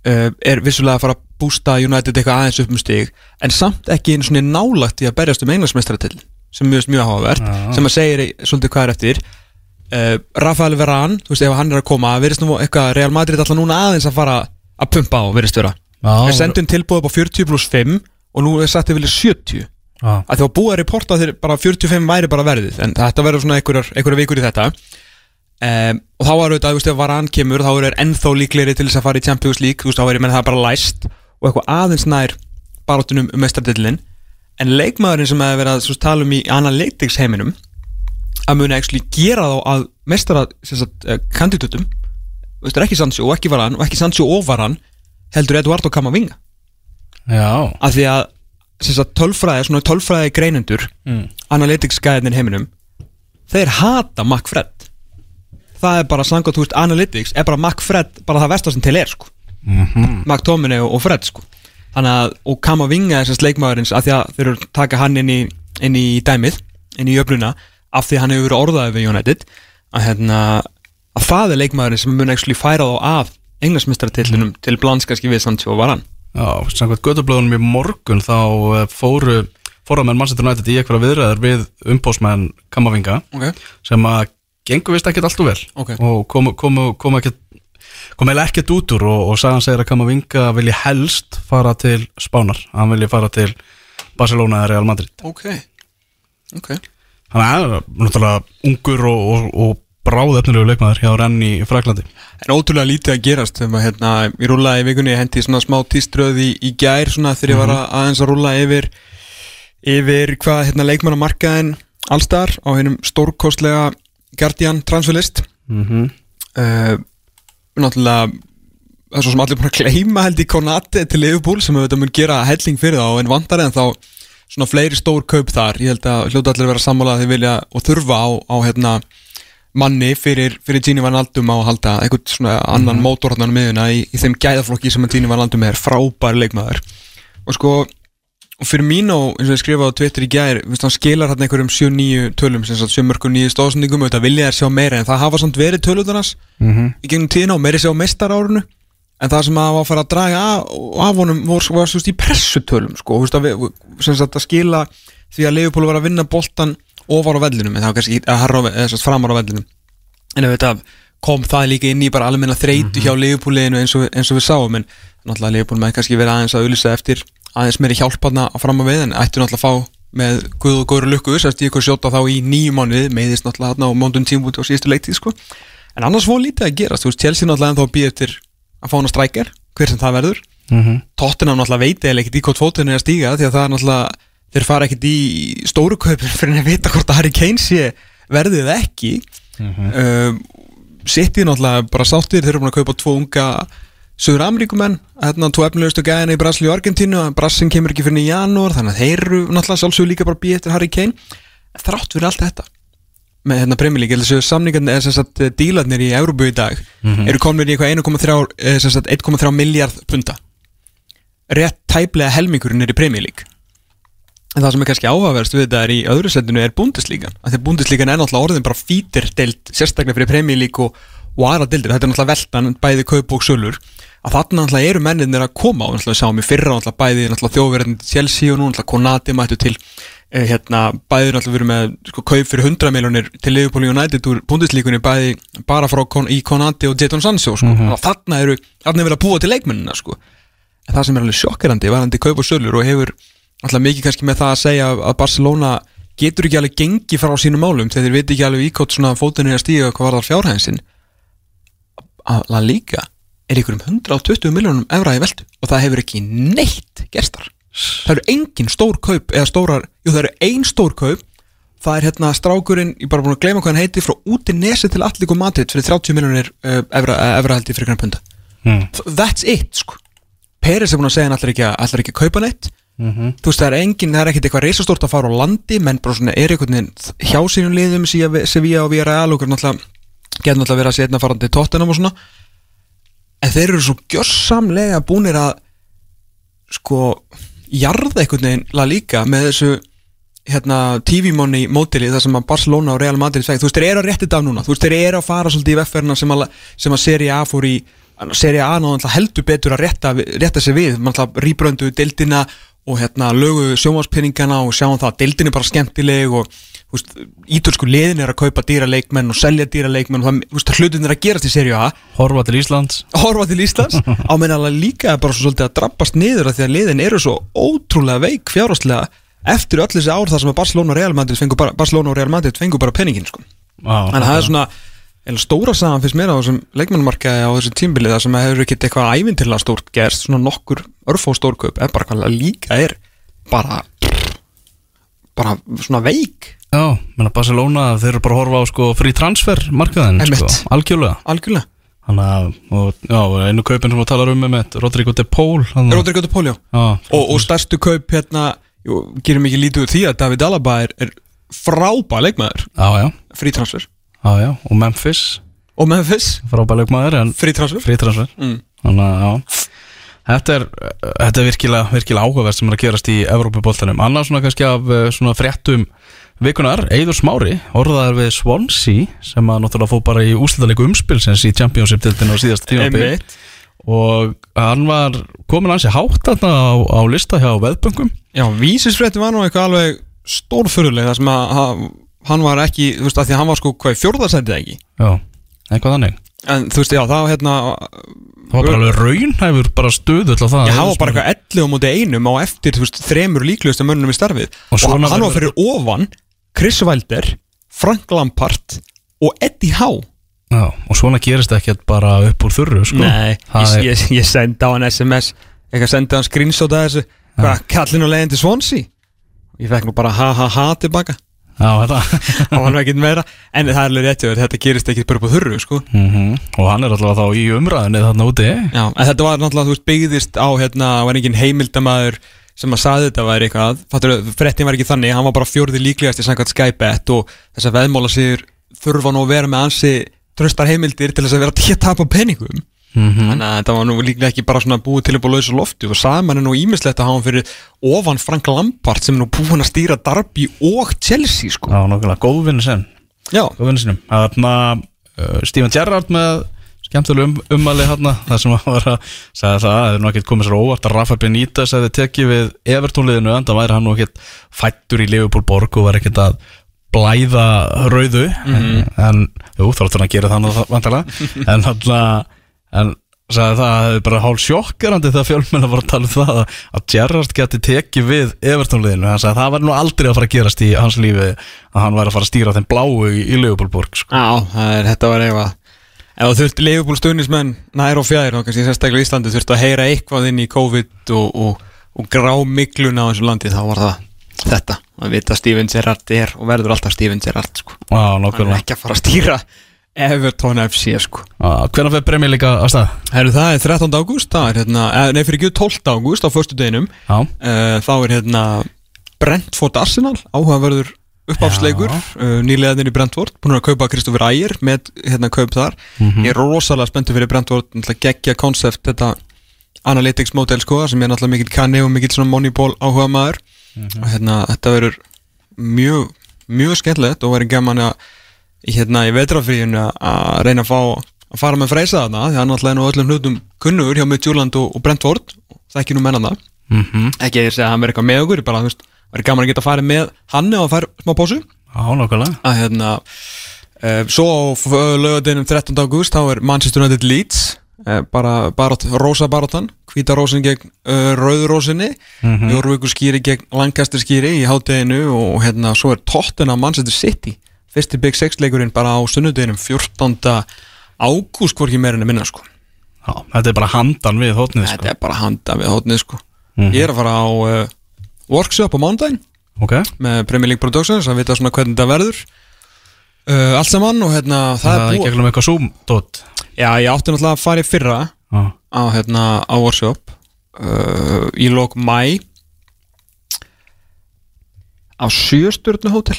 uh, er vissulega að fara að bústa United eitthvað aðeins upp um stig en samt ekki einu svona nálagt í að berjast um englansmestratill sem mjög, mjög áhugavert Já. sem að segir svolítið hvað er eftir uh, Rafael Varane, þú veist ef hann er að koma verðist nú eitthvað Real Madrid alltaf núna aðeins að fara að pumpa á, verðist vera. Er sendin tilbúið upp á 40 pluss 5 og nú er sagt að vilja 70 Já, að að búið að reporta þeir bara 45 væri bara verðið en þetta verður svona einhverjar vikur í þetta. Um, og þá var auðvitað, þú veist, ef Varan kemur þá er ennþá líklegri til þess að fara í Champions League þú veist, þá er ég menn það bara læst og eitthvað aðeins nær barátunum um mestardillin en leikmaðurinn sem hefur verið að tala um í analytics heiminum að muni actually gera þá að mestara uh, kandidatum veist, ekki Sancho og ekki Varan og ekki Sancho og Varan heldur Eduardo Camavinga já, af því að sagt, tölfræði, svona tölfræði greinendur Mm. analytics gæðinir heiminum þeir hata McFred það er bara samkvæmt, þú veist, analytics er bara McFred, bara það vestar sem til er sko. Mhm. McTominay og, og Fred sko. þannig að, og Kamavinga er þessast leikmaðurins af því að þeir eru taka hann inn í, inn í dæmið, inn í jöfnuna af því hann hefur verið orðaðið við United að hérna, að það er leikmaðurinn sem mun ekki færa þá af englansmistaratillinum til blandskaski við Sancho og Varan já, samkvæmt götublöðunum í morgun þá eh, fóru fóramenn Manchester United í eitthvað viðræður við umbósmenn Kamavinga okay. sem að gengur vist ekkert allt og vel Ok. og kom, kom, kom ekkert kom eða ekkert út úr og, og sagan segir að Kamavinga vilji helst fara til Spánar, hann vilji fara til Barcelona eða Real Madrid. Ok, ok hann er náttúrulega ungur og, og, og bráðefnilegu leikmaður hjá Renn í Fraklandi En ótrúlega lítið að gerast þegar maður, hérna, ég rúlaði í vikunni, ég hendi svona smá tíströð í, í gær svona þegar ég var að, aðeins að rúla yfir yfir hvað hérna, leikmannamarkaðin allstar á hennum stórkostlega Guardian transferlist. Mm -hmm. uh, náttúrulega það er svo sem allir búin að gleyma held í Konate til Liverpool sem auðvitað mun gera helling fyrir þá en vandar en þá svona fleiri stór kaup þar. Ég held að hljóta allir vera sammála að þið vilja og þurfa á, á hérna manni fyrir, fyrir Gini Van Aldum á að halda eitthvað svona annan mótorhornan miðuna í, í þeim gæðaflokki sem Gini Van Aldum er. Frábær leikmaður. Og sko og fyrir mín og eins og ég skrifaði á Twitter í viðst, hann skilar hann einhverjum 7-9 tölum sem sagt 7 mörgum 9 stóðsendingum auðvitað vilja þær sjá meira en það hafa samt verið töluðarnas Mm -hmm. í gegnum tíðina og meiri sjá mestar árunu en það sem að var að fara að draga af, af honum var, var svo í pressutölum sko, og, veist, að, við- sem sagt að skila því að Leifupól var að vinna boltan ofar á vellinum en það var kannski að harra framar á vellinum. En auðvitað kom það líka inn í bara almenna þreytu hjá Leifupóliðinu eins, og- eins og við sáum en náttúrulega Leifupól með kannski verið aðeins að auðlýsa eftir aðeins meiri hjálparna að fram að við en ættu náttúrulega að fá með guð og góður lukku sérst ég ykkur sjóta þá í nýju mánuði meðist náttúrulega þarna á móndun tímúti á síðustu leiktíð sko. En annars fór lítið að gerast, þú veist, Chelsea náttúrulega ennþá býð eftir að fá hana strækjar, hver sem það verður. Mm -hmm. Tottenham náttúrulega veit eða ekkert í hvort fótinn er að stíga því að það er náttúrulega, þeir fara ekkert í stóru kaupin fyrir að vita hvort að Harry Kane sé verðið ekki. Mm -hmm. City náttúrulega bara sáttir, þeir eru búin að kaupa tvo unga Suður Ameríkumenn, hérna tvo efnilegustu gæðina í Brasilíu og Argentínu Brassin kemur ekki fyrir í janúar þannig að þeir eru náttúrulega sjálfsögur líka bara býð eftir Harry Kane þrátt fyrir allt þetta með hérna þessu samningarnir eða sem sagt dílarnir í Európu í dag eru komin í eitthvað 1,3 eh, sem sagt 1,3 miljard punta rétt tæplega helmingurinn er í League. En það sem er kannski áhugaverst við þetta er í öðru setinu er Bundesliga. Af því að Bundesliga er náttúrulega orðin bara fítir deild sérstaklega fyrir League og, og aðra deildir, þetta er náttúrulega veltan bæði kaup og sölur. Að þarna náttúrulega eru menninir að koma og náttúrulega sáum í fyrra náttúrulega bæði náttúrulega þjóðverðin Chelsea og nú náttúrulega Konati mættu til hérna bæði náttúrulega verið með sko, kaup fyrir 100 miljonir til Liverpool United úr Bundesligunni bæði bara frá Kon í Konati og Jadon Sancho sko. mm -hmm. þarna eru, þarna er verið að búa til leikmennina sko. en það sem er alveg sjokkerandi varandi kaup og sölur og hefur alltaf mikið kannski með það að segja að Barcelona getur ekki alveg gengi frá sínum málum þegar þeir veit ekki alveg íkótt svona fótinu að stíga hvað var þar fjárhæðin að La Liga er ykkur um 120 miljónum evra í veldu og það hefur ekki neitt gerstar það eru engin stór kaup eða stórar, jú það eru ein stór kaup. Það er hérna strákurinn, ég bara búin að gleyma hvað hann heiti frá úti nesi til Allíku Madrid fyrir 30 miljónir uh, evra, uh, evra held í fyrir grann punda. Hmm. that's it sko. Peris er búin að segja hann allar ekki, ekki að kaupa neitt. Þú veist það er engin, það er ekkit eitthvað reisastórt að fara á landi. Menn bara svona er einhvern veginn hjá sínum liðum Sevilla og Villarreal og náttúrulega getur náttúrulega verið að setna farandi tóttunum og svona. En þeir eru svo gjörsamlega búnir að sko jarða einhvern veginn la líka með þessu hérna TV-money mótili þar sem að Barcelona og Real Madrid fæk, þú veist þeir eru að rétti dag núna. Þú veist þeir eru að fara svolítið í vefferna sem sem að Serie A fór í Serie A náttúrulega heldur betur að rétta, rétta sig við, mann alltaf rýbröndu deildina og hérna lögu sjómaspenningana og sjáum það að deildin er bara skemmtileg og ítölsku liðin er að kaupa dýra leikmenn og selja dýra leikmenn og það, veist, hlutin er að gerast í Serie A. Horfa til Íslands. Horfa til Íslands. Á meðan alveg líka bara svo svolítið að drabbast niður af því að liðin eru svo ótrúlega veik fjárháslega eftir öll þessi ár þar sem að Barcelona og Real Madrid fengu bara, bara penningin sko. Já, en það er svona eða stóra sagan fyrst mér á þessum leikmannmarkaði á þessum tímbili það sem hefur ekkert eitthvað ævintilega stórt gerst svona nokkur örfó stórkaup er bara hvað líka er bara bara svona veik. Já, menna Barcelona, þeir eru bara að horfa á sko frí transfer markaðin, sko, algjörlega. Algjörlega. Þannig að, og, já, einu kaupin sem þú talar um með Rodrigo de Paul Rodrigo de Polio Já, og, og stærstu kaup hérna gerum ekki lítið því að David Alaba er, er frábæð leikmaður. Já, já, frítransfer já, já, og Memphis. Og Memphis. Frábæleik maður, en frítransfer frí transfer. Mm. Þannig að, já Þetta er, þetta er virkilega, virkilega áhugavert sem er að gerast í Evrópuboltanum Annars svona kannski af eh, svona fréttum vikunar Eiður Smári, orðaðar við Swansea sem að náttúrulega fóð bara í úsliðarleiku umspilsins í Championship-dildinu á síðasta tímabil Einmitt. og hann var komin hansi hátt þarna á, á lista hjá veðböngum. Já, vísisfréttin var nú eitthvað alveg stórfurðuleg þar sem að ha- hann var ekki, þú veist, að því að hann var sko hvað í fjórðarsætið ekki? Já, eitthvað þannig en þú veist, já, það var hérna Það var bara alveg raunhæfur bara stöðu til það Já, hann var bara eitthvað 11 á móti einum á eftir, þú veist, þremur líklegustu mönnum í starfið. Og og, hann var fyrir ofan Chris Wilder, Frank Lampard og Eddie Howe. Já, og svona gerist ekkert bara upp úr þurru sko. Nei, Það ég, ég, ég sendi á hann SMS eitthvað sendi á hann screenshot að þessu. Hvað, kallin og leiðin til Swansea. Ég fekk nú bara ha ha ha tilbaka Þetta það var nú ekkert meira. En það er alveg rétt þér, þetta gerist ekkert bara á þurru sko. mm Og hann er alltaf þá í umræðinni þarna úti. Já, en þetta var veist, byggðist á hérna, var engin heimildamæður sem að saði þetta væri eitthvað, fattur, frettin var ekki þannig, hann var bara fjórði líklegast í samkvæmt Skybet og þess að veðmála sér þurfa nú að vera með ansi tröstar heimildir til þess að vera að tapa penningum Mhm. þannig að þetta var nú líklega ekki bara svona búið til upp á lausu lofti og saman er nú ímislegt að hafa hann fyrir ofan Frank Lampard sem er nú búin að stýra Darby og Chelsea sko. Já, nokkulega, góðvinni sen Já, Góðvinni sinum Þarna, uh, Steven Gerrard með skemmtileg um, ummæli hérna Það sem var að segja það Það er nú ekkert komið sér óvart að Rafa Benítez hefði tekið við Evertónliðinu en það væri hann nú ekkert fættur í Liverpool borg og var ekkert að blæða rauðu. En, jú, þá ættur hann að gera það vantarlega en hann en sagði það að það hefði bara hálf sjokkerandi þegar fjölmennar var að tala um það að, Gerrard geti tekið við Evertónliðinu, hann sagði að það var nú aldrei að fara að gerast í hans lífi að hann væri að fara að stýra þeim bláu í, í Leopoldborg sko. Já, það er, þetta var eitthvað Ef þú þurfti Leifupúl stuðnismenn nær og fjær þá kannski sérstaklega í Íslandi þurfti að heyra eitthvað inn í COVID og, og, og grá mikluna á þessu landi þá var það þetta að vita Steven Gerrard er og verður alltaf Steven Gerrard sko. Já, er Everton FC sko Hvernig fyrir Premier League að stað? Herru, það er 13. ágúst, það er hérna, eh, nei fyrir ekki 12. ágúst á förstu deginum uh, Þá er hérna Brentford Arsenal, áhugaverður uppáfsleikur, uh, nýlegaðin í Brentford Búin að kaupa Kristoffer Ægir með hérna kaup þar Ég er rosalega spenntur fyrir Brentford, geggja konsept þetta analytics model sko sem er náttúrulega mikill kanni og mikill svona moneyball áhuga maður og hérna þetta verður mjög, mjög skemmtilegt og verður gaman að hérna í vetrafríinu að reyna að fá að fara með freysa þarna því hann náttúrulega er nú öllum hlutum kunnugur hjá Midtjúland og, og Brentford það ekki nú menna það mhm, ekki að ég segja að hann verður eitthvað með okkur bara þú veist, verður gaman að geta að fara með hann og að fara smá nákvæmlega að hérna uh, svo lögadeinum 13. ágúst þá er Manchester United Leeds uh, bara barótt, rosa baróttan hvíta rósin gegn uh, rauðurósinni mm -hmm. Jórvíkur skýri gegn Lancaster skýri í hátteginu og hérna svo er Tottenham Manchester City fyrsti Big Six leikurinn bara á sunnudeginum 14. ágúst hvorki meirinn að minna sko. Já, þetta er bara handan við hótnið sko. þetta er bara handa við hátnið sko. Ég er að fara á uh, workshop á mándaginn Ok, með Premier League Productions að vita svona hvernig þetta verður. Uh, allt saman og hérna það, það er er ekki búið. ekki eitthvað Zoom-dót já ég átti náttúrulega að fara í fyrra Já, á hérna á workshop uh, í lók mæ á sjöstjörnu hótel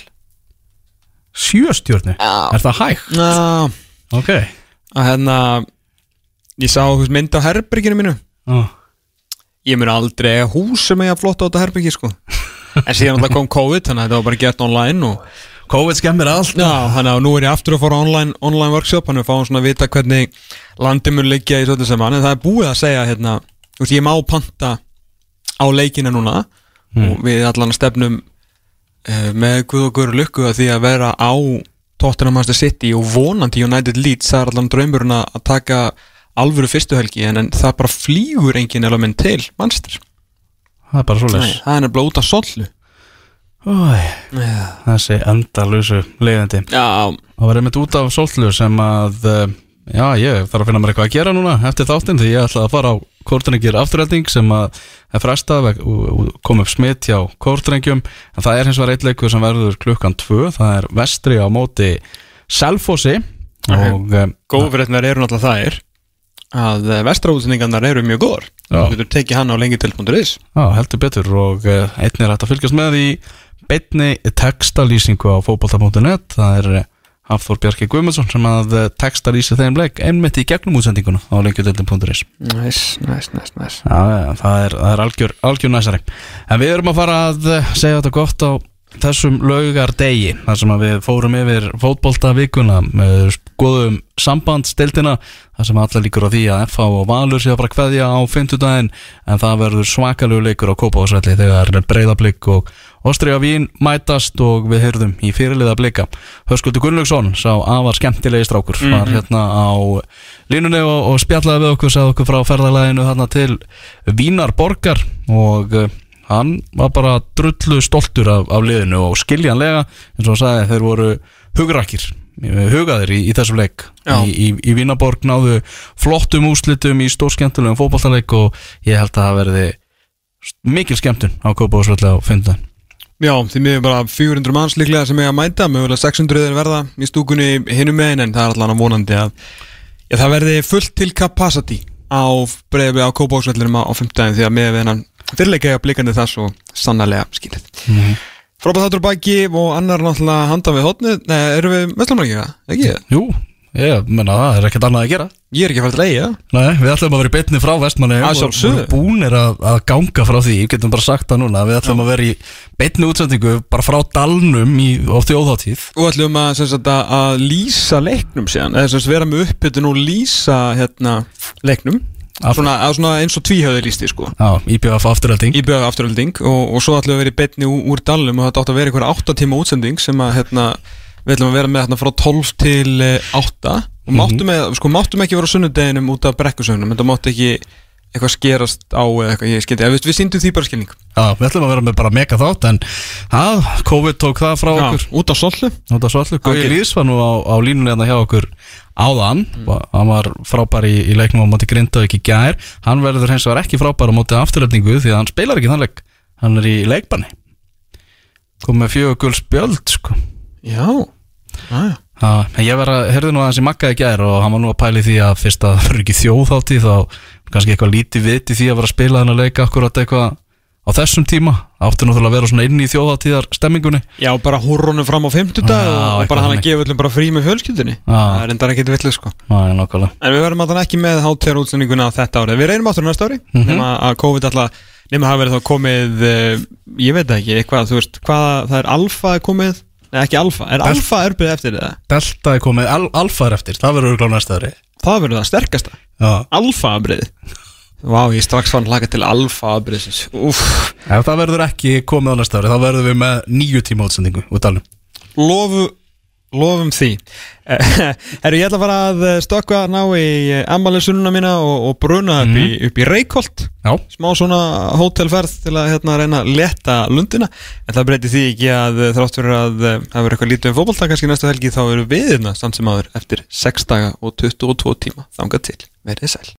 Sjöstjörni, er það hægt? Já, Ok, að hérna ég sá mynd á herberginu mínu. Já, ég mun aldrei hús sem ég að flotta á þetta herbergi sko. En síðan alltaf kom COVID þannig að þetta var bara gett online og COVID skemmir allt. Já, þannig að nú er ég aftur að fara á online, online workshop Þannig að við fáum svona að vita hvernig landið mun liggja í svolítið saman. En það er búið að segja hérna ég má panta á leikina núna Og við allan stefnum með guð og guður lukku að því að vera á Tottenham Manchester City og vonandi United Leeds Það er allan draumurinn að taka alvöru fyrstuhelgi en, en það bara flýgur engin element til Manchester. Það er bara svo leys Það er nefnilega út af sollu. Þessi endalösu leiðandi Já, Það var einmitt út af sóllu sem að eh, Já, ég þarf að finna mér eitthvað að gera núna eftir þáttinn því ég ætla að fara á kórtrengjir afturhelding sem að er frestað veg- og kom upp smitt hjá kórtrengjum en það er hins vegar eitt leikur sem verður klukkan 2 það er vestri á móti Selfossi og eh, góðfréttnar eru náttúrulega það er að vestraútsendingarnar eru mjög góðar. Já. þú getur tekið hann á lengitil.is Já, heldur betur og uh, einnig er hægt að fylgjast með í beinni textalýsingu á fótbolta.net það er Hafþór Bjarki Guðmundsson sem að uh, textalýsi þeim leik einmitt í gegnum útsendinguna á lengjadöldin.is næs, næs, næs, næs það er, algjör, algjör næsari En við erum að fara að uh, segja þetta gott á þessum laugardegi þar sem við fórum yfir fótbolta vikuna með skoðum sambandstildina þar sem allar líkur á því að FH og Valur sé að fara að kveðja á fimmtudaginn en það verður svakalegu leikur á Kópavásvelli þegar breyðablík og Ástriða Vín mætast og við heyrðum í fyrirliða blika. Höskuldur Gunnlaugsson sá afar skemmtilegi strákur var hérna á línunni og, og spjallaði við okkur sagði okkur frá ferðalæginu þarna til Vínar borgar og uh, hann var bara drullu stoltur af, af liðinu og skiljanlega eins og hann sagði þeir voru hugrakir hugaðir í, í þessum leik. Í, í, í Vínaborg náðu flottum úslitum í stórskemmtulegum fótballtaleik og ég held að það verði mikil skemmtun á Kópavásvelli á fyndan Já, því miður bara 400 manns líklega sem ég að mæta mögulega 600 er verða í stúkunni hinum megin en það er allan að vonandi að já, það verði fullt til capacity á á Kópásvellinum á, 15 því að með við hennan fyrirleika ég að blikandi það svo sannarlega skilið mm -hmm. Frábæð þáttur baki og annar náttúrulega handan við hotnið Nei, erum við meðslamarkið það? Ekki ég? Jú, ég menna það er ekkert annað að gera Ég er ekki að fara til eiga Nei, við ætlum að vera í beinni frá vestmanni Að sjálfsögðu. búnir að, að ganga frá því, við getum bara sagt það núna Við ætlum að vera í beinni útsendingu bara frá dalnum í, á þjóðháttíð Og ætlum að, sagt, að, að lýsa leiknum síðan eða vera með uppbytun og lýsa hérna, leiknum svona, svona eins og tvíhjöði lýsti sko. Já, IBF afturhalding Íbjöð afturölding og, og svo ætlum við að vera í betni úr, úr dalnum og þetta átt að vera einhverja 8 tíma útsending sem að hérna, við ætlum að vera með hérna, frá 12 til eh, 8 og máttum, með, sko, máttum ekki vera á sunnudeginum út af brekkusögnum en það mátti ekki eitthvað skerast á eða eitthvað, ég skildi, við, við síndum því bara skilning. Já, við ætlum að vera með bara mega þátt en það, COVID tók það frá okkur. Já, út af sollu. Svo allir, Gauði Ok. Lýs var nú á, á línunni hérna hjá okkur áðan. Mm. og hann var frábær í, í leiknum á móti Grindavík í gær. Hann verður hins vegar ekki frábær á móti afturöldingu því að hann spilar ekki þann leik. Hann er í leikbanni. Kom með fjögur gul spjöld sko. Já, já, Já, en ég var að, heyrði nú að hans í í gær og hann var nú að pæli því að fyrst að það fyrir ekki þjóðhátti þá kannski eitthvað lítið viti því að vera að spila þennan leik akkurat eitthvað á þessum tíma. Átti náttúrulega að vera svona inn í þjóðháttíðar stemmingunni Já, bara húrrónum fram á 50 dag og, bara hann að þannig. gefa öllum bara frí með fjölskyldunni. Já. Það er endar ekkit villið sko. Já, En við verðum alltaf ekki með hátíðar útsendinguna þetta árið. Við reynum áttur næsta ári Mhm. nema að COVID alltaf nema að hafa verið þá komið uh, ég veit það ekki, eitthvað, þú veist hvað, það er alfa er komið? Nei, ekki alfa, er alfa erbið eftir það? Delta er komið, al alfa er eftir, það verður á næsta ári. Það verður það sterkasta Já, Alfa abrið Vá, ég strax fann hlaka til alfa abriðsins Úff, ef það verður ekki komið á næsta ári þá verður við með nýju tíma útsendingu. Út alveg lofu lofum því. Herru, ég ætla að fara að stökkva ná í ammaliðsununa mína og, og bruna upp, í, upp í Reykholt. Já, smá svona hótelferð til að hérna, reyna að leta lundina. En það breytir því ekki að eh, þrátt fyrir að eh, það verður eitthvað lítið um fótbolta kannski næstu helgi þá eru við hérna samt sem aður eftir 6 daga og 22 tíma þangað til, verið sæl